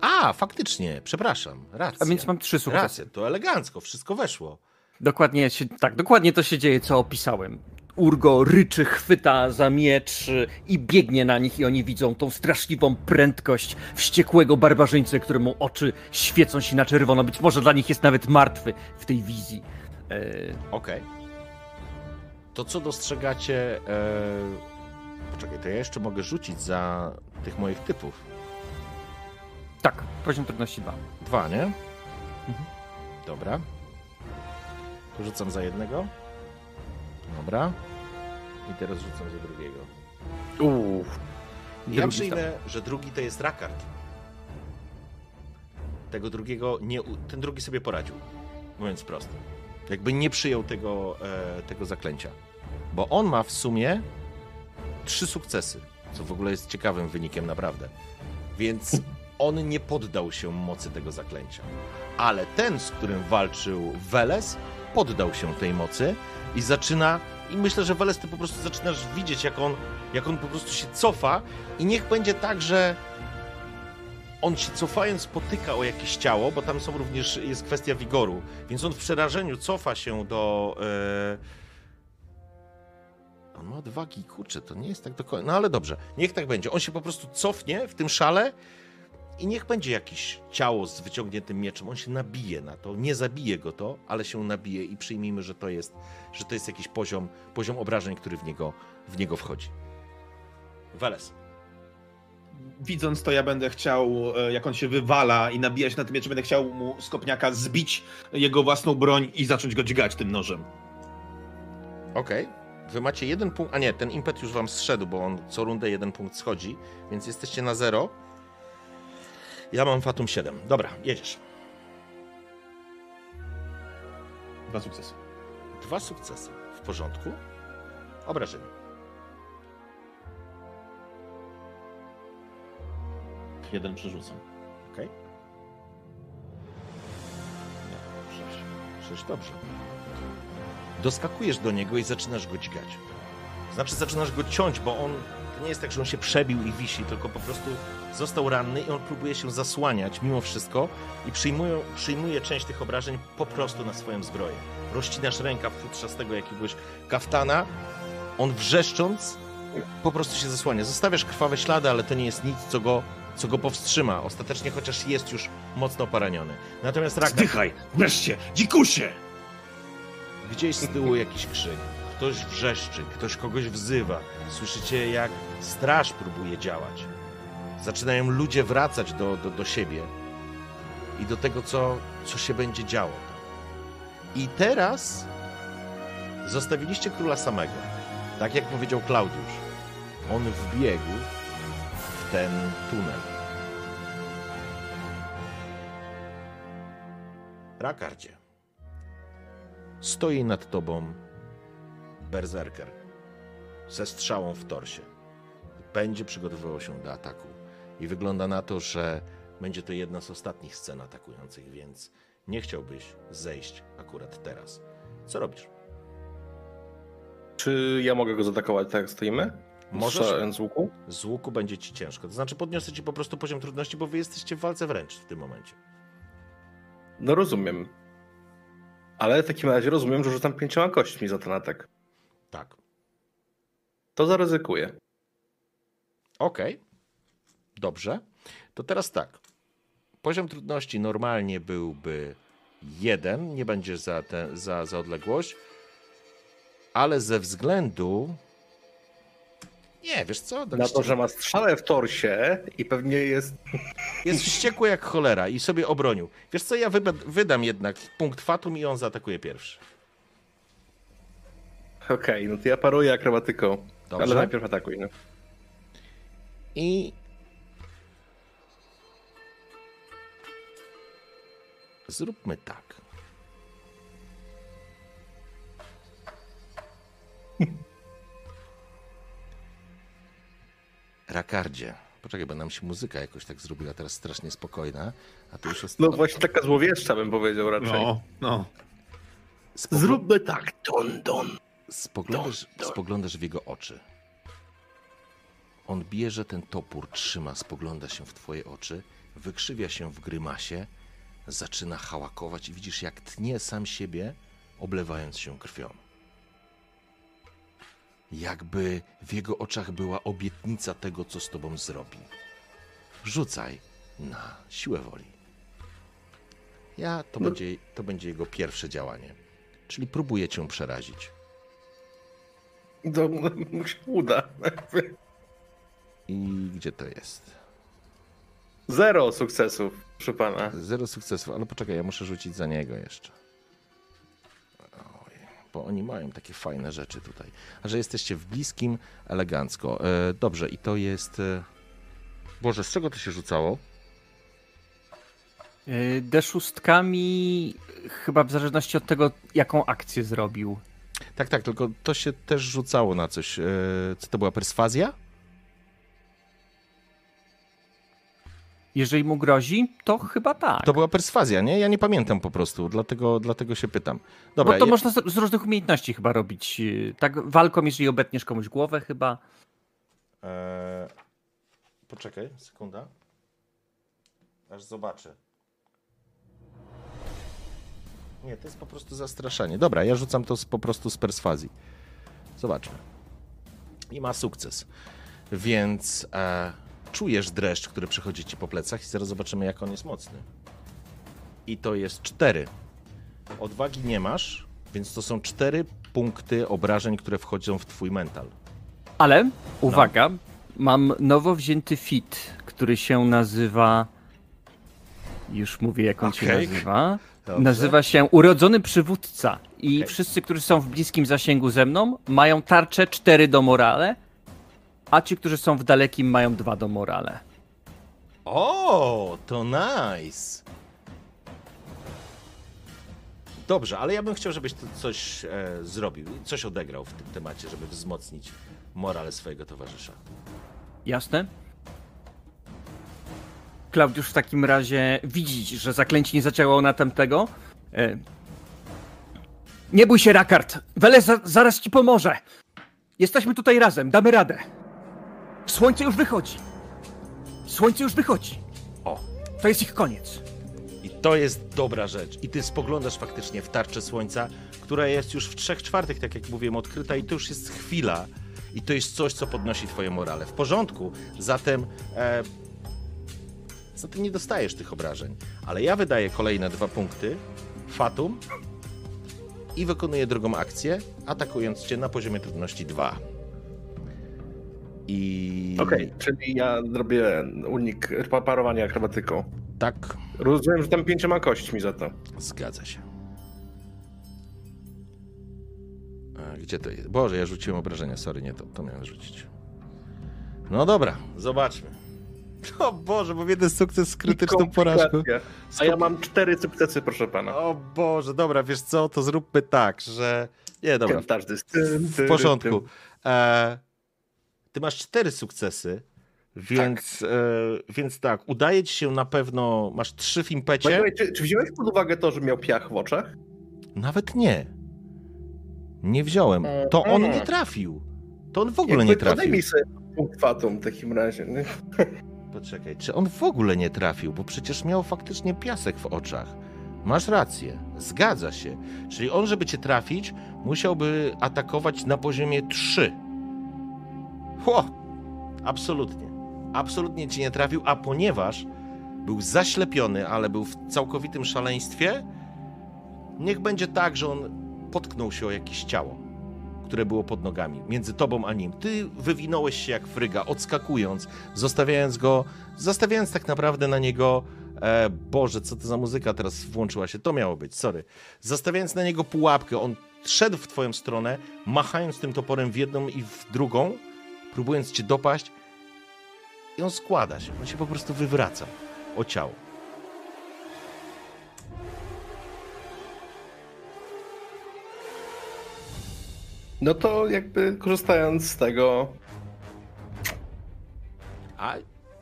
A, faktycznie, przepraszam. Racja. A więc mam trzy sukcesy. Rację, to elegancko, wszystko weszło. Dokładnie się, tak, dokładnie to się dzieje, co opisałem. Urgo ryczy, chwyta za miecz i biegnie na nich i oni widzą tą straszliwą prędkość wściekłego barbarzyńcy, któremu oczy świecą się na czerwono. Być może dla nich jest nawet martwy w tej wizji. E, Okej. To co dostrzegacie... E... Poczekaj, to ja jeszcze mogę rzucić za tych moich typów. tak, poziom trudności 2. Dwa, nie? Dobra. Tu rzucam za jednego. Dobra. I teraz rzucam za drugiego. Uuu, Ja przyjmę, że drugi to jest Rakard. Tego drugiego nie. Ten drugi sobie poradził. Mówiąc prosto. Jakby nie przyjął tego, e, tego zaklęcia. Bo on ma w sumie trzy sukcesy. Co w ogóle jest ciekawym wynikiem, naprawdę. Więc on nie poddał się mocy tego zaklęcia. Ale ten, z którym walczył Weles, poddał się tej mocy i zaczyna. I myślę, że Weles, ty po prostu zaczynasz widzieć, jak on, jak on po prostu się cofa. I niech będzie tak, że on się cofając potyka o jakieś ciało, bo tam są również, jest kwestia wigoru, więc on w przerażeniu cofa się do... On ma odwagi, kurczę, to nie jest tak do końca. No ale dobrze, niech tak będzie. On się po prostu cofnie w tym szale i niech będzie jakieś ciało z wyciągniętym mieczem. On się nabije na to. Nie zabije go to, ale się nabije i przyjmijmy, że to jest, że to jest jakiś poziom, poziom obrażeń, który w niego, w niego wchodzi. Weles. Widząc to, ja będę chciał, e, jak on się wywala i nabija się na tym mieczu, będę chciał mu z kopniaka zbić jego własną broń i zacząć go dźgać tym nożem. Okej. Wy macie jeden punkt. A nie, ten impet już wam zszedł, bo on co rundę jeden punkt schodzi, więc jesteście na zero. Ja mam Fatum 7. Dobra, jedziesz. Dwa sukcesy. Dwa sukcesy. W porządku. Obrażenie. Jeden przerzucam. Okej. Sześć. Przecież dobrze. Doskakujesz do niego i zaczynasz go dźgać. Znaczy zaczynasz go ciąć, bo on to nie jest tak, że on się przebił i wisi, tylko po prostu został ranny i on próbuje się zasłaniać mimo wszystko i przyjmuje, przyjmuje część tych obrażeń po prostu na swoją zbroję. Rozcinasz rękaw futrzastego jakiegoś kaftana, on wrzeszcząc po prostu się zasłania. Zostawiasz krwawe ślady, ale to nie jest nic, co go, co go powstrzyma. Ostatecznie, chociaż jest już mocno poraniony. Natomiast Ragnar... Zdychaj! Wreszcie! Dzikusie! Gdzieś z tyłu jakiś krzyk. Ktoś wrzeszczy, ktoś kogoś wzywa. Słyszycie, jak straż próbuje działać. Zaczynają ludzie wracać do, do, do siebie i do tego, co, co się będzie działo. I teraz zostawiliście króla samego. Tak jak powiedział Klaudiusz. On wbiegł w ten tunel. Rakardzie. Stoi nad tobą berserker ze strzałą w torsie. Będzie przygotowywał się do ataku. I wygląda na to, że będzie to jedna z ostatnich scen atakujących, więc nie chciałbyś zejść akurat teraz. Co robisz? Czy ja mogę go zaatakować tak jak stoimy? Możesz. Z łuku? Z łuku będzie ci ciężko. To znaczy podniosę ci po prostu poziom trudności, bo wy jesteście w walce wręcz w tym momencie. No rozumiem. Ale w takim razie rozumiem, że rzucam pięcioma kośćmi za ten atak. Tak. To zaryzykuję. Okej. Dobrze. To teraz tak. Poziom trudności normalnie byłby jeden, nie będzie za, te, za, za odległość, ale ze względu. Nie, wiesz co? Tak Na to, że ma strzałę w torsie i pewnie jest... Jest wściekły jak cholera i sobie obronił. Wiesz co, ja wyba- wydam jednak punkt fatum i on zaatakuje pierwszy. Okej, no to ja paruję akrobatyką. Dobrze. Ale najpierw atakuj, no. I. Zróbmy tak. [LAUGHS] Rakardzie. Poczekaj, bo nam się muzyka jakoś tak zrobiła teraz strasznie spokojna, a to już jest... No właśnie taka złowieszcza bym powiedział raczej. No, no. Zróbmy tak, don, don. Spoglądasz, spoglądasz w jego oczy. On bierze ten topór, trzyma, spogląda się w twoje oczy, wykrzywia się w grymasie, zaczyna hałakować i widzisz, jak tnie sam siebie, oblewając się krwią. Jakby w jego oczach była obietnica tego, co z tobą zrobi. Rzucaj na siłę woli. Ja, to, No. będzie, to będzie jego pierwsze działanie. Czyli próbuje cię przerazić. To [LAUGHS] mu się uda. I gdzie to jest? Zero sukcesów, proszę pana. Zero sukcesów, ale poczekaj, ja muszę rzucić za niego jeszcze. Oj, bo oni mają takie fajne rzeczy tutaj. A że jesteście w bliskim, elegancko. E, dobrze, i to jest. E... Boże, z czego to się rzucało? Yy, D6 chyba w zależności od tego, jaką akcję zrobił. Tak, tak, tylko to się też rzucało na coś. E, co to była perswazja? Jeżeli mu grozi, to chyba tak. To była perswazja, nie? Ja nie pamiętam po prostu, dlatego, dlatego się pytam. Bo Dobra, to ja... można z, z różnych umiejętności chyba robić. yy, Tak walką, jeżeli obetniesz komuś głowę chyba. Eee, poczekaj, sekunda. Aż zobaczę. Nie, to jest po prostu zastraszanie. Dobra, ja rzucam to z, po prostu z perswazji. Zobaczmy. i ma sukces. Więc e, czujesz dreszcz, który przechodzi ci po plecach i zaraz zobaczymy, jak on jest mocny. I to jest cztery. Odwagi nie masz, więc to są cztery punkty obrażeń, które wchodzą w twój mental. Ale, uwaga, mam nowo wzięty fit, który się nazywa... Już mówię, jak on się Okej. nazywa. Dobrze. Nazywa się Urodzony Przywódca. I Okej. wszyscy, którzy są w bliskim zasięgu ze mną, mają tarczę 4 do morale, a ci, którzy są w dalekim, mają 2 do morale. O, to nice. Dobrze, ale ja bym chciał, żebyś coś e, zrobił, coś odegrał w tym temacie, żeby wzmocnić morale swojego towarzysza. Jasne? Klaudiusz w takim razie widzi, że zaklęcie nie zadziałało na tamtego. E... Nie bój się, Rakard! Wele za zaraz ci pomoże! Jesteśmy tutaj razem, damy radę. Słońce już wychodzi. Słońce już wychodzi. O. To jest ich koniec. I to jest dobra rzecz. I ty spoglądasz faktycznie w tarczę słońca, która jest już w trzech czwartych, tak jak mówiłem, odkryta i to już jest chwila. I to jest coś, co podnosi twoje morale. W porządku. Zatem... E, zatem nie dostajesz tych obrażeń. Ale ja wydaję kolejne dwa punkty. Fatum. I wykonuję drugą akcję, atakując cię na poziomie trudności 2. I... Okej, czyli ja zrobię unik pa- parowania akrobatyką. Tak, Rozumiem, że tam pięcioma kośćmi za to. Zgadza się. A, gdzie to jest? Boże, ja rzuciłem obrażenia, sorry, nie to, to miałem rzucić. No dobra, zobaczmy. [LAUGHS] O Boże, bo jeden sukces z krytyczną porażką. A ja mam cztery sukcesy, proszę pana. O Boże, dobra, wiesz co, to zróbmy tak, że... Nie, dobra, w porządku. E, ty masz cztery sukcesy, więc tak. E, więc tak, udaje ci się na pewno, masz trzy w impecie. Czy, czy wziąłeś pod uwagę to, że miał piach w oczach? Nawet nie. Nie wziąłem. To on nie trafił. To on w ogóle nie Jakby trafił. Podaj mi sobie punkt fatum w takim razie. Nie? Poczekaj, czy on w ogóle nie trafił? Bo przecież miał faktycznie piasek w oczach. Masz rację, zgadza się. Czyli on, żeby cię trafić, musiałby atakować na poziomie 3. Ho! Absolutnie. Absolutnie ci nie trafił, a ponieważ był zaślepiony, ale był w całkowitym szaleństwie, niech będzie tak, że on potknął się o jakieś ciało, które było pod nogami, między tobą a nim. Ty wywinąłeś się jak fryga, odskakując, zostawiając go, zostawiając tak naprawdę na niego. E, Boże, co to za muzyka teraz włączyła się? To miało być, sorry. Zostawiając na niego pułapkę, on szedł w twoją stronę, machając tym toporem w jedną i w drugą, próbując cię dopaść, i on składa się, on się po prostu wywraca o ciało. No to jakby korzystając z tego, A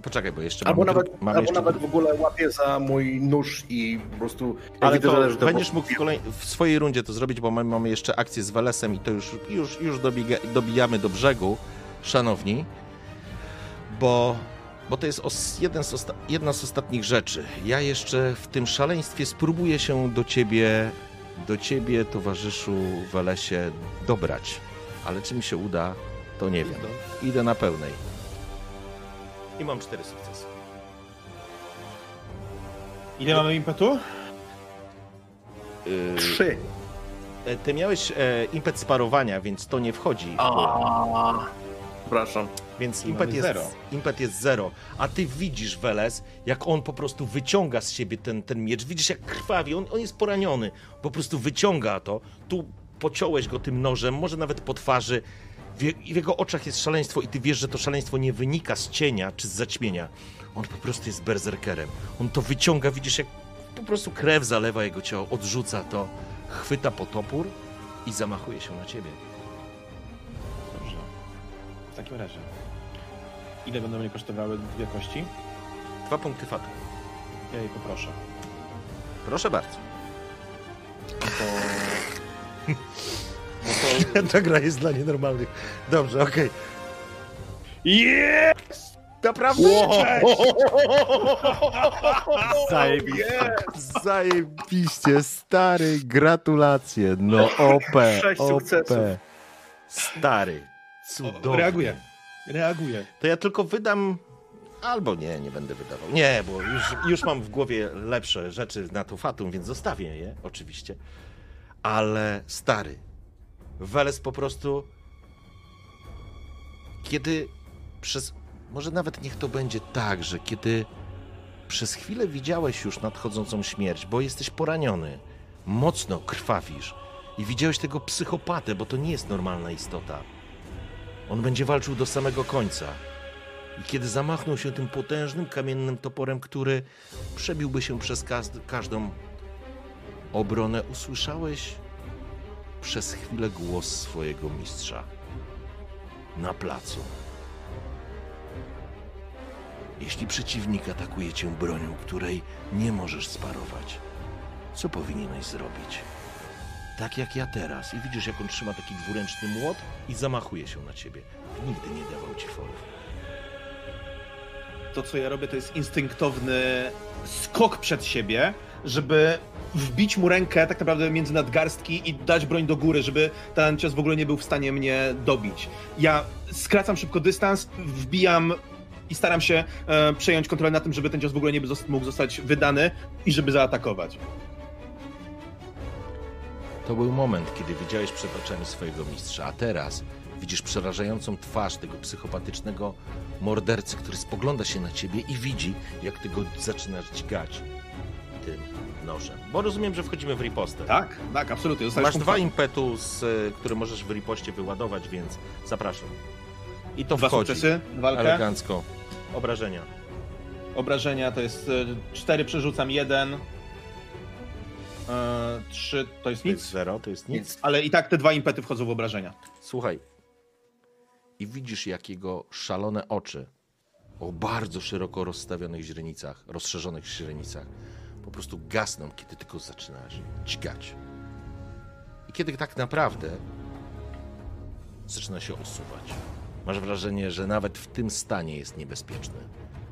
poczekaj, bo jeszcze albo mamy, nawet, albo jeszcze nawet w ogóle łapię za mój nóż i po prostu Ale to to będziesz mógł w, kolej... w swojej rundzie to zrobić, bo mamy, mamy jeszcze akcję z Welesem i to już, już, już dobiega... dobijamy do brzegu, szanowni, bo, bo to jest os... jeden z osta... jedna z ostatnich rzeczy. Ja jeszcze w tym szaleństwie spróbuję się do ciebie, do ciebie, towarzyszu Welesie, dobrać. Ale czy mi się uda, to nie wiem. Idę na pełnej. I mam cztery sukcesy. Ile mamy impetu? Yy, Trzy. e, Ty miałeś e, impet sparowania, więc to nie wchodzi. A, Przepraszam. Więc impet jest, zero. impet jest zero. A ty widzisz, Weles, jak on po prostu wyciąga z siebie ten, ten miecz. Widzisz, jak krwawi. On, on jest poraniony. Po prostu wyciąga to. Tu pociąłeś go tym nożem, może nawet po twarzy. W, w jego oczach jest szaleństwo i ty wiesz, że to szaleństwo nie wynika z cienia czy z zaćmienia. On po prostu jest berserkerem. On to wyciąga, widzisz, jak po prostu krew zalewa jego ciało, odrzuca to, chwyta po topór i zamachuje się na ciebie. Dobrze. W takim razie. Ile będą mnie kosztowały dwie kości? Dwa punkty fatu. Ja jej poproszę. Proszę bardzo. No to... [LAUGHS] No to... [LAUGHS] Ta gra jest dla nienormalnych. Dobrze, okej. Yes! Naprawdę? [LAUGHS] Zajebiście. Zajebiście, stary, gratulacje. No OP, Sześć OP. sukcesów. Stary, Cudownie. Reaguję. Reaguję. To ja tylko wydam. Albo nie, nie będę wydawał. Nie, bo już, już mam w głowie lepsze rzeczy na to fatum, więc zostawię je, oczywiście. Ale stary, Weles po prostu. Kiedy przez. Może nawet niech to będzie tak, że kiedy przez chwilę widziałeś już nadchodzącą śmierć, bo jesteś poraniony, mocno krwawisz i widziałeś tego psychopatę, bo to nie jest normalna istota. On będzie walczył do samego końca. I kiedy zamachnął się tym potężnym kamiennym toporem, który przebiłby się przez każdą obronę, usłyszałeś przez chwilę głos swojego mistrza na placu. Jeśli przeciwnik atakuje cię bronią, której nie możesz sparować, co powinieneś zrobić? Tak jak ja teraz. I widzisz, jak on trzyma taki dwuręczny młot i zamachuje się na ciebie. Nigdy nie dawał ci forów. To, co ja robię, to jest instynktowny skok przed siebie, żeby wbić mu rękę tak naprawdę między nadgarstki i dać broń do góry, żeby ten cios w ogóle nie był w stanie mnie dobić. Ja skracam szybko dystans, wbijam i staram się e, przejąć kontrolę nad tym, żeby ten cios w ogóle nie mógł zostać wydany i żeby zaatakować. To był moment, kiedy widziałeś przed oczami swojego mistrza, a teraz widzisz przerażającą twarz tego psychopatycznego mordercy, który spogląda się na ciebie i widzi, jak ty go zaczynasz dźgać tym nożem. Bo rozumiem, że wchodzimy w ripostę. Tak, tak, absolutnie. Masz dwa impetus, y, które możesz w ripoście wyładować, więc zapraszam. I to Dwa wchodzi. sukcesy, walkę. Elegancko. Obrażenia. Obrażenia to jest e, 4 przerzucam 1. E, 3 to jest To jest nic, zero, to jest nic. ale i tak te dwa impety wchodzą w obrażenia. Słuchaj. I widzisz, jak jego szalone oczy o bardzo szeroko rozstawionych źrenicach, rozszerzonych źrenicach, po prostu gasną, kiedy tylko zaczynasz dźgać. I kiedy tak naprawdę zaczyna się osuwać. Masz wrażenie, że nawet w tym stanie jest niebezpieczny,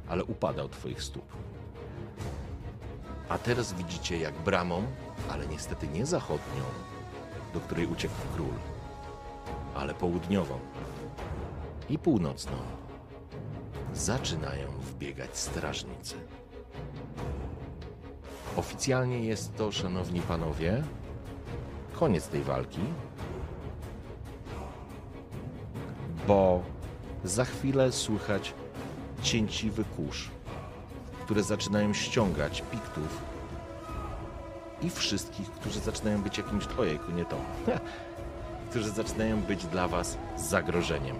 ale upada od twoich stóp. A teraz widzicie, jak bramą, ale niestety nie zachodnią, do której uciekł król, ale południową i północną zaczynają wbiegać strażnicy. Oficjalnie jest to, szanowni panowie, koniec tej walki, bo za chwilę słychać cięciwy kurz, które zaczynają ściągać piktów i wszystkich, którzy zaczynają być jakimś... Ojejku, nie to. [LAUGHS] którzy zaczynają być dla was zagrożeniem.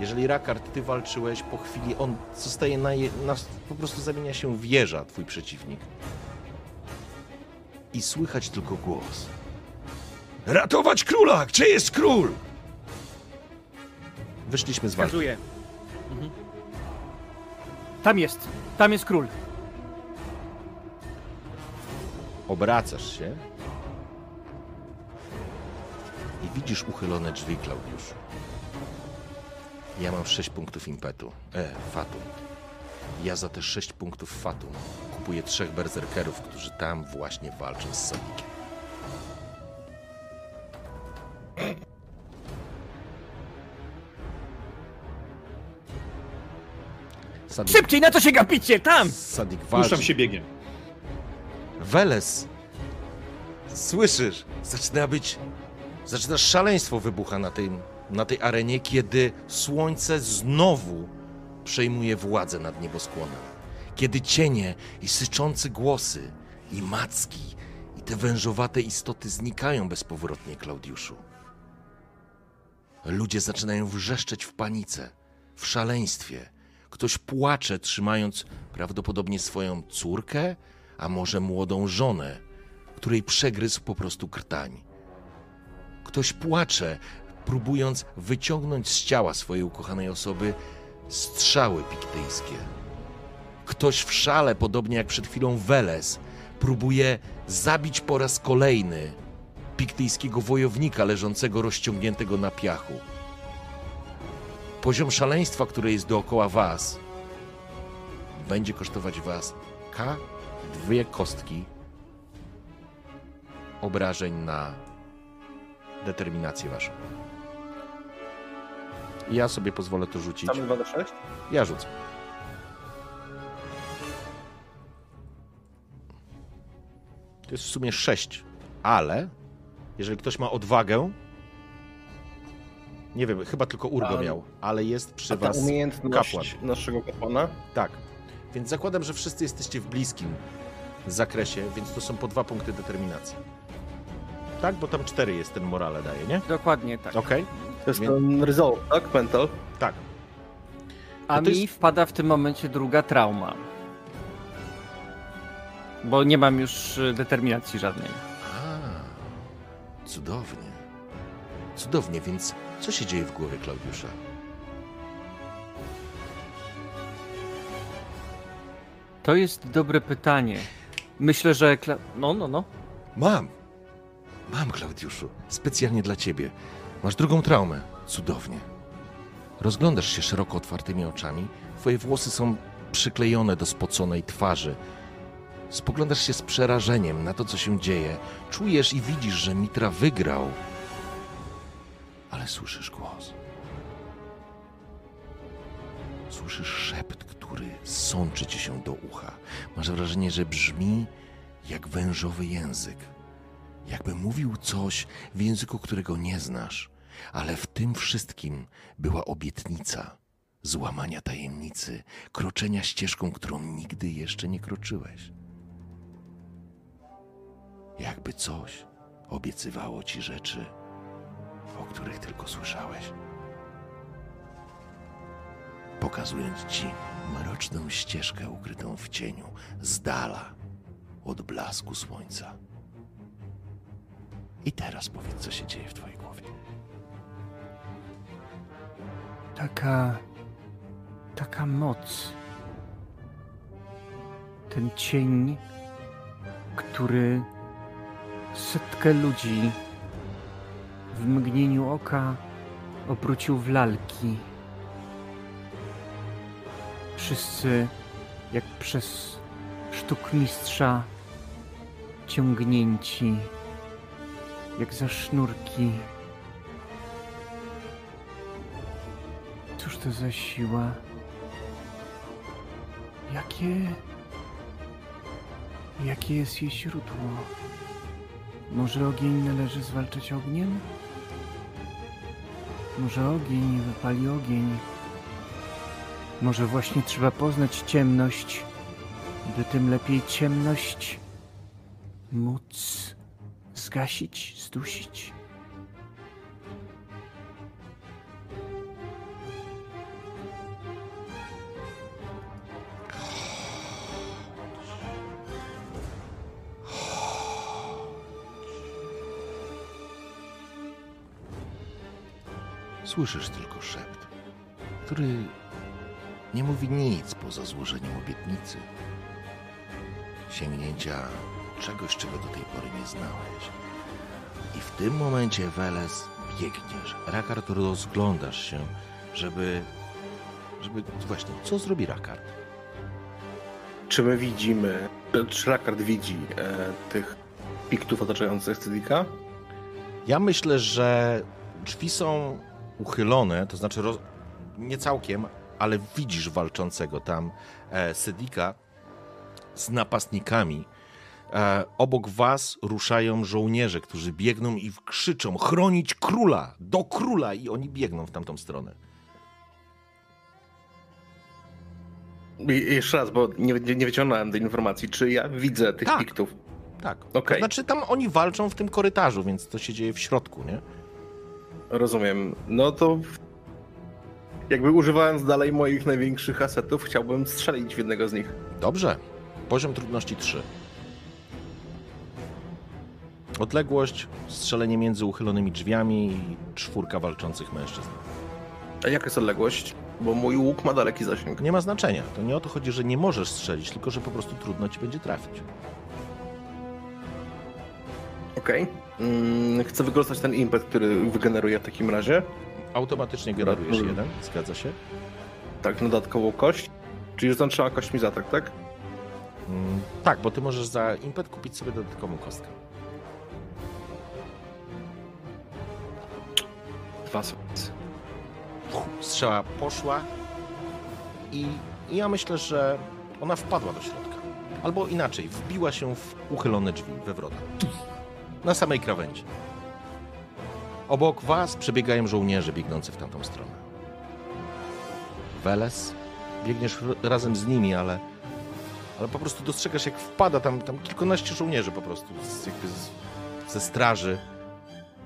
Jeżeli Rakard, ty walczyłeś, po chwili on zostaje na, je, na... po prostu zamienia się w jeża, twój przeciwnik. I słychać tylko głos. Ratować króla! Gdzie jest król? Wyszliśmy z walki. Wskazuję. Mhm. Tam jest. Tam jest król. Obracasz się i widzisz uchylone drzwi, Klaudiusz. Ja mam 6 punktów impetu. E, fatum. Ja za te 6 punktów fatum kupuję trzech berserkerów, którzy tam właśnie walczą z Sadikiem. Sadik, Szybciej, na co się gapicie? Tam! Sadik Puszczam walczy. się biegiem. Weles, słyszysz? Zaczyna być. Zaczyna szaleństwo wybucha na, tym, na tej arenie, kiedy słońce znowu przejmuje władzę nad nieboskłonem. Kiedy cienie i syczące głosy, i macki, i te wężowate istoty znikają bezpowrotnie, Klaudiuszu. Ludzie zaczynają wrzeszczeć w panice, w szaleństwie. Ktoś płacze, trzymając prawdopodobnie swoją córkę, a może młodą żonę, której przegryzł po prostu krtań. Ktoś płacze, próbując wyciągnąć z ciała swojej ukochanej osoby strzały piktyjskie. Ktoś w szale, podobnie jak przed chwilą Weles, próbuje zabić po raz kolejny piktyjskiego wojownika leżącego rozciągniętego na piachu. Poziom szaleństwa, które jest dookoła was, będzie kosztować was K dwie kostki obrażeń na determinację waszą. I ja sobie pozwolę to rzucić. Mamy 2 do 6? Ja rzucę. To jest w sumie 6, ale jeżeli ktoś ma odwagę, nie wiem, chyba tylko Urgo A- miał, ale jest przy A was umiejętność kapłan. naszego kapłana? Tak. Więc zakładam, że wszyscy jesteście w bliskim zakresie, więc to są po dwa punkty determinacji. Tak, bo tam cztery jest ten morale daje, nie? Dokładnie tak. Okej, To jest Więc- ten resolve, tak? Mental? tak. A No mi jest- wpada w tym momencie druga trauma. Bo nie mam już y, determinacji żadnej. A, cudownie. Cudownie, więc co się dzieje w głowie Klaudiusza? To jest dobre pytanie. Myślę, że. Kla... No, no, no. Mam. Mam, Klaudiuszu. Specjalnie dla ciebie. Masz drugą traumę. Cudownie. Rozglądasz się szeroko otwartymi oczami. Twoje włosy są przyklejone do spoconej twarzy. Spoglądasz się z przerażeniem na to, co się dzieje. Czujesz i widzisz, że Mitra wygrał. Ale słyszysz głos. Słyszysz szept, który sączy ci się do ucha. Masz wrażenie, że brzmi jak wężowy język. Jakby mówił coś w języku, którego nie znasz, ale w tym wszystkim była obietnica złamania tajemnicy, kroczenia ścieżką, którą nigdy jeszcze nie kroczyłeś. Jakby coś obiecywało ci rzeczy, o których tylko słyszałeś. Pokazując ci mroczną ścieżkę ukrytą w cieniu, z dala od blasku słońca. I teraz powiedz, co się dzieje w twojej głowie. Taka. Taka moc. Ten cień, który setkę ludzi w mgnieniu oka obrócił w lalki. Wszyscy, jak przez sztukmistrza, ciągnięci, jak za sznurki. Cóż to za siła? Jakie. Jakie jest jej źródło? Może ogień należy zwalczać ogniem? Może ogień wypali ogień? Może właśnie trzeba poznać ciemność, by tym lepiej ciemność móc zgasić, zdusić? Słyszysz tylko szept, który nie mówi nic poza złożeniem obietnicy. Sięgnięcia czegoś, czego do tej pory nie znałeś. I w tym momencie, Weles, biegniesz. Rakard, rozglądasz się, żeby... żeby... Właśnie, co zrobi Rakard? Czy my widzimy, czy Rakard widzi e, tych piktów otaczających Cydika? Ja myślę, że drzwi są uchylone, to znaczy roz... nie całkiem, ale widzisz walczącego tam e, Sedika z napastnikami. E, obok was ruszają żołnierze, którzy biegną i krzyczą chronić króla, do króla i oni biegną w tamtą stronę. I, jeszcze raz, bo nie, nie, nie wyciągnąłem tej informacji, czy ja widzę tych Tak. piktów. Tak, Okej. to znaczy tam oni walczą w tym korytarzu, więc to się dzieje w środku, nie? Rozumiem. No to jakby używając dalej moich największych asetów, chciałbym strzelić w jednego z nich. Dobrze. Poziom trudności 3. Odległość, strzelenie między uchylonymi drzwiami i czwórka walczących mężczyzn. A jaka jest odległość? Bo mój łuk ma daleki zasięg. Nie ma znaczenia. To nie o to chodzi, że nie możesz strzelić, tylko że po prostu trudno ci będzie trafić. Okej. Mm, chcę wykorzystać ten impet, który wygeneruje w takim razie. Automatycznie generujesz Dobra. jeden, zgadza się? Tak, na dodatkową kość. Czyli rzucam trzema kośćmi za atak, tak? Mm, tak, bo ty możesz za impet kupić sobie dodatkową kostkę. Dwa sukcesy. Strzała poszła i, i ja myślę, że ona wpadła do środka. Albo inaczej, wbiła się w uchylone drzwi we wrota. Na samej krawędzi. Obok was przebiegają żołnierze biegnący w tamtą stronę. Weles, biegniesz razem z nimi, ale, ale po prostu dostrzegasz, jak wpada tam, tam kilkanaście żołnierzy po prostu z, jakby z, ze straży.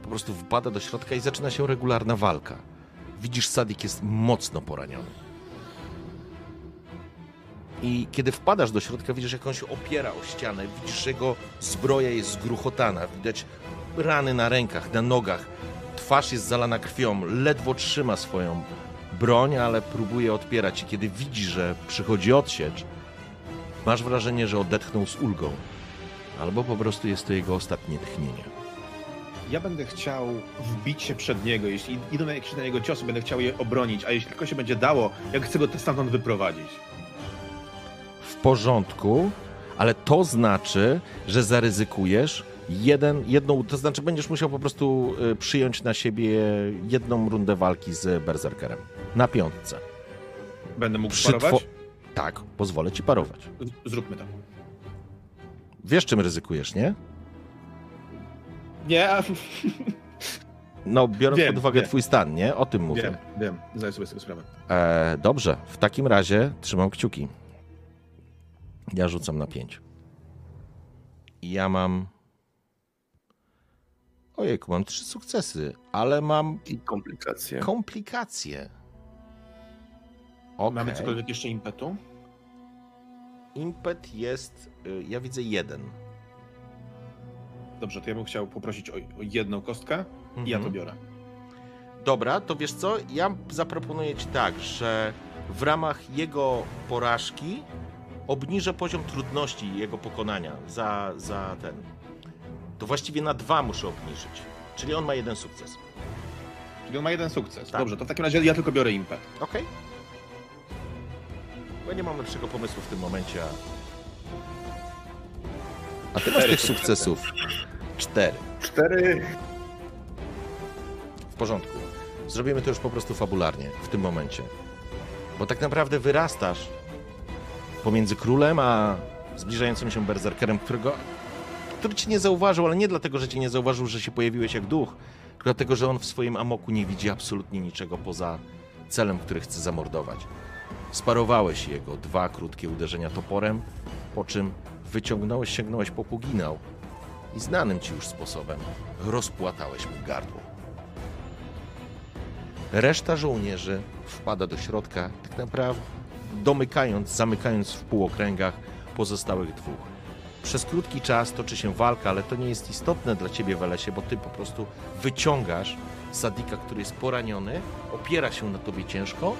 Po prostu wpada do środka i zaczyna się regularna walka. Widzisz, Sadik jest mocno poraniony. I kiedy wpadasz do środka, widzisz, jak on się opiera o ścianę. Widzisz, że jego zbroja jest zgruchotana. Widać rany na rękach, na nogach. Twarz jest zalana krwią. Ledwo trzyma swoją broń, ale próbuje odpierać. I kiedy widzisz, że przychodzi odsiecz, masz wrażenie, że odetchnął z ulgą. Albo po prostu jest to jego ostatnie tchnienie. Ja będę chciał wbić się przed niego. Jeśli idą jakieś na niego ciosy, będę chciał je obronić, a jeśli tylko się będzie dało, jak chcę go stamtąd wyprowadzić. Porządku, ale to znaczy, że zaryzykujesz jeden, jedną, to znaczy będziesz musiał po prostu y, przyjąć na siebie jedną rundę walki z Berserkerem. Na piątce. Będę mógł Przy parować? Tak, pozwolę ci parować. Zróbmy to. Wiesz, czym ryzykujesz, nie? Nie. No, biorąc Wiem, pod uwagę wiem. twój stan, nie? O tym mówię. wiem, wiem, zdaję sobie z tego sprawę. E, dobrze, w takim razie trzymam kciuki. Ja rzucam na 5. I ja mam. Ojejku, mam trzy sukcesy, ale mam I komplikacje. komplikacje. Okej. Mamy cokolwiek jeszcze impetu? Impet jest. y, Ja widzę jeden. Dobrze, to ja bym chciał poprosić o, o jedną kostkę i ja to Mhm. biorę. Dobra, to wiesz co? Ja zaproponuję ci tak, że w ramach jego porażki obniżę poziom trudności jego pokonania za, za ten. To właściwie na dwa muszę obniżyć. Czyli on ma jeden sukces. Czyli on ma jeden sukces. Tak. Dobrze, to w takim razie ja tylko biorę impet. Okej? Bo ja nie mam lepszego pomysłu w tym momencie. A, a ty masz tych sukcesów cztery. Cztery. W porządku. Zrobimy to już po prostu fabularnie w tym momencie. Bo tak naprawdę wyrastasz pomiędzy królem a zbliżającym się berserkerem, którego który cię nie zauważył, ale nie dlatego, że cię nie zauważył, że się pojawiłeś jak duch, tylko dlatego, że on w swoim amoku nie widzi absolutnie niczego poza celem, który chce zamordować. Sparowałeś jego dwa krótkie uderzenia toporem, po czym wyciągnąłeś, sięgnąłeś po puginał i znanym ci już sposobem rozpłatałeś mu gardło. Reszta żołnierzy wpada do środka, tak naprawdę domykając, zamykając w półokręgach pozostałych dwóch. Przez krótki czas toczy się walka, ale to nie jest istotne dla ciebie, Welesie, bo ty po prostu wyciągasz Sadika, który jest poraniony, opiera się na tobie ciężko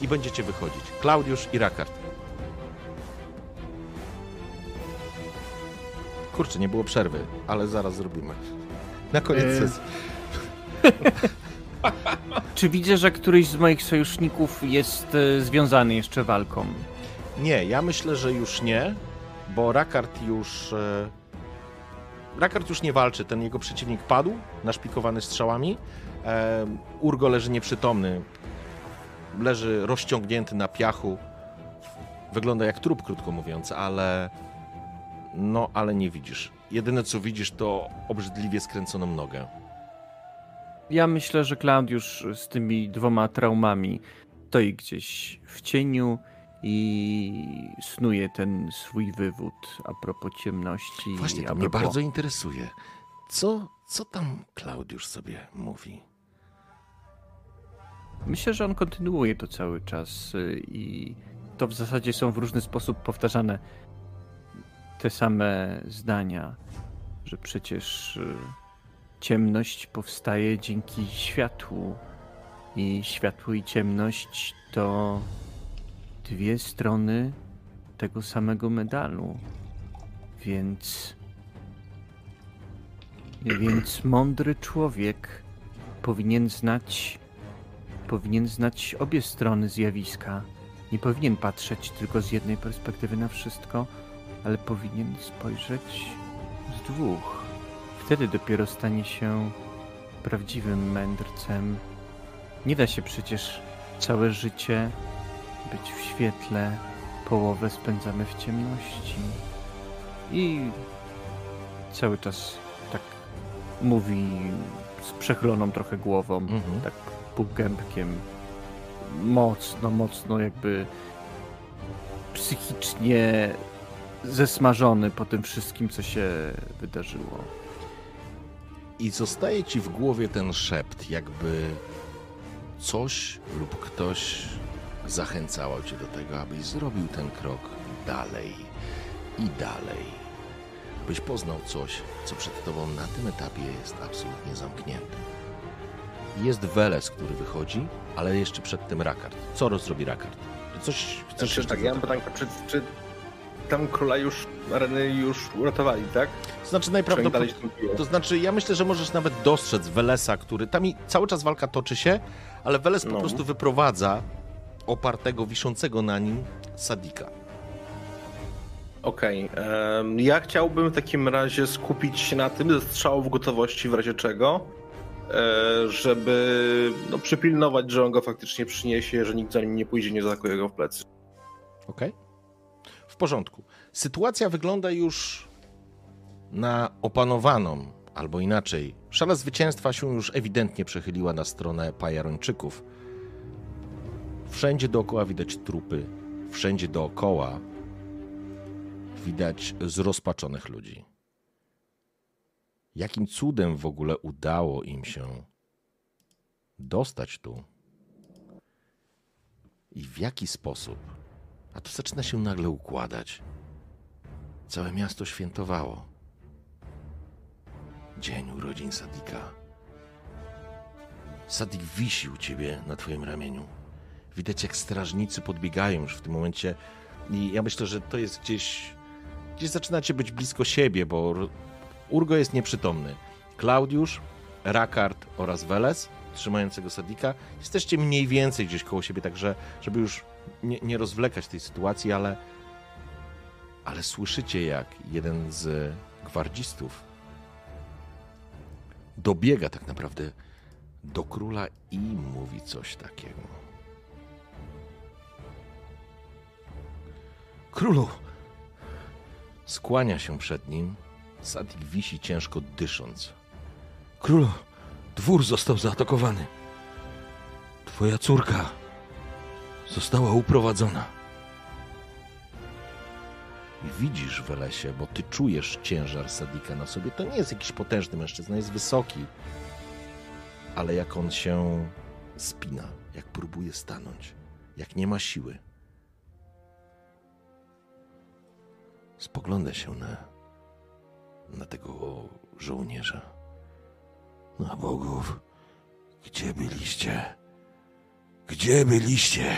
i będziecie wychodzić. Klaudiusz i Rakard. Kurczę, nie było przerwy, ale zaraz zrobimy. Na koniec Yy. sesji. [LAUGHS] Czy widzę, że któryś z moich sojuszników jest e, związany jeszcze walką? Nie, ja myślę, że już nie, bo Rakard już. E... Rakard już nie walczy. Ten jego przeciwnik padł, naszpikowany strzałami. E... Urgo leży nieprzytomny. Leży rozciągnięty na piachu. Wygląda jak trup, krótko mówiąc, ale. No, ale nie widzisz. Jedyne co widzisz to obrzydliwie skręconą nogę. Ja myślę, że Klaudiusz z tymi dwoma traumami stoi gdzieś w cieniu i snuje ten swój wywód a propos ciemności. Właśnie, to mnie propos... bardzo interesuje. Co, co tam Klaudiusz sobie mówi? Myślę, że on kontynuuje to cały czas y, i to w zasadzie są w różny sposób powtarzane te same zdania, że przecież y, ciemność powstaje dzięki światłu i światło i ciemność to dwie strony tego samego medalu. Więc więc mądry człowiek powinien znać powinien znać obie strony zjawiska. Nie powinien patrzeć tylko z jednej perspektywy na wszystko, ale powinien spojrzeć z dwóch. Wtedy dopiero stanie się prawdziwym mędrcem. Nie da się przecież całe życie być w świetle, połowę spędzamy w ciemności. I cały czas tak mówi z przechyloną trochę głową, Mhm. tak półgębkiem. Mocno, mocno jakby psychicznie zesmażony po tym wszystkim, co się wydarzyło. I zostaje ci w głowie ten szept, jakby coś lub ktoś zachęcało cię do tego, abyś zrobił ten krok dalej i dalej. Byś poznał coś, co przed tobą na tym etapie jest absolutnie zamknięte. Jest Weles, który wychodzi, ale jeszcze przed tym Rakard. Co rozrobi Rakard? Coś chcesz Znaczy, tak, ja mam pytankę, czy, czy tam króla już, areny już uratowali, tak? Znaczy Czy oni najprawdopodobniej... To znaczy, ja myślę, że możesz nawet dostrzec Welesa, który. Tam i cały czas walka toczy się, ale Weles po No. prostu wyprowadza opartego, wiszącego na nim Sadika. Okej, em, ja chciałbym w takim razie skupić się na tym, ze strzału w gotowości w razie czego, e, żeby no, przypilnować, że on go faktycznie przyniesie, że nikt za nim nie pójdzie, nie zaatakuje go w plecy. Ok? W porządku. Sytuacja wygląda już na opanowaną, albo inaczej. Szala zwycięstwa się już ewidentnie przechyliła na stronę Pajarończyków. Wszędzie dookoła widać trupy, wszędzie dookoła widać zrozpaczonych ludzi. Jakim cudem w ogóle udało im się dostać tu? I w jaki sposób? A to zaczyna się nagle układać. Całe miasto świętowało. Dzień urodzin Sadika. Sadik wisi u ciebie na twoim ramieniu. Widać, jak strażnicy podbiegają już w tym momencie. I ja myślę, że to jest gdzieś. Gdzieś zaczynacie być blisko siebie, bo Ur- Urgo jest nieprzytomny. Klaudiusz, Rakard oraz Weles, trzymającego Sadika, jesteście mniej więcej gdzieś koło siebie, także żeby już nie, nie rozwlekać tej sytuacji, ale, ale słyszycie, jak jeden z gwardzistów dobiega tak naprawdę do króla i mówi coś takiego. Królu! Skłania się przed nim. Sadik wisi ciężko dysząc. Królu, dwór został zaatakowany. Twoja córka została uprowadzona. Widzisz, Welesie, bo ty czujesz ciężar Sadika na sobie. To nie jest jakiś potężny mężczyzna, jest wysoki. Ale jak on się spina, jak próbuje stanąć, jak nie ma siły. Spogląda się na, na tego żołnierza. Na bogów, gdzie byliście? Gdzie byliście?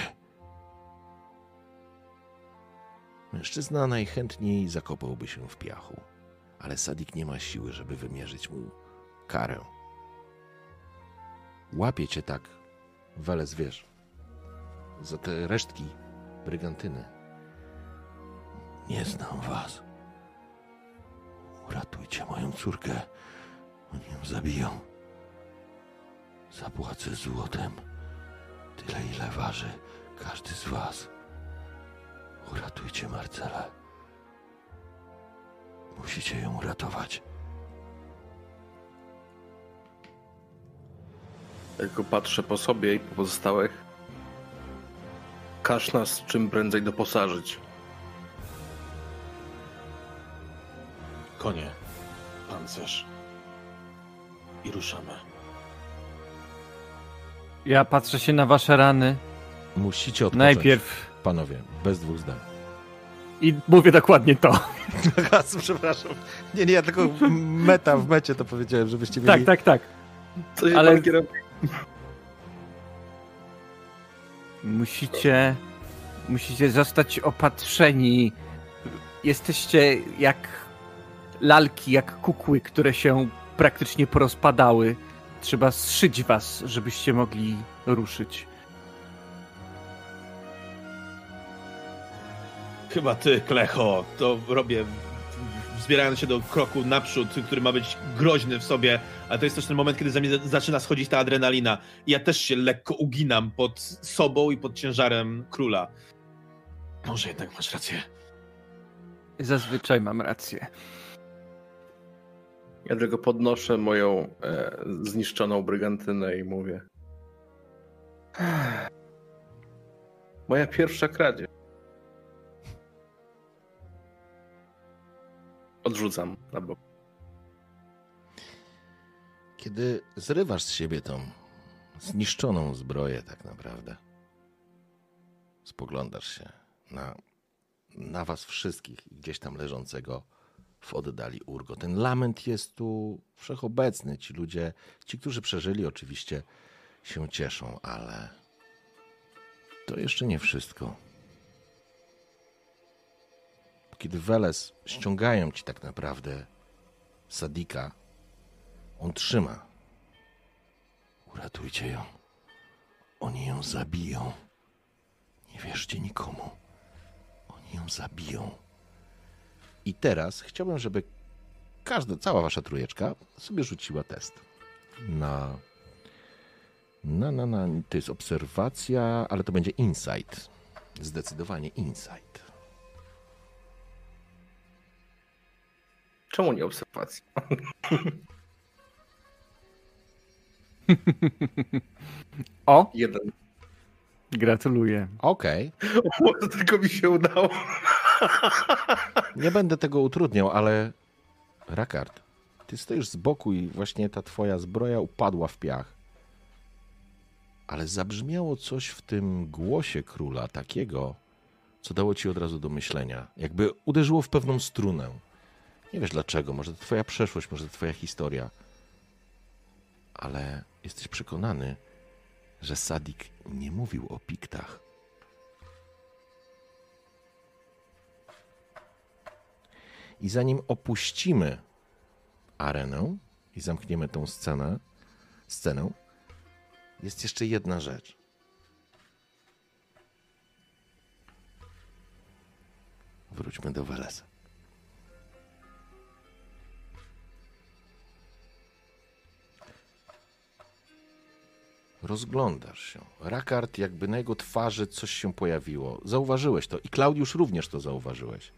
Mężczyzna najchętniej zakopałby się w piachu, ale Sadik nie ma siły, żeby wymierzyć mu karę. Łapie cię tak, Weles, wiesz, za te resztki brygantyny. Nie znam was. Uratujcie moją córkę. Oni ją zabiją. Zapłacę złotem. Tyle, ile waży każdy z was. Uratujcie Marcelę. Musicie ją uratować. Tylko patrzę po sobie i po pozostałych. Każ nas czym prędzej doposażyć. Konie, pancerz. I ruszamy. Ja patrzę się na wasze rany. Musicie odpocząć. Najpierw Panowie, bez dwóch zdań. i mówię dokładnie to. [LAUGHS] Przepraszam. Nie, nie, ja tylko meta w mecie to powiedziałem, żebyście Tak, tak, tak. Co się Ale-? Musicie, musicie zostać opatrzeni. Jesteście jak lalki, jak kukły, które się praktycznie porozpadały. Trzeba zszyć was, żebyście mogli ruszyć. Chyba ty, Klecho, to robię wzbierając się do kroku naprzód, który ma być groźny w sobie, ale to jest też ten moment, kiedy za mnie za- zaczyna schodzić ta adrenalina. I ja też się lekko uginam pod sobą i pod ciężarem króla. Może jednak masz rację. Zazwyczaj mam rację. Ja tylko podnoszę moją e, zniszczoną brygantynę i mówię. Moja pierwsza kradzież. Odrzucam na bok. Kiedy zrywasz z siebie tą zniszczoną zbroję, tak naprawdę, spoglądasz się na, na was wszystkich gdzieś tam leżącego w oddali Urgo. Ten lament jest tu wszechobecny. Ci ludzie, ci, którzy przeżyli, oczywiście się cieszą, ale to jeszcze nie wszystko. Kiedy Weles ściągają ci tak naprawdę Sadika, on trzyma. Uratujcie ją. Oni ją zabiją. Nie wierzcie nikomu. Oni ją zabiją. I teraz chciałbym, żeby każda, cała wasza trójeczka sobie rzuciła test. Na. Na, na, na. To jest obserwacja, ale to będzie insight. Zdecydowanie insight. Czemu nie obserwacja? O, Jeden. gratuluję. Okej. O, tylko mi się udało. Nie będę tego utrudniał, ale Rakard, ty stoisz z boku i właśnie ta twoja zbroja upadła w piach. Ale zabrzmiało coś w tym głosie króla takiego, co dało ci od razu do myślenia. Jakby uderzyło w pewną strunę. Nie wiesz dlaczego, może to twoja przeszłość, może to twoja historia. Ale jesteś przekonany, że Sadik nie mówił o piktach. I zanim opuścimy arenę i zamkniemy tą scenę, scenę, jest jeszcze jedna rzecz. Wróćmy do Welesa. Rozglądasz się. Rakard, jakby na jego twarzy coś się pojawiło. Zauważyłeś to i Klaudiusz również to zauważyłeś.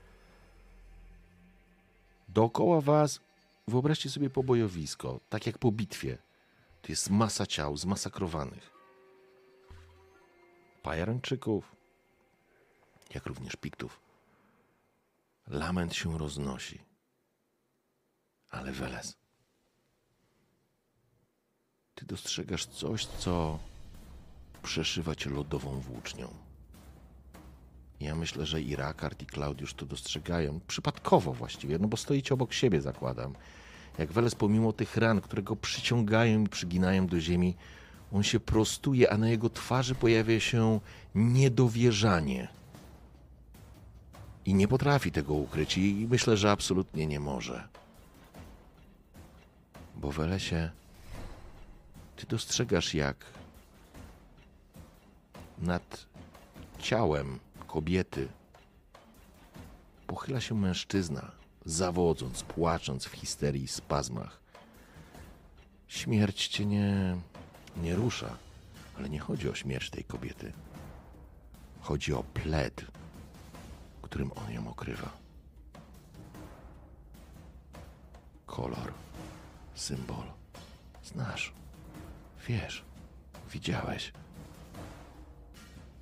Dookoła was wyobraźcie sobie pobojowisko, tak jak po bitwie. To jest masa ciał zmasakrowanych. Pajarańczyków, jak również piktów. Lament się roznosi. Ale Weles, ty dostrzegasz coś, co przeszywa cię lodową włócznią. Ja myślę, że i Rakard, i Klaudiusz to dostrzegają. Przypadkowo właściwie, no bo stoicie obok siebie, zakładam. Jak Weles pomimo tych ran, które go przyciągają i przyginają do ziemi, on się prostuje, a na jego twarzy pojawia się niedowierzanie. I nie potrafi tego ukryć i myślę, że absolutnie nie może. Bo Welesie, ty dostrzegasz jak nad ciałem kobiety pochyla się mężczyzna, zawodząc, płacząc w histerii i spazmach. Śmierć cię nie, nie rusza, ale nie chodzi o śmierć tej kobiety. Chodzi o pled, którym on ją okrywa. Kolor, symbol. Znasz, wiesz, widziałeś.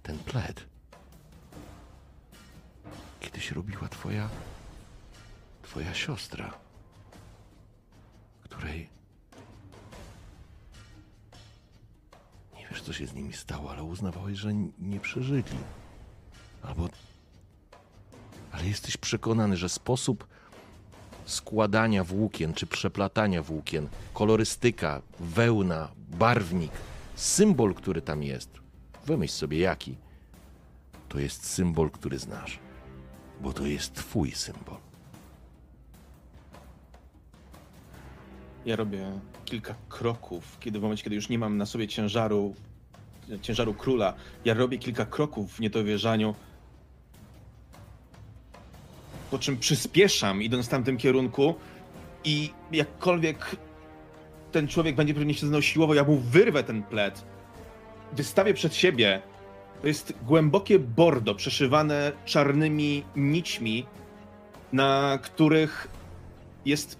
Ten pled kiedyś robiła twoja. twoja siostra, której. Nie wiesz, co się z nimi stało, ale uznawałeś, że nie przeżyli. Albo. Ale jesteś przekonany, że sposób składania włókien czy przeplatania włókien, kolorystyka, wełna, barwnik, symbol, który tam jest, wymyśl sobie jaki, to jest symbol, który znasz. Bo to jest twój symbol. Ja robię kilka kroków, kiedy w momencie, kiedy już nie mam na sobie ciężaru, ciężaru króla, ja robię kilka kroków w niedowierzaniu. Po czym przyspieszam, idąc w tamtym kierunku i jakkolwiek ten człowiek będzie pewnie się siłowo, ja mu wyrwę ten pled, wystawię przed siebie. To jest głębokie bordo przeszywane czarnymi nićmi, na których jest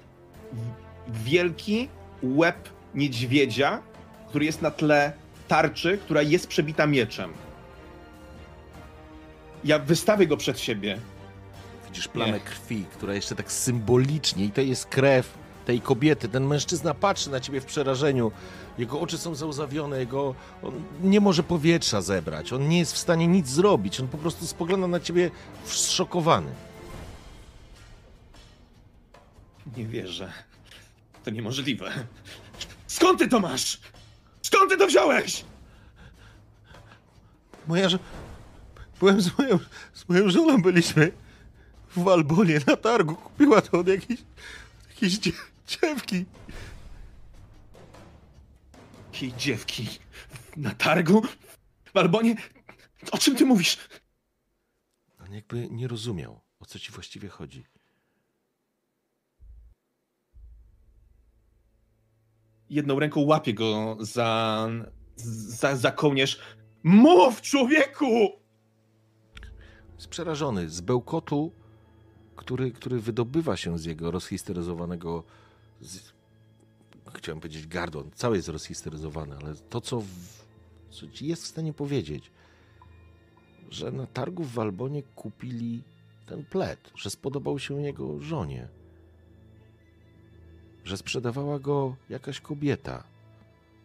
wielki łeb niedźwiedzia, który jest na tle tarczy, która jest przebita mieczem. Ja wystawię go przed siebie. Widzisz plamę Nie. krwi, która jeszcze tak symbolicznie, i to jest krew tej kobiety. Ten mężczyzna patrzy na ciebie w przerażeniu. Jego oczy są załzawione, jego... on nie może powietrza zebrać, on nie jest w stanie nic zrobić, on po prostu spogląda na ciebie zszokowany. Nie wierzę. To niemożliwe. Skąd ty to masz? Skąd ty to wziąłeś? Moja żo... Byłem z moją, z moją żoną, byliśmy w Albonie na targu. Kupiła to od jakiejś, jakiejś dzie, dziewki. Jakiej dziewki? Na targu? W Albonie? O czym ty mówisz? On jakby nie rozumiał, o co ci właściwie chodzi. Jedną ręką łapię go za, za, za kołnierz. Mów, człowieku! Jest przerażony z bełkotu, który, który wydobywa się z jego rozhisteryzowanego. Z, chciałem powiedzieć gardła. Cały jest rozhisteryzowany, ale to, co, w, co jest w stanie powiedzieć, że na targu w Albonie kupili ten plet, że spodobał się jego żonie, że sprzedawała go jakaś kobieta.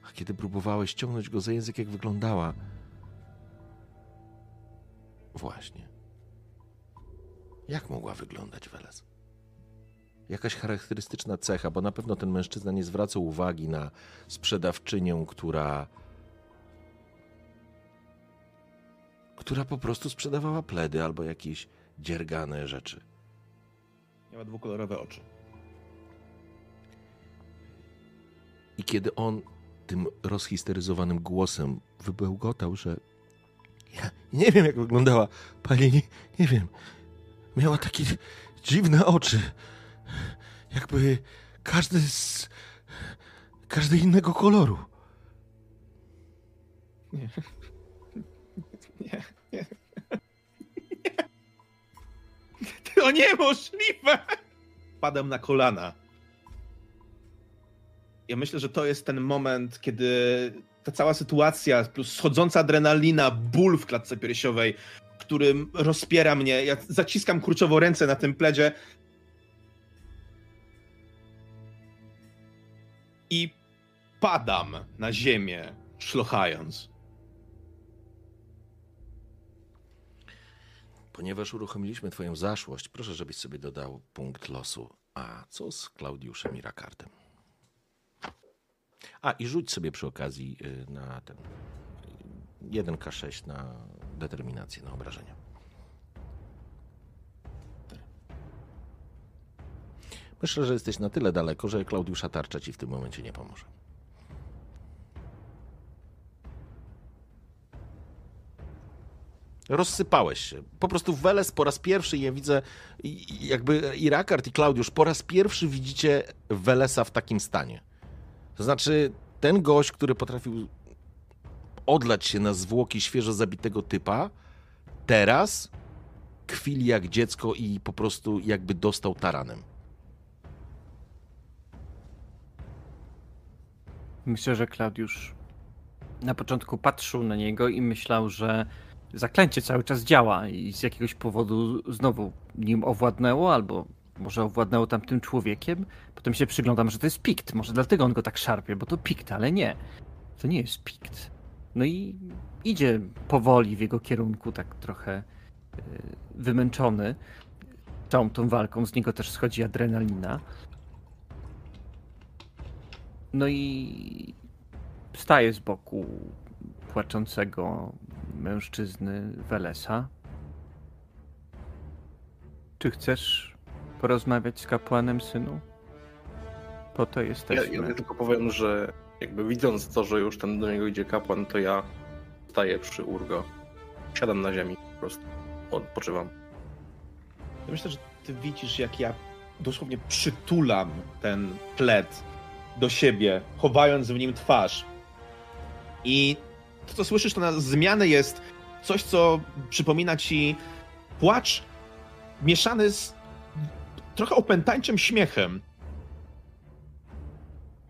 A kiedy próbowałeś ściągnąć go za język, jak wyglądała. Właśnie. Jak mogła wyglądać Weles? Jakaś charakterystyczna cecha, bo na pewno ten mężczyzna nie zwracał uwagi na sprzedawczynię, która. która po prostu sprzedawała pledy albo jakieś dziergane rzeczy. Miała dwukolorowe oczy. I kiedy on tym rozhisteryzowanym głosem wybełgotał, że ja nie wiem, jak wyglądała pani, nie, nie wiem. Miała takie dziwne oczy. Jakby każdy z. każdy innego koloru. Nie. Nie, nie. To niemożliwe! Padam na kolana. Ja myślę, że to jest ten moment, kiedy ta cała sytuacja, plus schodząca adrenalina, ból w klatce piersiowej, którym rozpiera mnie. Ja zaciskam kurczowo ręce na tym pledzie. I padam na ziemię, szlochając. Ponieważ uruchomiliśmy Twoją zaszłość, proszę, żebyś sobie dodał punkt losu. A co z Klaudiuszem i Rakardem? A i rzuć sobie przy okazji y, na ten 1K6 na determinację, na obrażenia. Myślę, że jesteś na tyle daleko, że Klaudiusza tarcza ci w tym momencie nie pomoże. Rozsypałeś się. Po prostu Weles po raz pierwszy, ja widzę, jakby i Rakard, i Klaudiusz, po raz pierwszy widzicie Welesa w takim stanie. To znaczy, ten gość, który potrafił odlać się na zwłoki świeżo zabitego typa, teraz kwili jak dziecko i po prostu jakby dostał taranem. Myślę, że Klaudiusz na początku patrzył na niego i myślał, że zaklęcie cały czas działa i z jakiegoś powodu znowu nim owładnęło, albo może owładnęło tamtym człowiekiem. Potem się przyglądam, że to jest pikt. Może dlatego on go tak szarpie, bo to pikt, ale nie. To nie jest pikt. No i idzie powoli w jego kierunku, tak trochę y, wymęczony. Całą tą walką z niego też schodzi adrenalina. No i staje z boku płaczącego mężczyzny Welesa. Czy chcesz porozmawiać z kapłanem, synu? Po to Ja, jesteśmy. ja tylko powiem, że jakby widząc to, że już ten do niego idzie kapłan, to ja staję przy Urgo. Siadam na ziemi po prostu. Odpoczywam. Ja myślę, że ty widzisz, jak ja dosłownie przytulam ten pled do siebie, chowając w nim twarz. I to, co słyszysz, to na zmianę jest coś, co przypomina ci płacz mieszany z trochę opętańczym śmiechem.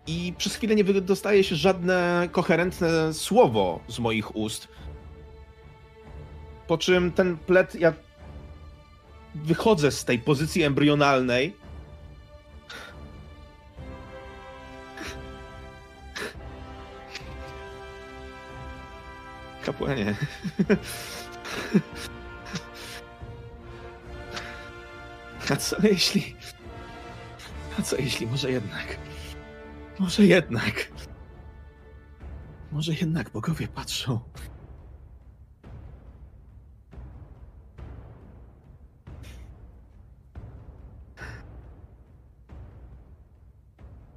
I przez chwilę nie wydostaje się żadne koherentne słowo z moich ust. Po czym ten plet, ja wychodzę z tej pozycji embrionalnej. Kapłanie. A co jeśli. A co jeśli może jednak. Może jednak. Może jednak bogowie patrzą.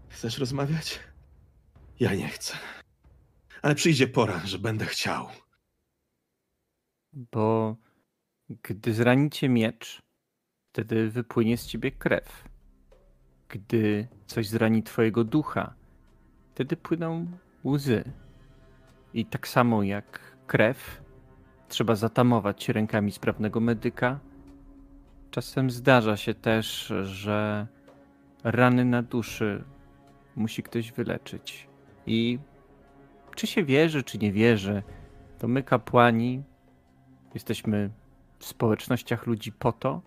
Chcesz rozmawiać? Ja nie chcę. Ale przyjdzie pora, że będę chciał. Bo gdy zranicie miecz, wtedy wypłynie z ciebie krew. Gdy coś zrani twojego ducha, wtedy płyną łzy. I tak samo jak krew, trzeba zatamować rękami sprawnego medyka. Czasem zdarza się też, że rany na duszy musi ktoś wyleczyć. I czy się wierzy, czy nie wierzy, to my, kapłani, jesteśmy w społecznościach ludzi po to,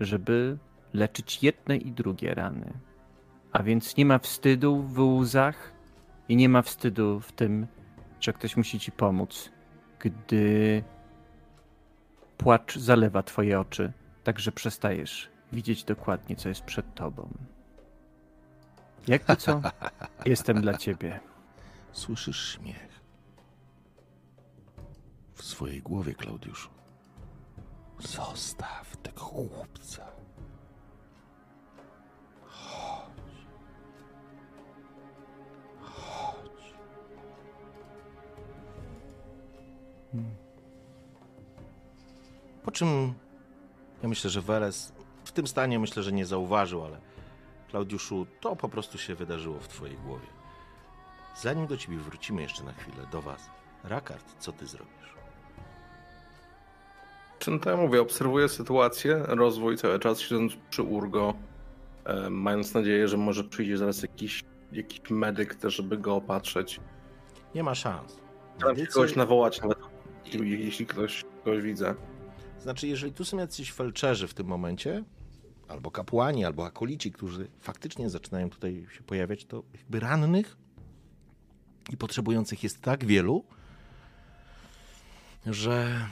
żeby leczyć jedne i drugie rany. A więc nie ma wstydu w łzach i nie ma wstydu w tym, że ktoś musi ci pomóc, gdy płacz zalewa twoje oczy, tak że przestajesz widzieć dokładnie, co jest przed tobą. Jakby co, [LAUGHS] jestem dla ciebie. Słyszysz śmiech. W swojej głowie, Klaudiuszu. Zostaw tego chłopca. Po czym ja myślę, że Weles w tym stanie myślę, że nie zauważył, ale Klaudiuszu, to po prostu się wydarzyło w twojej głowie. Zanim do ciebie wrócimy jeszcze na chwilę, do was. Rakard, co ty zrobisz? Czy no to ja mówię, obserwuję sytuację, rozwój cały czas, siedząc przy Urgo, e, mając nadzieję, że może przyjdzie zaraz jakiś, jakiś medyk też, żeby go opatrzeć. Nie ma szans. Się Medycy- kogoś nawołać nawet, jeśli ktoś, kogoś widzę. Znaczy, jeżeli tu są jacyś felczerzy w tym momencie, albo kapłani, albo akolici, którzy faktycznie zaczynają tutaj się pojawiać, to jakby rannych i potrzebujących jest tak wielu, że,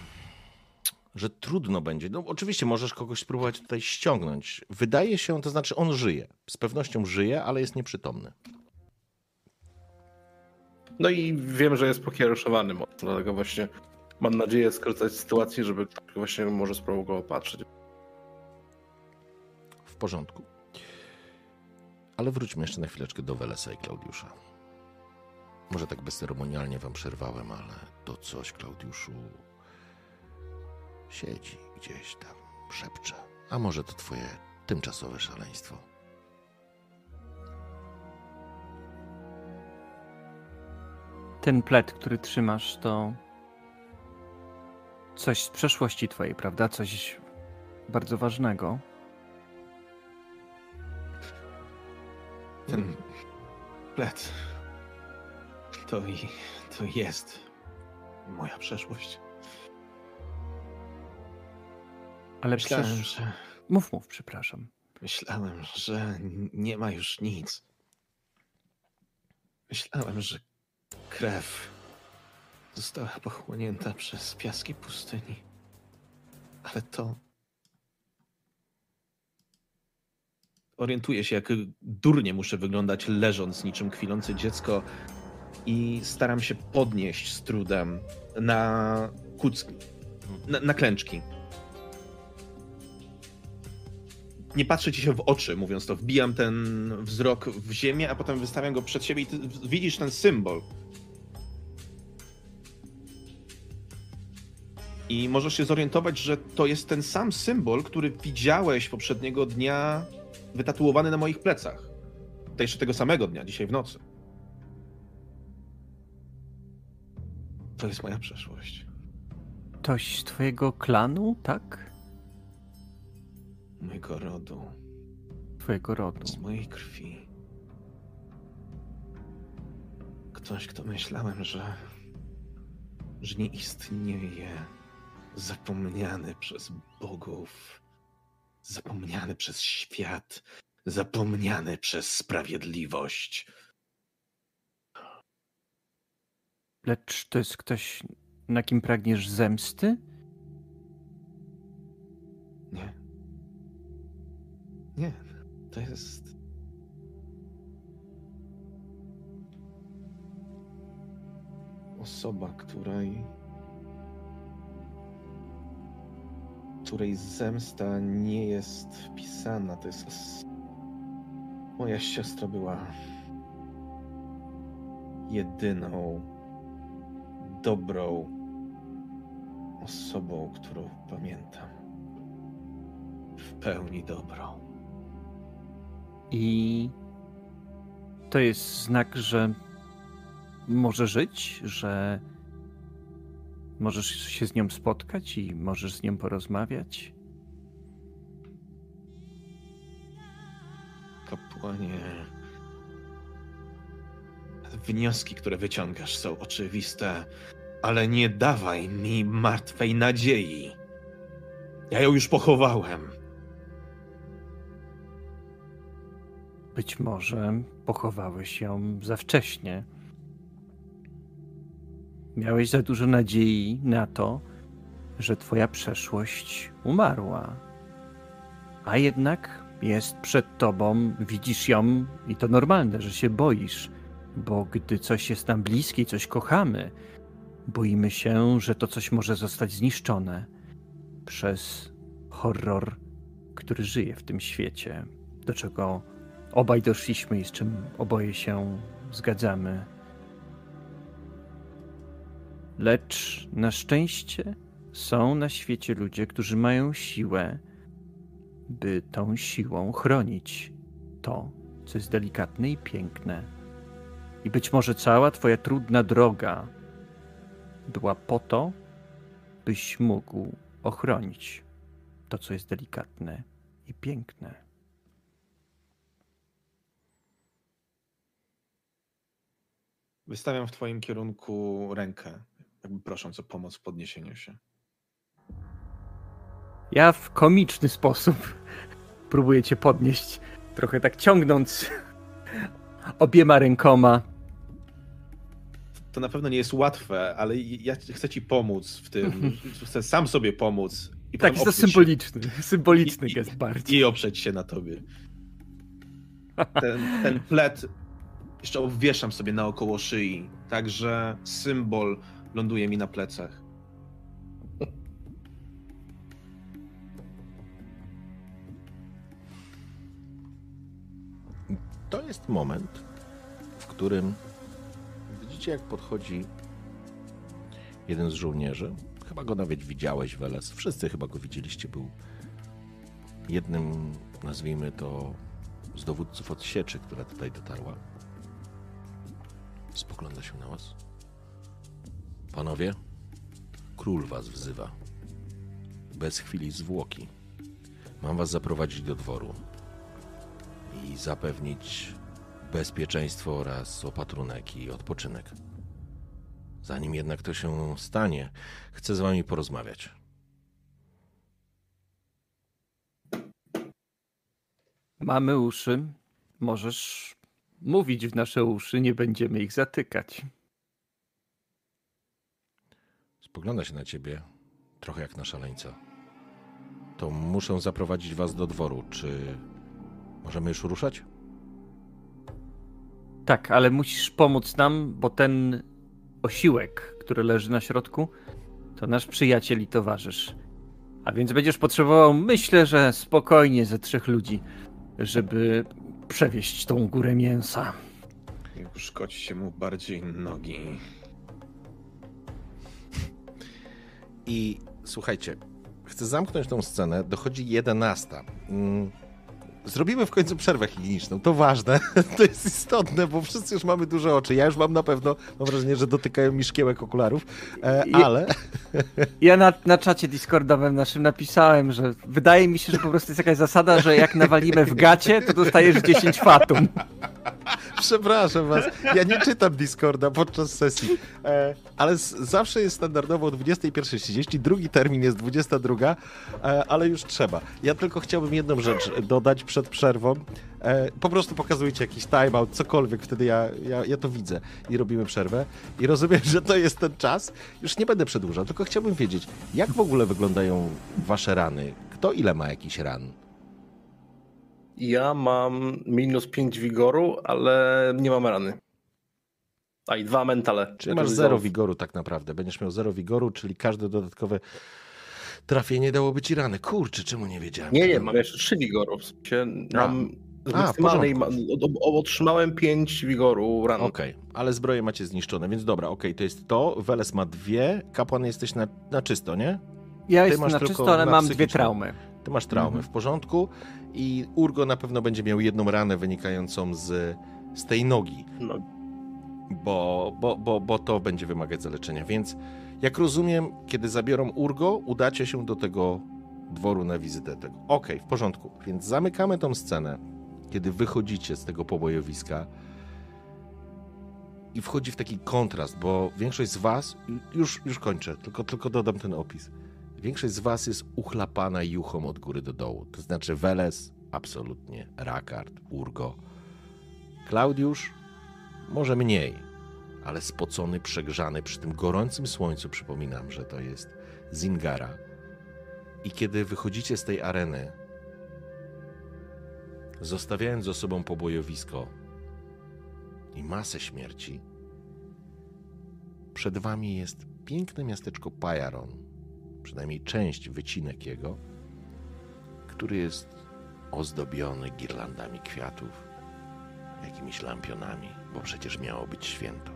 że trudno będzie. No, oczywiście możesz kogoś spróbować tutaj ściągnąć. Wydaje się, to znaczy on żyje. Z pewnością żyje, ale jest nieprzytomny. No i wiem, że jest pokierowany mocno, dlatego właśnie mam nadzieję skrócać sytuację, żeby ktoś właśnie może spróbował go opatrzyć. W porządku. Ale wróćmy jeszcze na chwileczkę do Welesa i Klaudiusza. Może tak bezceremonialnie wam przerwałem, ale to coś, Klaudiuszu, siedzi gdzieś tam, szepcze. A może to twoje tymczasowe szaleństwo? Ten plet, który trzymasz, to coś z przeszłości twojej, prawda? Coś bardzo ważnego. Ten plet. To i to jest moja przeszłość. Ale Myślałem, przecież... że, Mów, mów, przepraszam. myślałem, że nie ma już nic. Myślałem, że krew została pochłonięta przez piaski pustyni. Ale to. Orientuję się, jak durnie muszę wyglądać, leżąc niczym kwilące dziecko, i staram się podnieść z trudem na kucki, na, na klęczki. Nie patrzę ci się w oczy, mówiąc to. Wbijam ten wzrok w ziemię, a potem wystawiam go przed siebie i widzisz ten symbol. I możesz się zorientować, że to jest ten sam symbol, który widziałeś poprzedniego dnia wytatuowany na moich plecach. To jeszcze tego samego dnia, dzisiaj w nocy. To jest moja przeszłość. Ktoś z twojego klanu, tak? Mojego rodu, Twojego rodu. z mojej krwi. Ktoś, kto myślałem, że, że nie istnieje, zapomniany przez bogów, zapomniany przez świat, zapomniany przez sprawiedliwość. Lecz to jest ktoś, na kim pragniesz zemsty? Nie. Nie, to jest. Osoba, której. Której zemsta nie jest wpisana. To jest. Moja siostra była. jedyną dobrą osobą, którą pamiętam w pełni dobrą. I to jest znak, że może żyć, że możesz się z nią spotkać i możesz z nią porozmawiać. Kapłanie, wnioski, które wyciągasz, są oczywiste, ale nie dawaj mi martwej nadziei. Ja ją już pochowałem. Być może pochowałeś ją za wcześnie. Miałeś za dużo nadziei na to, że twoja przeszłość umarła. A jednak jest przed tobą, widzisz ją i to normalne, że się boisz, bo gdy coś jest nam bliskie i coś kochamy, boimy się, że to coś może zostać zniszczone przez horror, który żyje w tym świecie, do czego obaj doszliśmy i z czym oboje się zgadzamy. Lecz na szczęście są na świecie ludzie, którzy mają siłę, by tą siłą chronić to, co jest delikatne i piękne. I być może cała Twoja trudna droga była po to, byś mógł ochronić to, co jest delikatne i piękne. Wystawiam w twoim kierunku rękę, jakby prosząc o pomoc w podniesieniu się. Ja w komiczny sposób [LAUGHS] próbuję cię podnieść, trochę tak ciągnąc [LAUGHS] obiema rękoma. To na pewno nie jest łatwe, ale ja chcę ci pomóc w tym. [LAUGHS] Chcę sam sobie pomóc. I Tak, jest to się- symboliczny, symboliczny I- gest bardziej. i oprzeć się na tobie. Ten, ten plet jeszcze obwieszam sobie naokoło szyi, tak że symbol ląduje mi na plecach. To jest moment, w którym widzicie, jak podchodzi jeden z żołnierzy. Chyba go nawet widziałeś, Weles. Wszyscy chyba go widzieliście. Był jednym, nazwijmy to, z dowódców odsieczy, która tutaj dotarła. Spogląda się na was. Panowie, król was wzywa. Bez chwili zwłoki. Mam was zaprowadzić do dworu i zapewnić bezpieczeństwo oraz opatrunek i odpoczynek. Zanim jednak to się stanie, chcę z wami porozmawiać. Mamy uszy, możesz mówić w nasze uszy, nie będziemy ich zatykać. Spogląda się na ciebie trochę jak na szaleńca. To muszę zaprowadzić was do dworu. Czy możemy już ruszać? Tak, ale musisz pomóc nam, bo ten osiłek, który leży na środku, to nasz przyjaciel i towarzysz. A więc będziesz potrzebował, myślę, że spokojnie ze trzech ludzi, żeby przewieźć tą górę mięsa. Uszkodźcie mu bardziej nogi. I słuchajcie, chcę zamknąć tą scenę, dochodzi 11. Mm, Zrobimy w końcu przerwę higieniczną. To ważne, [LAUGHS] to jest istotne, bo wszyscy już mamy duże oczy. Ja już mam na pewno, mam wrażenie, że dotykają mi szkiełek okularów, e, ale... [LAUGHS] Ja na, na czacie Discordowym naszym napisałem, że wydaje mi się, że po prostu jest jakaś zasada, że jak nawalimy w gacie, to dostajesz 10 fatum. [LAUGHS] Przepraszam was, ja nie czytam Discorda podczas sesji, e, ale z, zawsze jest standardowo o 21.30, drugi termin jest 22, e, ale już trzeba. Ja tylko chciałbym jedną rzecz dodać przed przerwą. E, po prostu pokazujcie jakiś timeout, cokolwiek, wtedy ja, ja, ja to widzę i robimy przerwę. I rozumiem, że to jest ten czas. Już nie będę przedłużał, tylko chciałbym wiedzieć, jak w ogóle wyglądają wasze rany? Kto ile ma jakiś ran? Ja mam minus 5 wigoru, ale nie mam rany. A i dwa mentale. Czyli masz zero wigoru tak naprawdę. Będziesz miał zero wigoru, czyli każde dodatkowe trafienie dałoby ci rany. Kurczę, czemu nie wiedziałem? Nie, nie, mam jeszcze 3 wigoru. W sensie mam maksymalnej ma, otrzymałem 5 wigoru ran. Okej, okay, ale zbroje macie zniszczone, więc dobra, okej, okay, to jest to. Weles ma dwie, kapłan jesteś na, na czysto, nie? Ja Ty jestem na czysto, ale mam dwie traumy. Ty masz traumy, mhm. w porządku. I Urgo na pewno będzie miał jedną ranę wynikającą z, z tej nogi. No. Bo, bo, bo, bo to będzie wymagać zaleczenia. Więc jak rozumiem, kiedy zabiorą Urgo, udacie się do tego dworu na wizytę. Tego. Okej, okay, w porządku. Więc zamykamy tą scenę, kiedy wychodzicie z tego pobojowiska i wchodzi w taki kontrast, bo większość z was, już, już kończę, tylko, tylko dodam ten opis Większość z was jest uchlapana juchą od góry do dołu. To znaczy Weles, absolutnie, Rakard, Urgo. Klaudiusz, może mniej, ale spocony, przegrzany przy tym gorącym słońcu, przypominam, że to jest Zingara. I kiedy wychodzicie z tej areny, zostawiając za sobą pobojowisko i masę śmierci, przed wami jest piękne miasteczko Pajaron, przynajmniej część wycinek jego, który jest ozdobiony girlandami kwiatów, jakimiś lampionami, bo przecież miało być święto.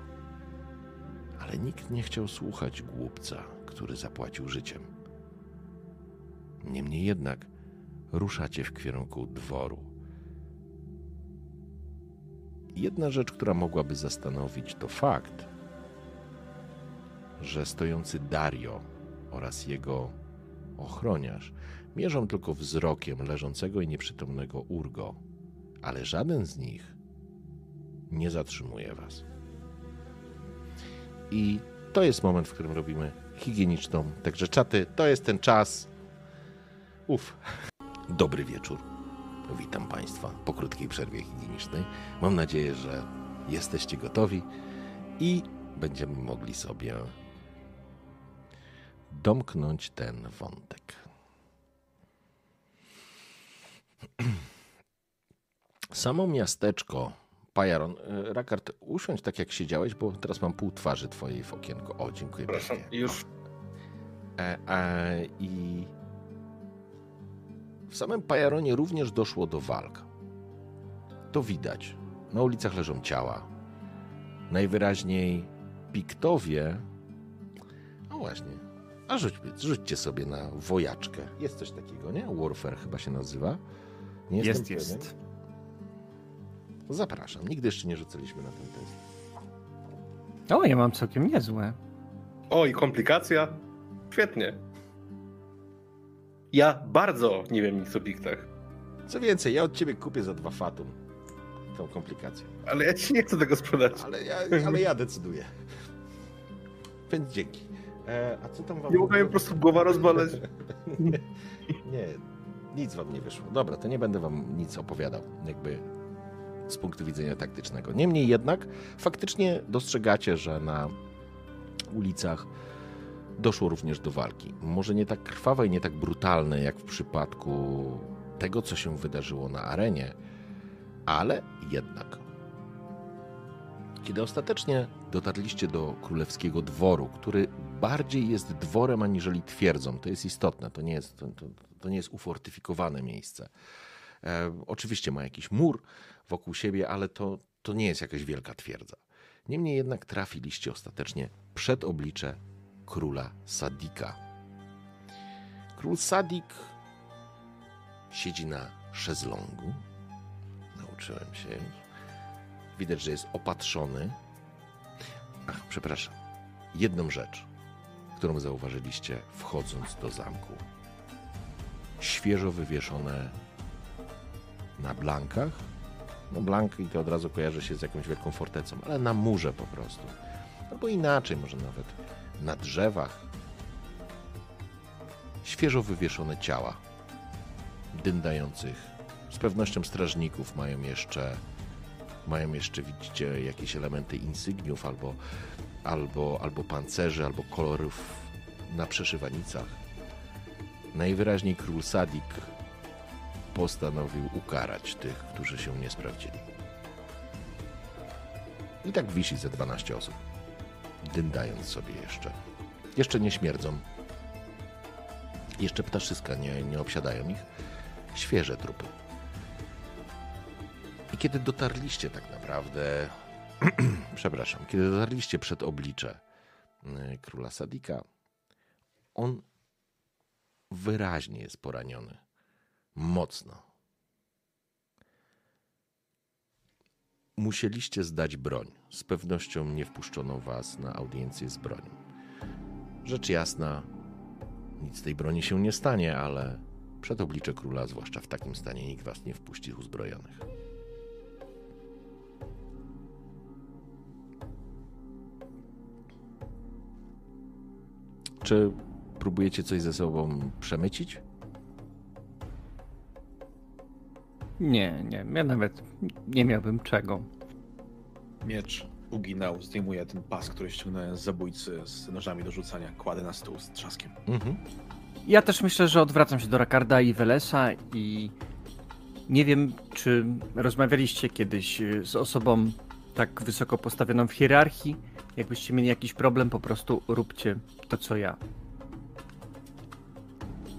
Ale nikt nie chciał słuchać głupca, który zapłacił życiem. Niemniej jednak ruszacie w kierunku dworu. Jedna rzecz, która mogłaby zastanowić, to fakt, że stojący Dario oraz jego ochroniarz mierzą tylko wzrokiem leżącego i nieprzytomnego Urgo, ale żaden z nich nie zatrzymuje was. I to jest moment, w którym robimy higieniczną. Także czaty, to jest ten czas. Uf. Dobry wieczór. Witam Państwa po krótkiej przerwie higienicznej. Mam nadzieję, że jesteście gotowi i będziemy mogli sobie domknąć ten wątek. [CLEARS THROAT] Samo miasteczko Pajaron. E, Rakard, usiądź tak jak siedziałeś, bo teraz mam pół twarzy twojej w okienku. O, dziękuję Proszę, już. E, e, I w samym Pajaronie również doszło do walk. To widać. Na ulicach leżą ciała. Najwyraźniej Piktowie. No właśnie, a rzuć, rzućcie sobie na wojaczkę. Jest coś takiego, nie? Warfare chyba się nazywa. Nie jest, jest. Zapraszam. Nigdy jeszcze nie rzucaliśmy na ten test. O, ja mam całkiem niezłe. O, i komplikacja? Świetnie. Ja bardzo nie wiem nic o piktach. Co więcej, ja od ciebie kupię za dwa fatum tą komplikację. Ale ja ci nie chcę tego sprzedać. Ale ja, ale ja decyduję. Więc dzięki. E, a co tam wam... Nie mogłem po prostu głowa rozboleć. nie, [LAUGHS] nie, nic wam nie wyszło. Dobra, to nie będę wam nic opowiadał, jakby z punktu widzenia taktycznego. Niemniej jednak faktycznie dostrzegacie, że na ulicach doszło również do walki. Może nie tak krwawej, nie tak brutalnej, jak w przypadku tego, co się wydarzyło na arenie, ale jednak. Kiedy ostatecznie dotarliście do królewskiego dworu, który bardziej jest dworem aniżeli twierdzą. To jest istotne, to nie jest, to, to nie jest ufortyfikowane miejsce. E, oczywiście ma jakiś mur wokół siebie, ale to, to nie jest jakaś wielka twierdza. Niemniej jednak trafiliście ostatecznie przed oblicze króla Sadika. Król Sadik siedzi na szezlongu. Nauczyłem się. Widać, że jest opatrzony. Ach, przepraszam. Jedną rzecz, którą zauważyliście wchodząc do zamku. Świeżo wywieszone na blankach. No blanki to od razu kojarzy się z jakąś wielką fortecą, ale na murze po prostu. Albo inaczej, może nawet na drzewach. Świeżo wywieszone ciała dyndających. Z pewnością strażników mają jeszcze, mają jeszcze, widzicie, jakieś elementy insygniów albo, albo, albo pancerzy, albo kolorów na przeszywanicach. Najwyraźniej król Sadik postanowił ukarać tych, którzy się nie sprawdzili. I tak wisi ze 12 osób, dyndając sobie jeszcze. Jeszcze nie śmierdzą. Jeszcze ptaszyska nie, nie obsiadają ich. Świeże trupy. I kiedy dotarliście tak naprawdę, [CLEARS THROAT] przepraszam, kiedy dotarliście przed oblicze y, króla Sadika, on wyraźnie jest poraniony. Mocno. Musieliście zdać broń. Z pewnością nie wpuszczono was na audiencję z bronią. Rzecz jasna, nic z tej broni się nie stanie, ale przed oblicze króla, zwłaszcza w takim stanie, nikt was nie wpuści uzbrojonych. Czy próbujecie coś ze sobą przemycić? Nie, nie, ja nawet nie miałbym czego. Miecz uginał, zdejmuje ten pas, który ściągnąłem z zabójcy z nożami do rzucania, kładę na stół z trzaskiem. Mhm. Ja też myślę, że odwracam się do Rakarda i Welesa i nie wiem, czy rozmawialiście kiedyś y, z osobą tak wysoko postawioną w hierarchii. Jakbyście mieli jakiś problem, po prostu róbcie to, co ja.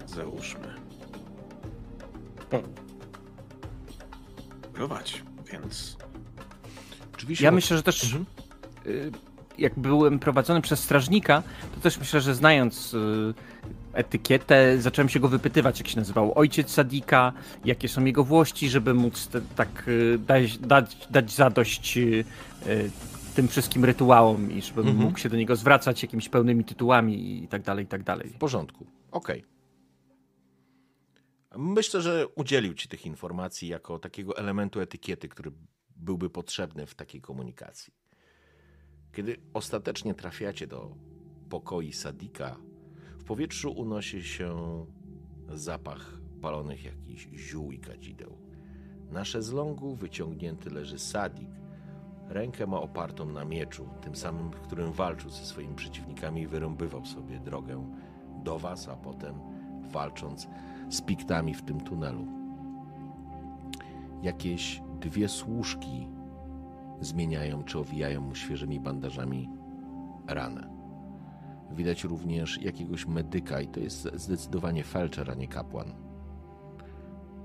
Załóżmy. Prowadź, więc Oczywiście. Ja myślę, że też Mhm. y, jak byłem prowadzony przez strażnika, to też myślę, że znając y, etykietę, zacząłem się go wypytywać, jak się nazywał ojciec Sadika, jakie są jego włości, żeby móc te, tak y, dać, dać, dać zadość y, y, tym wszystkim rytuałom i żebym Mhm. mógł się do niego zwracać jakimiś pełnymi tytułami i tak dalej, i tak dalej. W porządku. Okej. Myślę, że udzielił ci tych informacji jako takiego elementu etykiety, który byłby potrzebny w takiej komunikacji. Kiedy ostatecznie trafiacie do pokoi Sadika, w powietrzu unosi się zapach palonych jakichś ziół i kadzideł. Na szezlongu wyciągnięty leży Sadik. Rękę ma opartą na mieczu, tym samym, którym walczył ze swoimi przeciwnikami i wyrąbywał sobie drogę do was, a potem walcząc z piktami w tym tunelu. Jakieś dwie służki zmieniają czy owijają mu świeżymi bandażami ranę. Widać również jakiegoś medyka i to jest zdecydowanie felczer, a nie kapłan.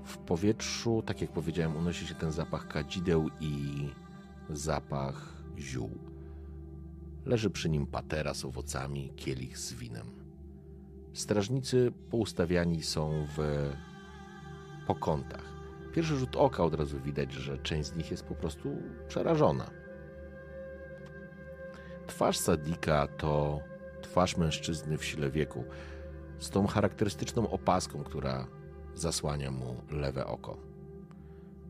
W powietrzu, tak jak powiedziałem, unosi się ten zapach kadzideł i zapach ziół. Leży przy nim patera z owocami, kielich z winem. Strażnicy poustawiani są w po kątach. Pierwszy rzut oka od razu widać, że część z nich jest po prostu przerażona. Twarz Sadika to twarz mężczyzny w sile wieku, z tą charakterystyczną opaską, która zasłania mu lewe oko.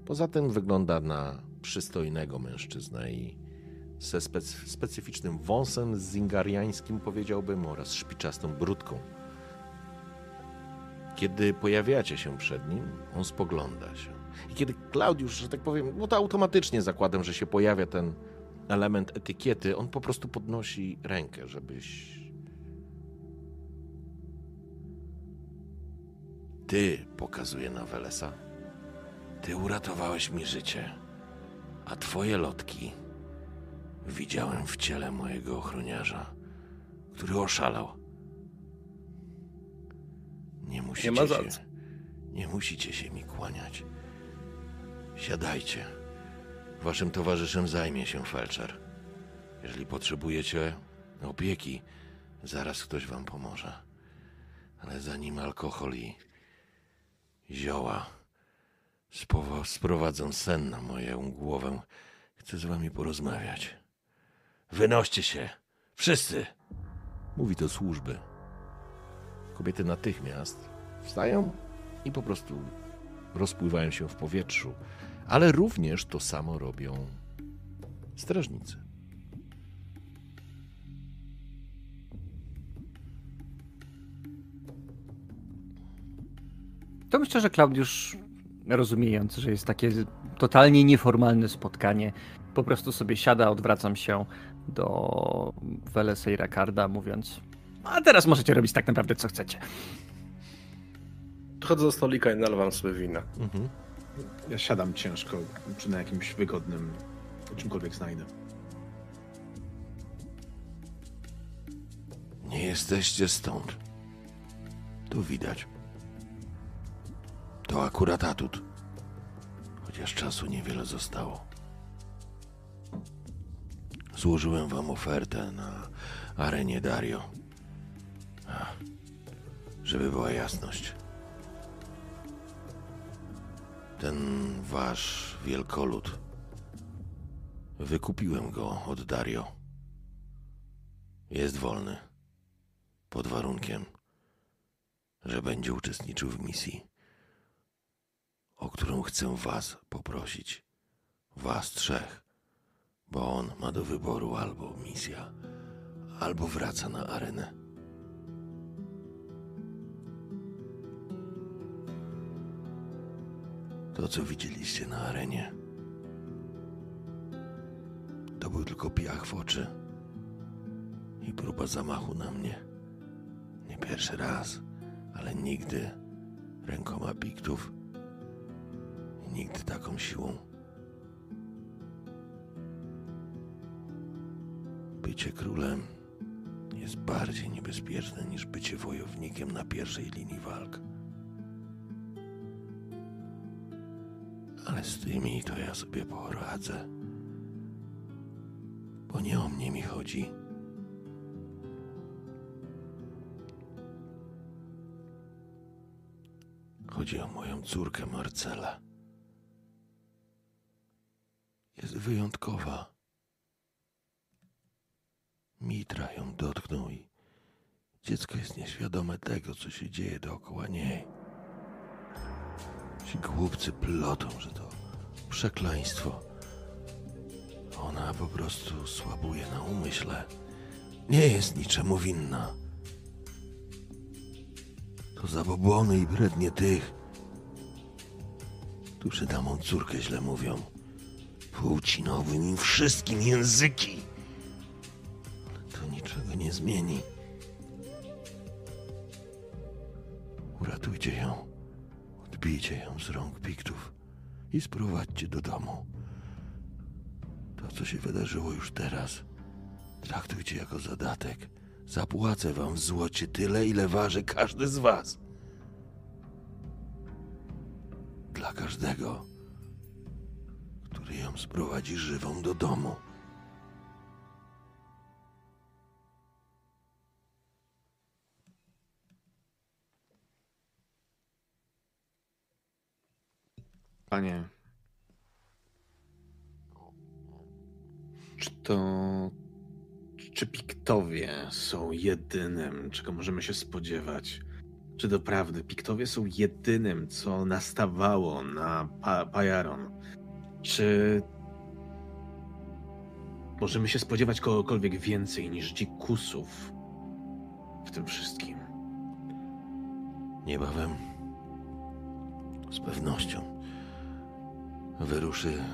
Poza tym wygląda na przystojnego mężczyznę i ze spec- specyficznym wąsem zingariańskim, powiedziałbym, oraz szpiczastą brudką. Kiedy pojawiacie się przed nim, on spogląda się. I kiedy Klaudiusz, że tak powiem, no to automatycznie zakładam, że się pojawia ten element etykiety, on po prostu podnosi rękę, żebyś. Ty, pokazuje na Welesa. Ty uratowałeś mi życie, a twoje lotki widziałem w ciele mojego ochroniarza, który oszalał. Nie musicie, ma za się, nie musicie się mi kłaniać. Siadajcie. Waszym towarzyszem zajmie się felczer. Jeżeli potrzebujecie opieki, zaraz ktoś wam pomoże. Ale zanim alkohol i zioła spowo- sprowadzą sen na moją głowę, chcę z wami porozmawiać. Wynoście się! Wszyscy! Mówi do służby. Kobiety natychmiast wstają i po prostu rozpływają się w powietrzu, ale również to samo robią strażnicy. To myślę, że Klaudiusz, rozumiejąc, że jest takie totalnie nieformalne spotkanie, po prostu sobie siada, odwracam się do Welesa i Rakarda, mówiąc a teraz możecie robić tak naprawdę, co chcecie. Chodzę do stolika i nalewam sobie wina. Mhm. Ja siadam ciężko przy na jakimś wygodnym, czymkolwiek znajdę. Nie jesteście stąd. Tu widać. To akurat atut. Chociaż czasu niewiele zostało. Złożyłem wam ofertę na arenie Dario. Żeby była jasność. Ten wasz wielkolud. Wykupiłem go od Dario. Jest wolny pod warunkiem, że będzie uczestniczył w misji, o którą chcę Was poprosić. Was trzech, bo on ma do wyboru albo misja, albo wraca na arenę. To, co widzieliście na arenie, to był tylko piach w oczy i próba zamachu na mnie. Nie pierwszy raz, ale nigdy rękoma piktów nigdy taką siłą. Bycie królem jest bardziej niebezpieczne niż bycie wojownikiem na pierwszej linii walk. Ale z tymi to ja sobie poradzę. Bo nie o mnie mi chodzi. Chodzi o moją córkę Marcelę. Jest wyjątkowa. Mitra ją dotknął i dziecko jest nieświadome tego, co się dzieje dookoła niej. Ci głupcy plotą, że to przekleństwo. Ona po prostu słabuje na umyśle. Nie jest niczemu winna. To zabobony i brednie tych, którzy na mą córkę źle mówią. Płcinowym im wszystkim języki. Ale to niczego nie zmieni. Uratujcie ją. Odbijcie ją z rąk piktów i sprowadźcie do domu. To, co się wydarzyło już teraz, traktujcie jako zadatek. Zapłacę wam w złocie tyle, ile waży każdy z was. Dla każdego, który ją sprowadzi żywą do domu. Panie. Czy to. Czy piktowie są jedynym, czego możemy się spodziewać? Czy doprawdy piktowie są jedynym, co nastawało na pa Pajaron? Czy możemy się spodziewać kogokolwiek więcej niż dzikusów w tym wszystkim? Niebawem, z pewnością, wyruszy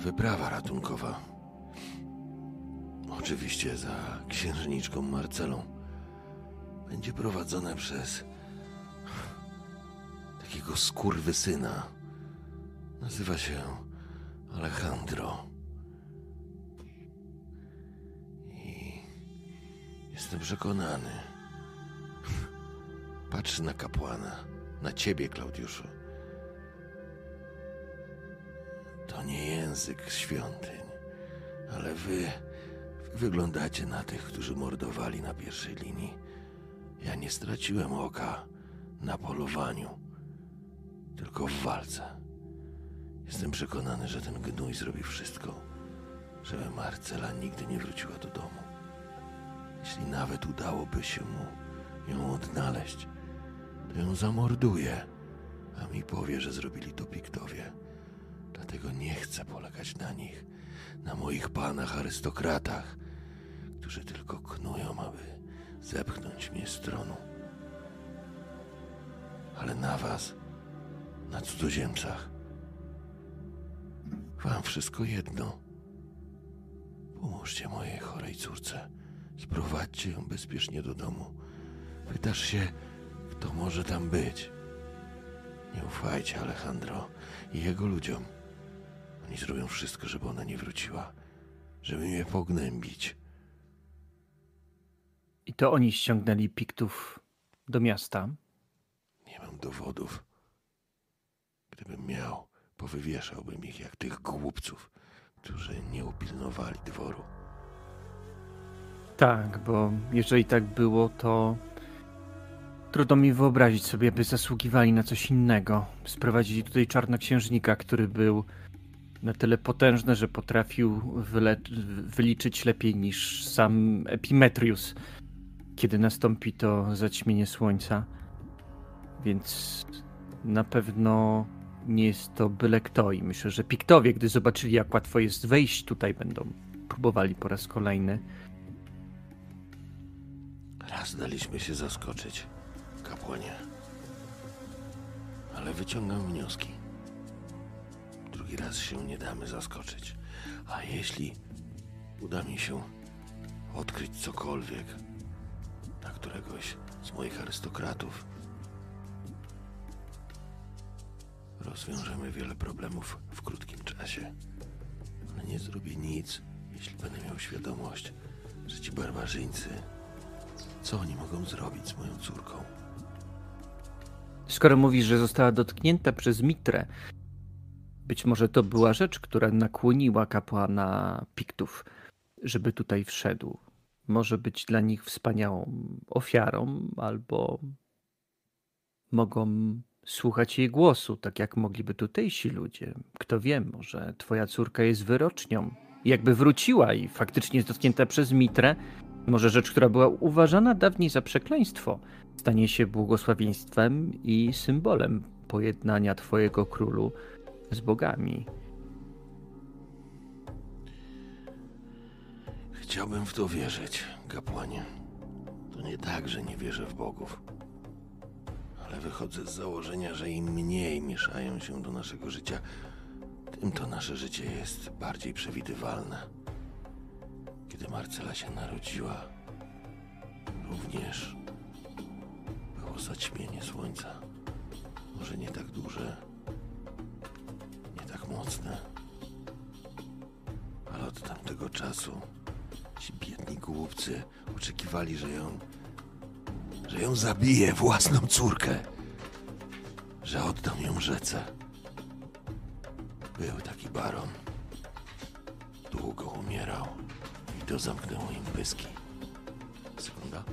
wyprawa ratunkowa. Oczywiście za księżniczką Marcelą. Będzie prowadzone przez takiego skurwysyna. Nazywa się Alejandro. I jestem przekonany, [LAUGHS] Patrz na kapłana, na ciebie, Klaudiuszu. To nie język świątyń, ale wy, wy wyglądacie na tych, którzy mordowali na pierwszej linii. nie straciłem oka na polowaniu, tylko w walce. Jestem przekonany, że ten gnój zrobi wszystko, żeby Marcela nigdy nie wróciła do domu. Jeśli nawet udałoby się mu ją odnaleźć, to ją zamorduje, a mi powie, że zrobili to Piktowie. Dlatego nie chcę polegać na nich, na moich panach arystokratach, którzy tylko knują, aby zepchnąć mnie z tronu. Ale na was, na cudzoziemcach, wam wszystko jedno. Pomóżcie mojej chorej córce. Sprowadźcie ją bezpiecznie do domu. Pytasz się, kto może tam być. Nie ufajcie Alejandro i jego ludziom. Oni zrobią wszystko, żeby ona nie wróciła. Żeby mnie pognębić. I to oni ściągnęli Piktów do miasta. Nie mam dowodów. Gdybym miał, powywieszałbym ich jak tych głupców, którzy nie upilnowali dworu. Tak, bo jeżeli tak było, to trudno mi wyobrazić sobie, by zasługiwali na coś innego. Sprowadzili tutaj czarnoksiężnika, który był na tyle potężny, że potrafił wyliczyć lepiej niż sam Epimetrius, kiedy nastąpi to zaćmienie słońca. Więc na pewno nie jest to byle kto i myślę, że Piktowie, gdy zobaczyli jak łatwo jest wejść tutaj, będą próbowali po raz kolejny. Raz daliśmy się zaskoczyć, kapłanie. Ale wyciągam wnioski. Drugi raz się nie damy zaskoczyć. A jeśli uda mi się odkryć cokolwiek na któregoś z moich arystokratów, rozwiążemy wiele problemów w krótkim czasie. Ale nie zrobię nic, jeśli będę miał świadomość, że ci barbarzyńcy co oni mogą zrobić z moją córką? Skoro mówisz, że została dotknięta przez Mitrę, być może to była rzecz, która nakłoniła kapłana Piktów, żeby tutaj wszedł. Może być dla nich wspaniałą ofiarą, albo mogą słuchać jej głosu, tak jak mogliby tutejsi ludzie. Kto wie, może twoja córka jest wyrocznią. Jakby wróciła i faktycznie jest dotknięta przez Mitrę, może rzecz, która była uważana dawniej za przekleństwo, stanie się błogosławieństwem i symbolem pojednania Twojego królu z bogami. Chciałbym w to wierzyć, kapłanie. To nie tak, że nie wierzę w bogów. Ale wychodzę z założenia, że im mniej mieszają się do naszego życia, tym to nasze życie jest bardziej przewidywalne. Kiedy Marcela się narodziła, również było zaćmienie słońca. Może nie tak duże, nie tak mocne, ale od tamtego czasu ci biedni głupcy oczekiwali, że ją, że ją zabije własną córkę, że oddam ją rzece. Był taki baron. Długo umierał. I to zamknęło im pyski. Sekunda.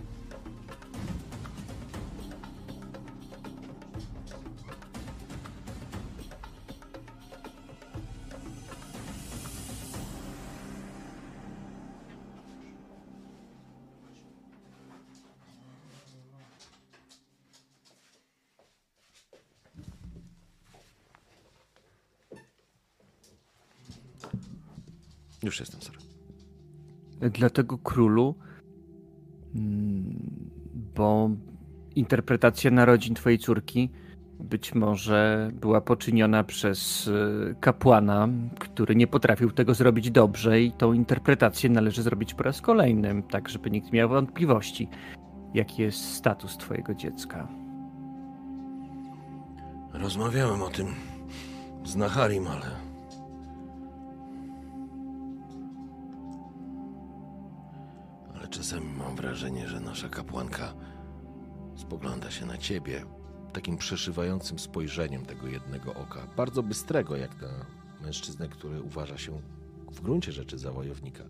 Już jestem, sorry. Dlatego królu, mm, bo interpretacja narodzin twojej córki być może była poczyniona przez y, kapłana, który nie potrafił tego zrobić dobrze i tą interpretację należy zrobić po raz kolejny, tak żeby nikt nie miał wątpliwości, jaki jest status twojego dziecka. Rozmawiałem o tym z Naharim, ale... czasami mam wrażenie, że nasza kapłanka spogląda się na ciebie takim przeszywającym spojrzeniem tego jednego oka. Bardzo bystrego, jak na mężczyznę, który uważa się w gruncie rzeczy za wojownika.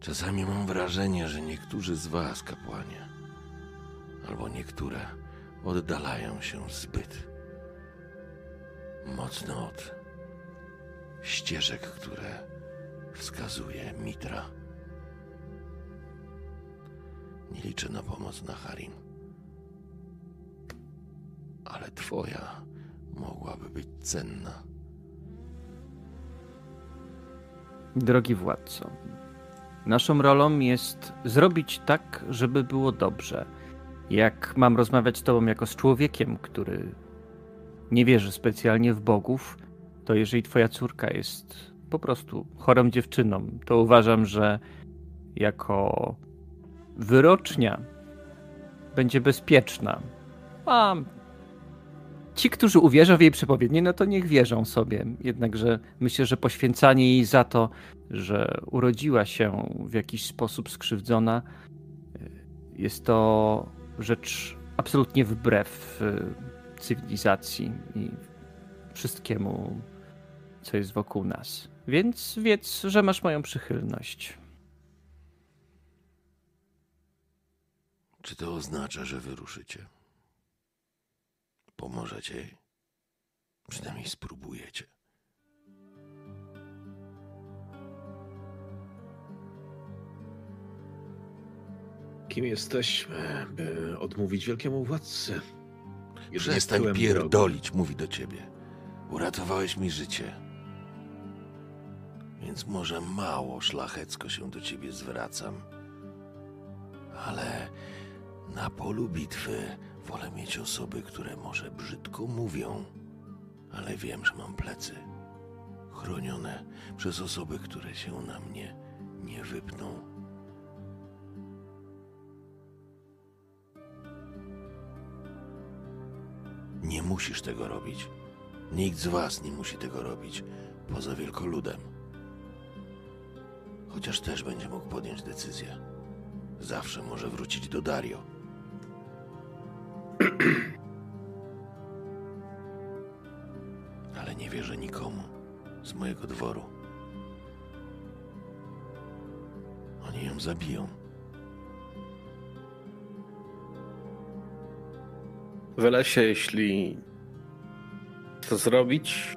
Czasami mam wrażenie, że niektórzy z was, kapłanie, albo niektóre oddalają się zbyt mocno od ścieżek, które wskazuje Mitra. Nie liczę na pomoc na Harim. Ale twoja mogłaby być cenna. Drogi władco, naszą rolą jest zrobić tak, żeby było dobrze. Jak mam rozmawiać z tobą jako z człowiekiem, który nie wierzy specjalnie w bogów, to jeżeli twoja córka jest po prostu chorą dziewczyną, to uważam, że jako wyrocznia będzie bezpieczna. A ci, którzy uwierzą w jej przepowiednie, no to niech wierzą sobie. Jednakże myślę, że poświęcanie jej za to, że urodziła się w jakiś sposób skrzywdzona, jest to rzecz absolutnie wbrew y, cywilizacji i wszystkiemu, co jest wokół nas. Więc wiedz, że masz moją przychylność. Czy to oznacza, że wyruszycie? Pomożecie jej? Przynajmniej spróbujecie. Kim jesteśmy, by odmówić wielkiemu władcy? Jedynie Przestań tyłem pierdolić, mówi do ciebie. Uratowałeś mi życie. Więc może mało szlachecko się do ciebie zwracam. Ale na polu bitwy wolę mieć osoby, które może brzydko mówią, ale wiem, że mam plecy. Chronione przez osoby, które się na mnie nie wypną. Nie musisz tego robić. Nikt z was nie musi tego robić, poza wielkoludem. Chociaż też będzie mógł podjąć decyzję. Zawsze może wrócić do Dario. Ale nie wierzę nikomu z mojego dworu. Oni ją zabiją. W lesie, jeśli to zrobić,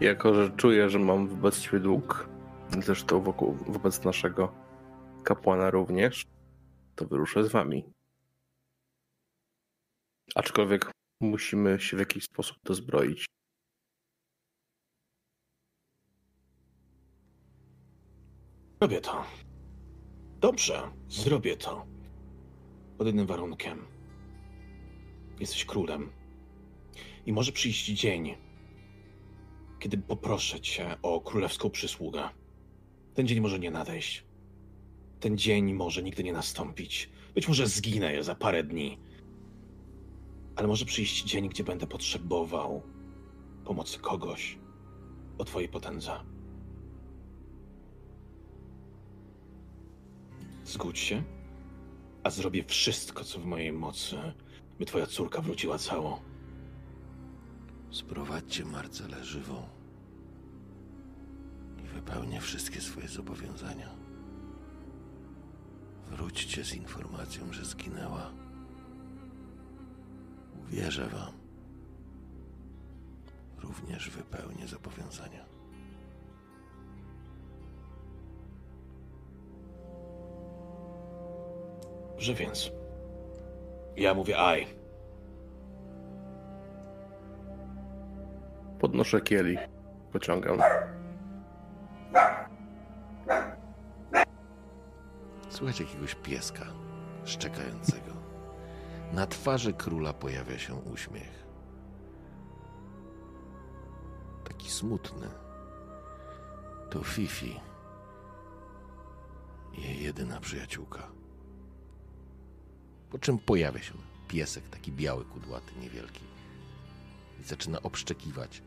jako że czuję, że mam wobec ciebie dług, zresztą wokół, wobec naszego kapłana również, to wyruszę z wami. Aczkolwiek musimy się w jakiś sposób dozbroić. Zrobię to. Dobrze, zrobię to. Pod jednym warunkiem. Jesteś królem. I może przyjść dzień, kiedy poproszę cię o królewską przysługę. Ten dzień może nie nadejść. Ten dzień może nigdy nie nastąpić. Być może zginę za parę dni. Ale może przyjść dzień, gdzie będę potrzebował pomocy kogoś o twojej potędze. Zgódź się, a zrobię wszystko, co w mojej mocy, by twoja córka wróciła całą. Sprowadźcie Marcelę żywą wypełnię wszystkie swoje zobowiązania. Wróćcie z informacją, że zginęła. Uwierzę wam. Również wypełnię zobowiązania. Że więc. Ja mówię aj. Podnoszę kielich, pociągam. Słychać jakiegoś pieska szczekającego. Na twarzy króla pojawia się uśmiech. Taki smutny. To Fifi. Jej jedyna przyjaciółka. Po czym pojawia się piesek, taki biały, kudłaty, niewielki. I zaczyna obszczekiwać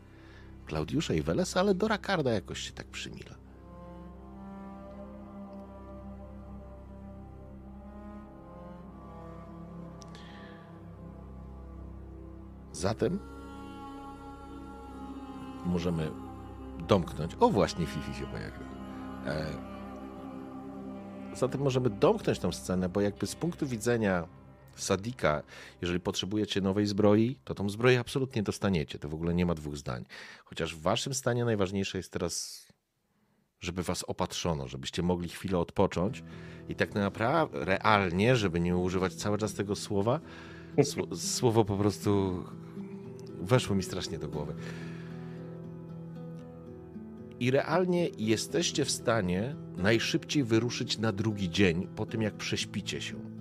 Klaudiusza i Welesa, ale do Rakarda jakoś się tak przymila. Zatem możemy domknąć. O, właśnie Fifi się pojawił. E, zatem możemy domknąć tą scenę, bo jakby z punktu widzenia Sadika, jeżeli potrzebujecie nowej zbroi, to tą zbroję absolutnie dostaniecie. To w ogóle nie ma dwóch zdań. Chociaż w waszym stanie najważniejsze jest teraz, żeby was opatrzono, żebyście mogli chwilę odpocząć i tak naprawdę realnie, żeby nie używać cały czas tego słowa, słowo po prostu weszło mi strasznie do głowy. I realnie jesteście w stanie najszybciej wyruszyć na drugi dzień po tym, jak prześpicie się.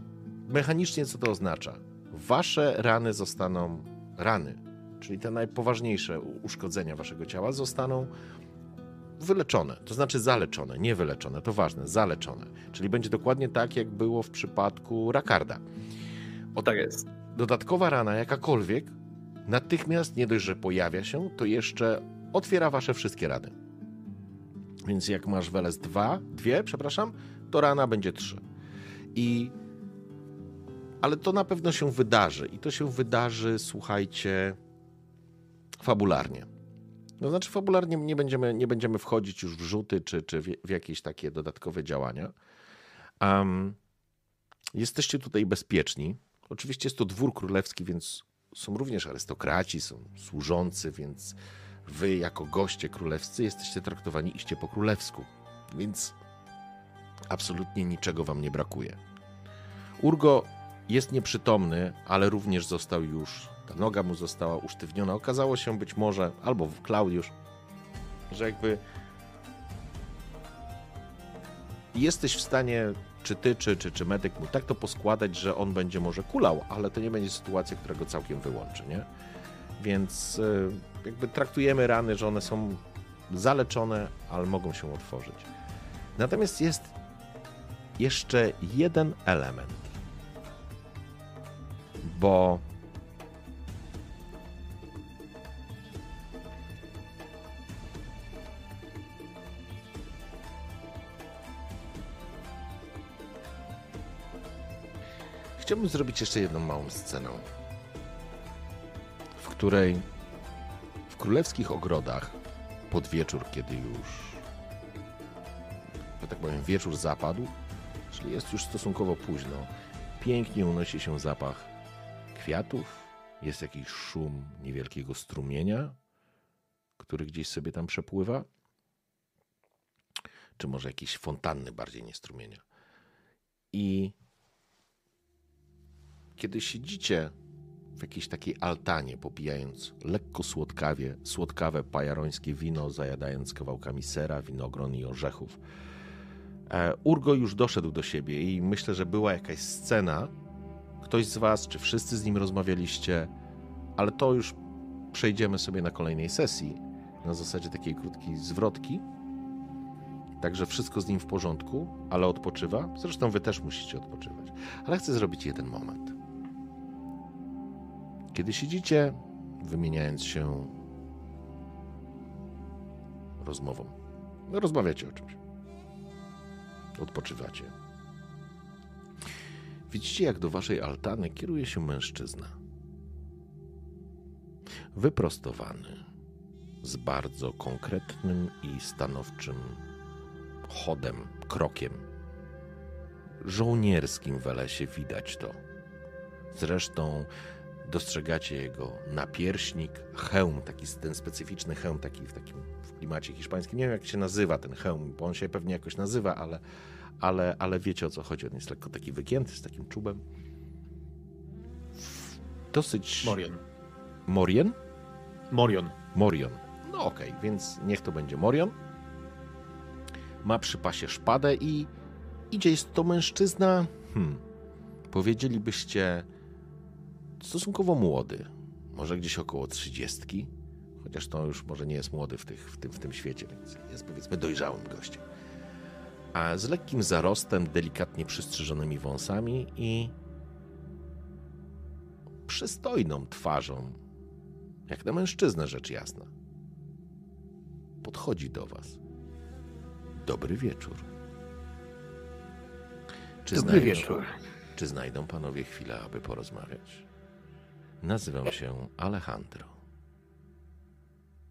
Mechanicznie co to oznacza? Wasze rany zostaną rany, czyli te najpoważniejsze uszkodzenia waszego ciała zostaną wyleczone, to znaczy zaleczone, nie wyleczone, to ważne, zaleczone. Czyli będzie dokładnie tak, jak było w przypadku Rakarda. O tak jest. Dodatkowa rana, jakakolwiek, natychmiast nie dość, że pojawia się, to jeszcze otwiera wasze wszystkie rany. Więc jak masz Weles 2, dwie, przepraszam, to rana będzie 3. I ale to na pewno się wydarzy i to się wydarzy, słuchajcie, fabularnie. No znaczy fabularnie nie będziemy, nie będziemy wchodzić już w rzuty czy, czy w, jakieś takie dodatkowe działania. Um, jesteście tutaj bezpieczni. Oczywiście jest to dwór królewski, więc są również arystokraci, są służący, więc wy jako goście królewscy jesteście traktowani iście po królewsku. Więc absolutnie niczego wam nie brakuje. Urgo jest nieprzytomny, ale również został już, ta noga mu została usztywniona. Okazało się być może, albo w Klaudiusz, że jakby jesteś w stanie, czy ty, czy, czy, czy medyk mu tak to poskładać, że on będzie może kulał, ale to nie będzie sytuacja, która go całkiem wyłączy, nie? Więc e, jakby traktujemy rany, że one są zaleczone, ale mogą się otworzyć. Natomiast jest jeszcze jeden element bo Chciałbym zrobić jeszcze jedną małą scenę, w której w królewskich ogrodach pod wieczór, kiedy już, tak powiem, wieczór zapadł, czyli jest już stosunkowo późno, pięknie unosi się zapach kwiatów, jest jakiś szum niewielkiego strumienia, który gdzieś sobie tam przepływa, czy może jakieś fontanny bardziej nie strumienia. I kiedy siedzicie w jakiejś takiej altanie, popijając lekko słodkawie, słodkawe pajarońskie wino, zajadając kawałkami sera, winogron i orzechów, e, Urgo już doszedł do siebie i myślę, że była jakaś scena, ktoś z Was, czy wszyscy z nim rozmawialiście, ale to już przejdziemy sobie na kolejnej sesji, na zasadzie takiej krótkiej zwrotki. Także wszystko z nim w porządku, ale odpoczywa. Zresztą Wy też musicie odpoczywać. Ale chcę zrobić jeden moment. Kiedy siedzicie, wymieniając się rozmową, rozmawiacie o czymś, odpoczywacie Widzicie, jak do waszej altany kieruje się mężczyzna. Wyprostowany, z bardzo konkretnym i stanowczym chodem, krokiem. Żołnierskim w lesie widać to. Zresztą dostrzegacie jego napierśnik, hełm, taki ten specyficzny hełm, taki w takim w klimacie hiszpańskim. Nie wiem, jak się nazywa ten hełm, bo on się pewnie jakoś nazywa, ale ale, ale wiecie o co chodzi. On jest lekko taki wygięty, z takim czubem. Dosyć. Morion. Morion? Morion. Morion. No okej, okay, więc niech to będzie Morion. Ma przy pasie szpadę i idzie. Jest to mężczyzna, hmm, powiedzielibyście, stosunkowo młody. Może gdzieś około trzydziestki. Chociaż to już może nie jest młody w, tych, w, tym, w tym świecie, więc jest powiedzmy dojrzałym gościem a z lekkim zarostem, delikatnie przystrzyżonymi wąsami i przystojną twarzą, jak na mężczyznę rzecz jasna. Podchodzi do was. Dobry wieczór. Czy Dobry znajdą, wieczór. Czy znajdą panowie chwilę, aby porozmawiać? Nazywam się Alejandro.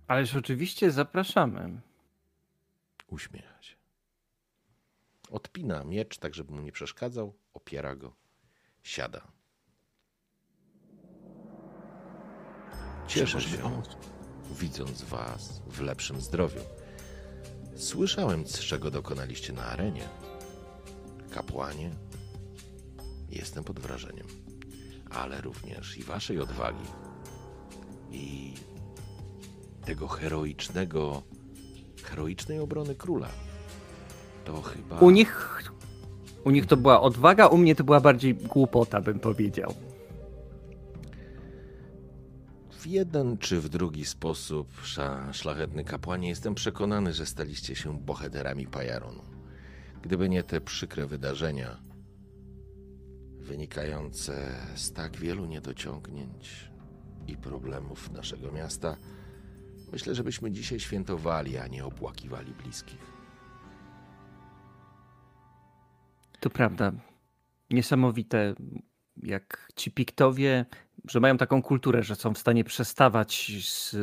Ależ oczywiście zapraszamy. Uśmiecha się. Odpina miecz, tak żeby mu nie przeszkadzał, opiera go, siada. Cieszę się, widząc was w lepszym zdrowiu. Słyszałem, czego dokonaliście na arenie. Kapłanie, jestem pod wrażeniem, ale również i waszej odwagi, i tego heroicznego, heroicznej obrony króla. To chyba. U nich, u nich to była odwaga, u mnie to była bardziej głupota, bym powiedział. W jeden czy w drugi sposób, sza, szlachetny kapłanie, jestem przekonany, że staliście się bohaterami Pajaronu. Gdyby nie te przykre wydarzenia, wynikające z tak wielu niedociągnięć i problemów naszego miasta, myślę, że byśmy dzisiaj świętowali, a nie opłakiwali bliskich. To prawda. Niesamowite, jak ci piktowie, że mają taką kulturę, że są w stanie przestawać z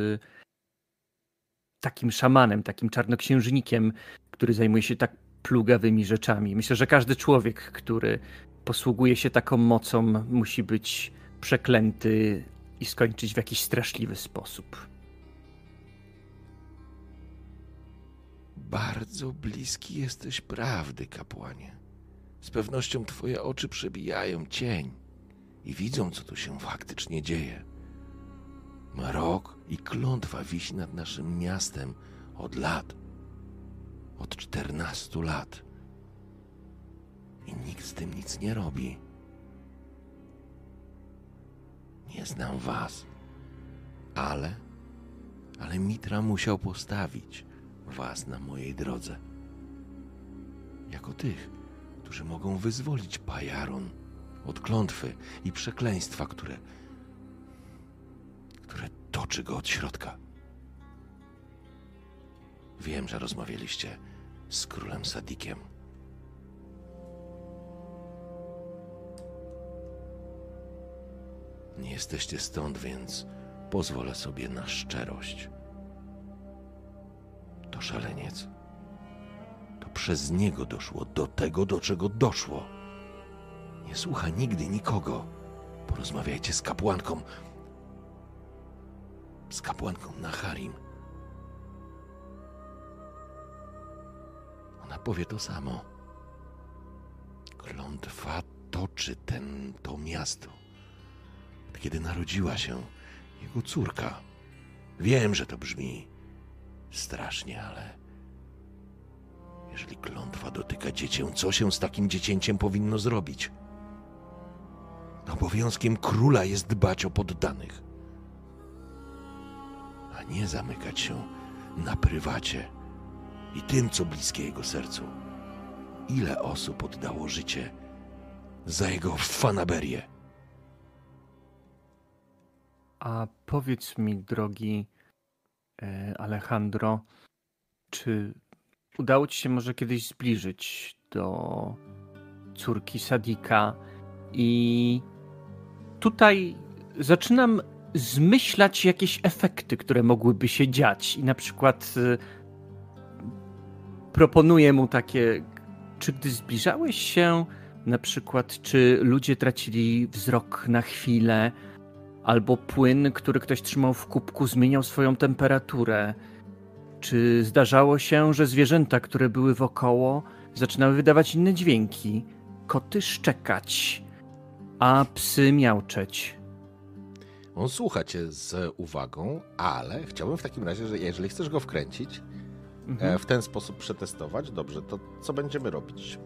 takim szamanem, takim czarnoksiężnikiem, który zajmuje się tak plugawymi rzeczami. Myślę, że każdy człowiek, który posługuje się taką mocą, musi być przeklęty i skończyć w jakiś straszliwy sposób. Bardzo bliski jesteś prawdy, kapłanie. Z pewnością twoje oczy przebijają cień i widzą, co tu się faktycznie dzieje. Marok i klątwa wisi nad naszym miastem od lat. Od czternastu lat. I nikt z tym nic nie robi. Nie znam was, ale, ale Mitra musiał postawić was na mojej drodze. Jako tych, którzy mogą wyzwolić Pajaron od klątwy i przekleństwa, które, które toczy go od środka. Wiem, że rozmawialiście z królem Sadikiem. Nie jesteście stąd, więc pozwolę sobie na szczerość. To szaleniec. To przez niego doszło do tego, do czego doszło. Nie słucha nigdy nikogo. Porozmawiajcie z kapłanką. Z kapłanką na Harim. Ona powie to samo. Klątwa toczy ten, to miasto. Kiedy narodziła się jego córka. Wiem, że to brzmi strasznie, ale jeżeli klątwa dotyka dziecię, co się z takim dziecięciem powinno zrobić? Obowiązkiem króla jest dbać o poddanych, a nie zamykać się na prywacie i tym, co bliskie jego sercu. Ile osób oddało życie za jego fanaberię? A powiedz mi, drogi e, Alejandro, czy udało ci się może kiedyś zbliżyć do córki Sadika i tutaj zaczynam zmyślać jakieś efekty, które mogłyby się dziać i na przykład e, proponuję mu takie, czy gdy zbliżałeś się, na przykład, czy ludzie tracili wzrok na chwilę, albo płyn, który ktoś trzymał w kubku, zmieniał swoją temperaturę. Czy zdarzało się, że zwierzęta, które były wokoło, zaczynały wydawać inne dźwięki? Koty szczekać, a psy miauczeć. On słucha cię z uwagą, ale chciałbym w takim razie, że jeżeli chcesz go wkręcić, Mhm. e, w ten sposób przetestować, dobrze, to co będziemy robić?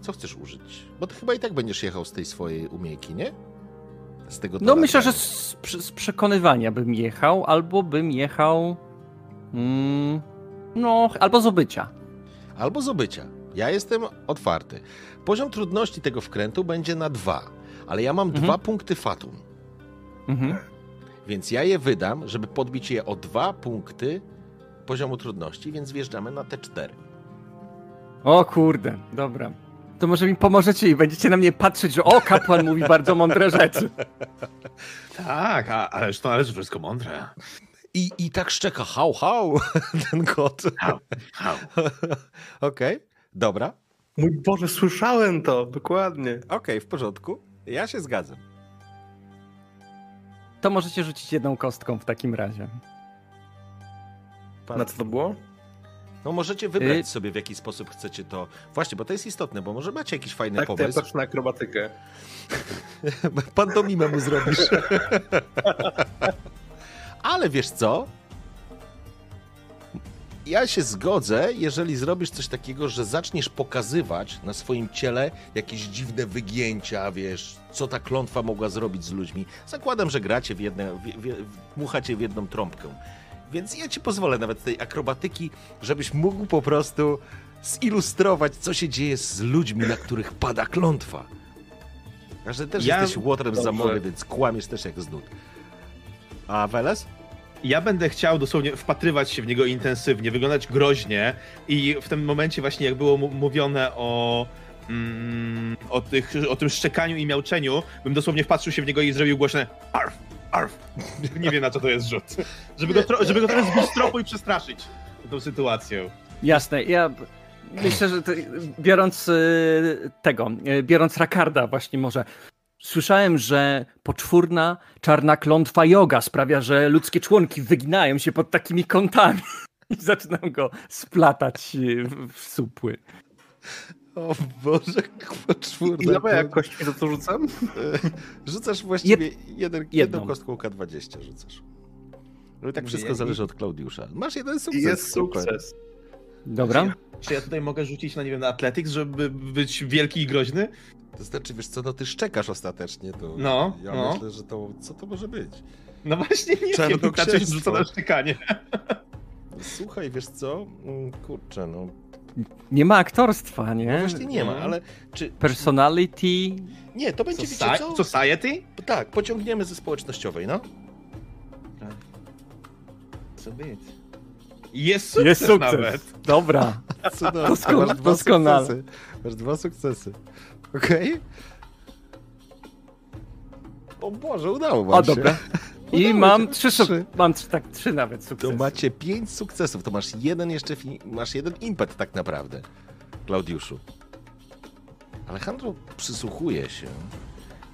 Co chcesz użyć? Bo ty chyba i tak będziesz jechał z tej swojej umiejki, nie? Z tego No myślę, że z, z przekonywania bym jechał, albo bym jechał... Mm, no, albo z obycia. Albo z obycia. Ja jestem otwarty. Poziom trudności tego wkrętu będzie na dwa, ale ja mam Mhm. dwa punkty fatum, Mhm. więc ja je wydam, żeby podbić je o dwa punkty poziomu trudności, więc wjeżdżamy na te cztery. O kurde, dobra. To może mi pomożecie i będziecie na mnie patrzeć, że o, kapłan mówi bardzo mądre rzeczy. [LAUGHS] Tak, a, ależ to ależ wszystko mądre. I, I tak szczeka, hał, hał, [LAUGHS] ten kot. Hał, hał. [LAUGHS] Okej, dobra. Mój Boże, słyszałem to, dokładnie. Okej, w porządku. Ja się zgadzam. To możecie rzucić jedną kostką w takim razie. Na co to było? No możecie wybrać Y- sobie, w jaki sposób chcecie to... Właśnie, bo to jest istotne, bo może macie jakiś fajny Tak, to ja pomysł. patrzę na akrobatykę. [LAUGHS] Pantomimę mu zrobisz. Ale wiesz co? Ja się zgodzę, jeżeli zrobisz coś takiego, że zaczniesz pokazywać na swoim ciele jakieś dziwne wygięcia, wiesz, co ta klątwa mogła zrobić z ludźmi. Zakładam, że gracie w w, dmuchacie w jedną trąbkę. Więc ja ci pozwolę nawet tej akrobatyki, żebyś mógł po prostu zilustrować, co się dzieje z ludźmi, na których pada klątwa. A że też Ja- jesteś łotrem Dobrze. zamory, więc kłamiesz też jak z nut. A Weles? Ja będę chciał dosłownie wpatrywać się w niego intensywnie, wyglądać groźnie i w tym momencie właśnie jak było mówione o, mm, o, tych, o tym szczekaniu i miauczeniu, bym dosłownie wpatrzył się w niego i zrobił głośne arf, arf. Nie wiem na co to jest rzut. Żeby go, tro- żeby go trochę zbić z tropu i przestraszyć tą sytuacją. Jasne, ja myślę, że to, biorąc y, tego, y, biorąc Rakarda właśnie może, słyszałem, że poczwórna czarna klątwa yoga sprawia, że ludzkie członki wyginają się pod takimi kątami [LAUGHS] i zaczynam go splatać y, w, supły. O Boże, poczwórna. I ja jak kości za to rzucam? Rzucasz właściwie jeden, jedną jedną. kostką K20 rzucasz. No i tak wszystko zależy od Klaudiusza. Masz jeden I sukces. jest super. Dobra? Czy ja tutaj mogę rzucić na, nie wiem, na Athletics, żeby być wielki i groźny? To znaczy, wiesz co, no ty szczekasz ostatecznie, to No, ja no. myślę, że to, co to może być? No właśnie nie wiem, Czarnoksięstwo. raczej rzucę na szczekanie. Słuchaj, wiesz co, Mm, kurczę, no, Nie ma aktorstwa, nie? no właśnie nie ma, Mhm. ale czy... Personality. Nie, to będzie, wiecie Soci- co? Society? Tak, pociągniemy ze społecznościowej, no. Co być? Jest sukces, Jest sukces. nawet. Dobra. Cudownie. Masz dwa doskonale. sukcesy. Masz dwa sukcesy. Okej? O Boże, udało wam O, się. dobra. I mam trzy, Trzy. mam trzy, tak, trzy nawet To sukcesy. macie pięć sukcesów, to masz jeden jeszcze, fi- masz jeden impet tak naprawdę, Klaudiuszu. Alejandro przysłuchuje się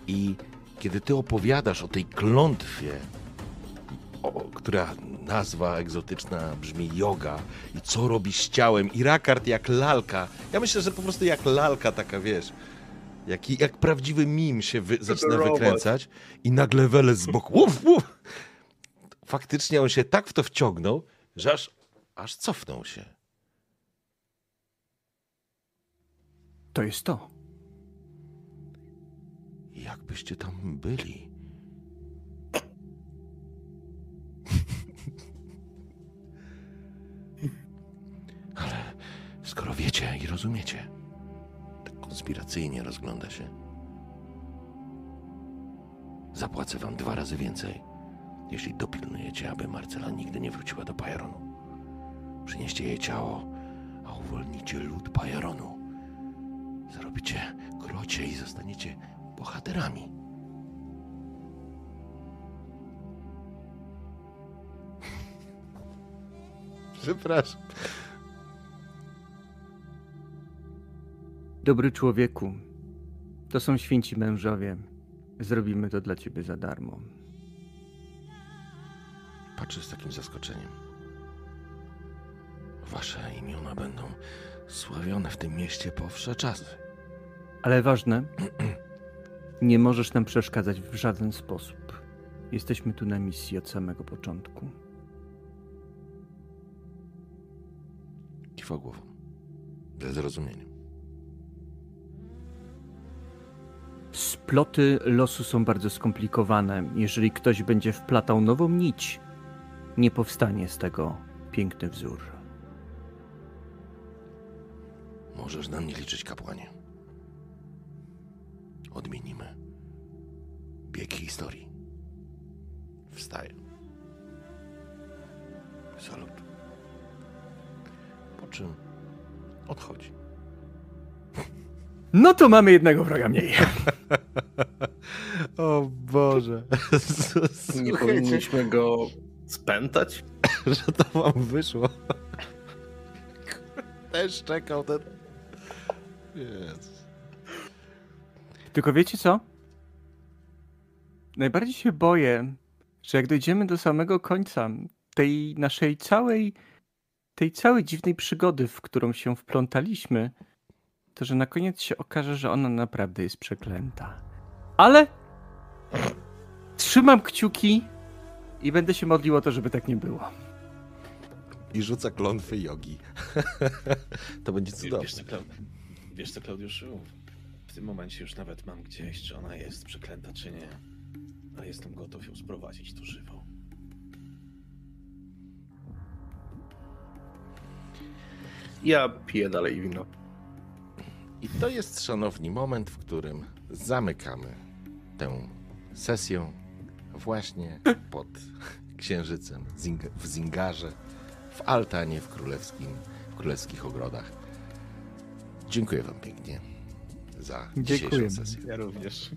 i kiedy ty opowiadasz o tej klątwie, o, która nazwa egzotyczna brzmi yoga i co robi z ciałem i Rakard jak lalka, ja myślę, że po prostu jak lalka taka, wiesz, jak, jak prawdziwy mim się wy, zaczyna wykręcać i nagle Weles z boku, uf, uf, faktycznie on się tak w to wciągnął, że aż, aż cofnął się. To jest to. Jakbyście tam byli. Ale skoro wiecie i rozumiecie, tak konspiracyjnie rozgląda się. Zapłacę wam dwa razy więcej, jeśli dopilnujecie, aby Marcela nigdy nie wróciła do Pajaronu. Przynieście jej ciało, a uwolnicie lud Pajaronu. Zarobicie krocie i zostaniecie bohaterami. Przepraszam. Dobry człowieku, to są święci mężowie. Zrobimy to dla ciebie za darmo. Patrzę z takim zaskoczeniem. Wasze imiona będą sławione w tym mieście po wsze czasy. Ale ważne, [CLEARS THROAT] nie możesz nam przeszkadzać w żaden sposób. Jesteśmy tu na misji od samego początku. Kiwa głową. Ze zrozumieniem. Sploty losu są bardzo skomplikowane. Jeżeli ktoś będzie wplatał nową nić, nie powstanie z tego piękny wzór. Możesz na mnie liczyć, kapłanie. Odmienimy bieg historii. Wstaję. Salut. Czym odchodzi. [LAUGHS] No to mamy jednego wroga mniej. [LAUGHS] O Boże. Nie powinniśmy go spętać? [LAUGHS] że to wam wyszło. Też czekał ten. Jezus. Tylko wiecie co? Najbardziej się boję, że jak dojdziemy do samego końca tej naszej całej, tej całej dziwnej przygody, w którą się wplątaliśmy, to że na koniec się okaże, że ona naprawdę jest przeklęta. Ale trzymam kciuki i będę się modlił o to, żeby tak nie było. I rzuca klątwy jogi. [LAUGHS] to będzie cudowne. Wiesz co, Klaud... Wiesz co, Klaudiuszu? W tym momencie już nawet mam gdzieś, czy ona jest przeklęta, czy nie. Ale jestem gotów ją sprowadzić tu żywą. Ja piję dalej wino. I to jest, szanowni, moment, w którym zamykamy tę sesję właśnie pod księżycem w Zingarze, w altanie w, królewskim, w królewskich ogrodach. Dziękuję Wam pięknie za dzisiejszą Dziękujemy. sesję. Ja również.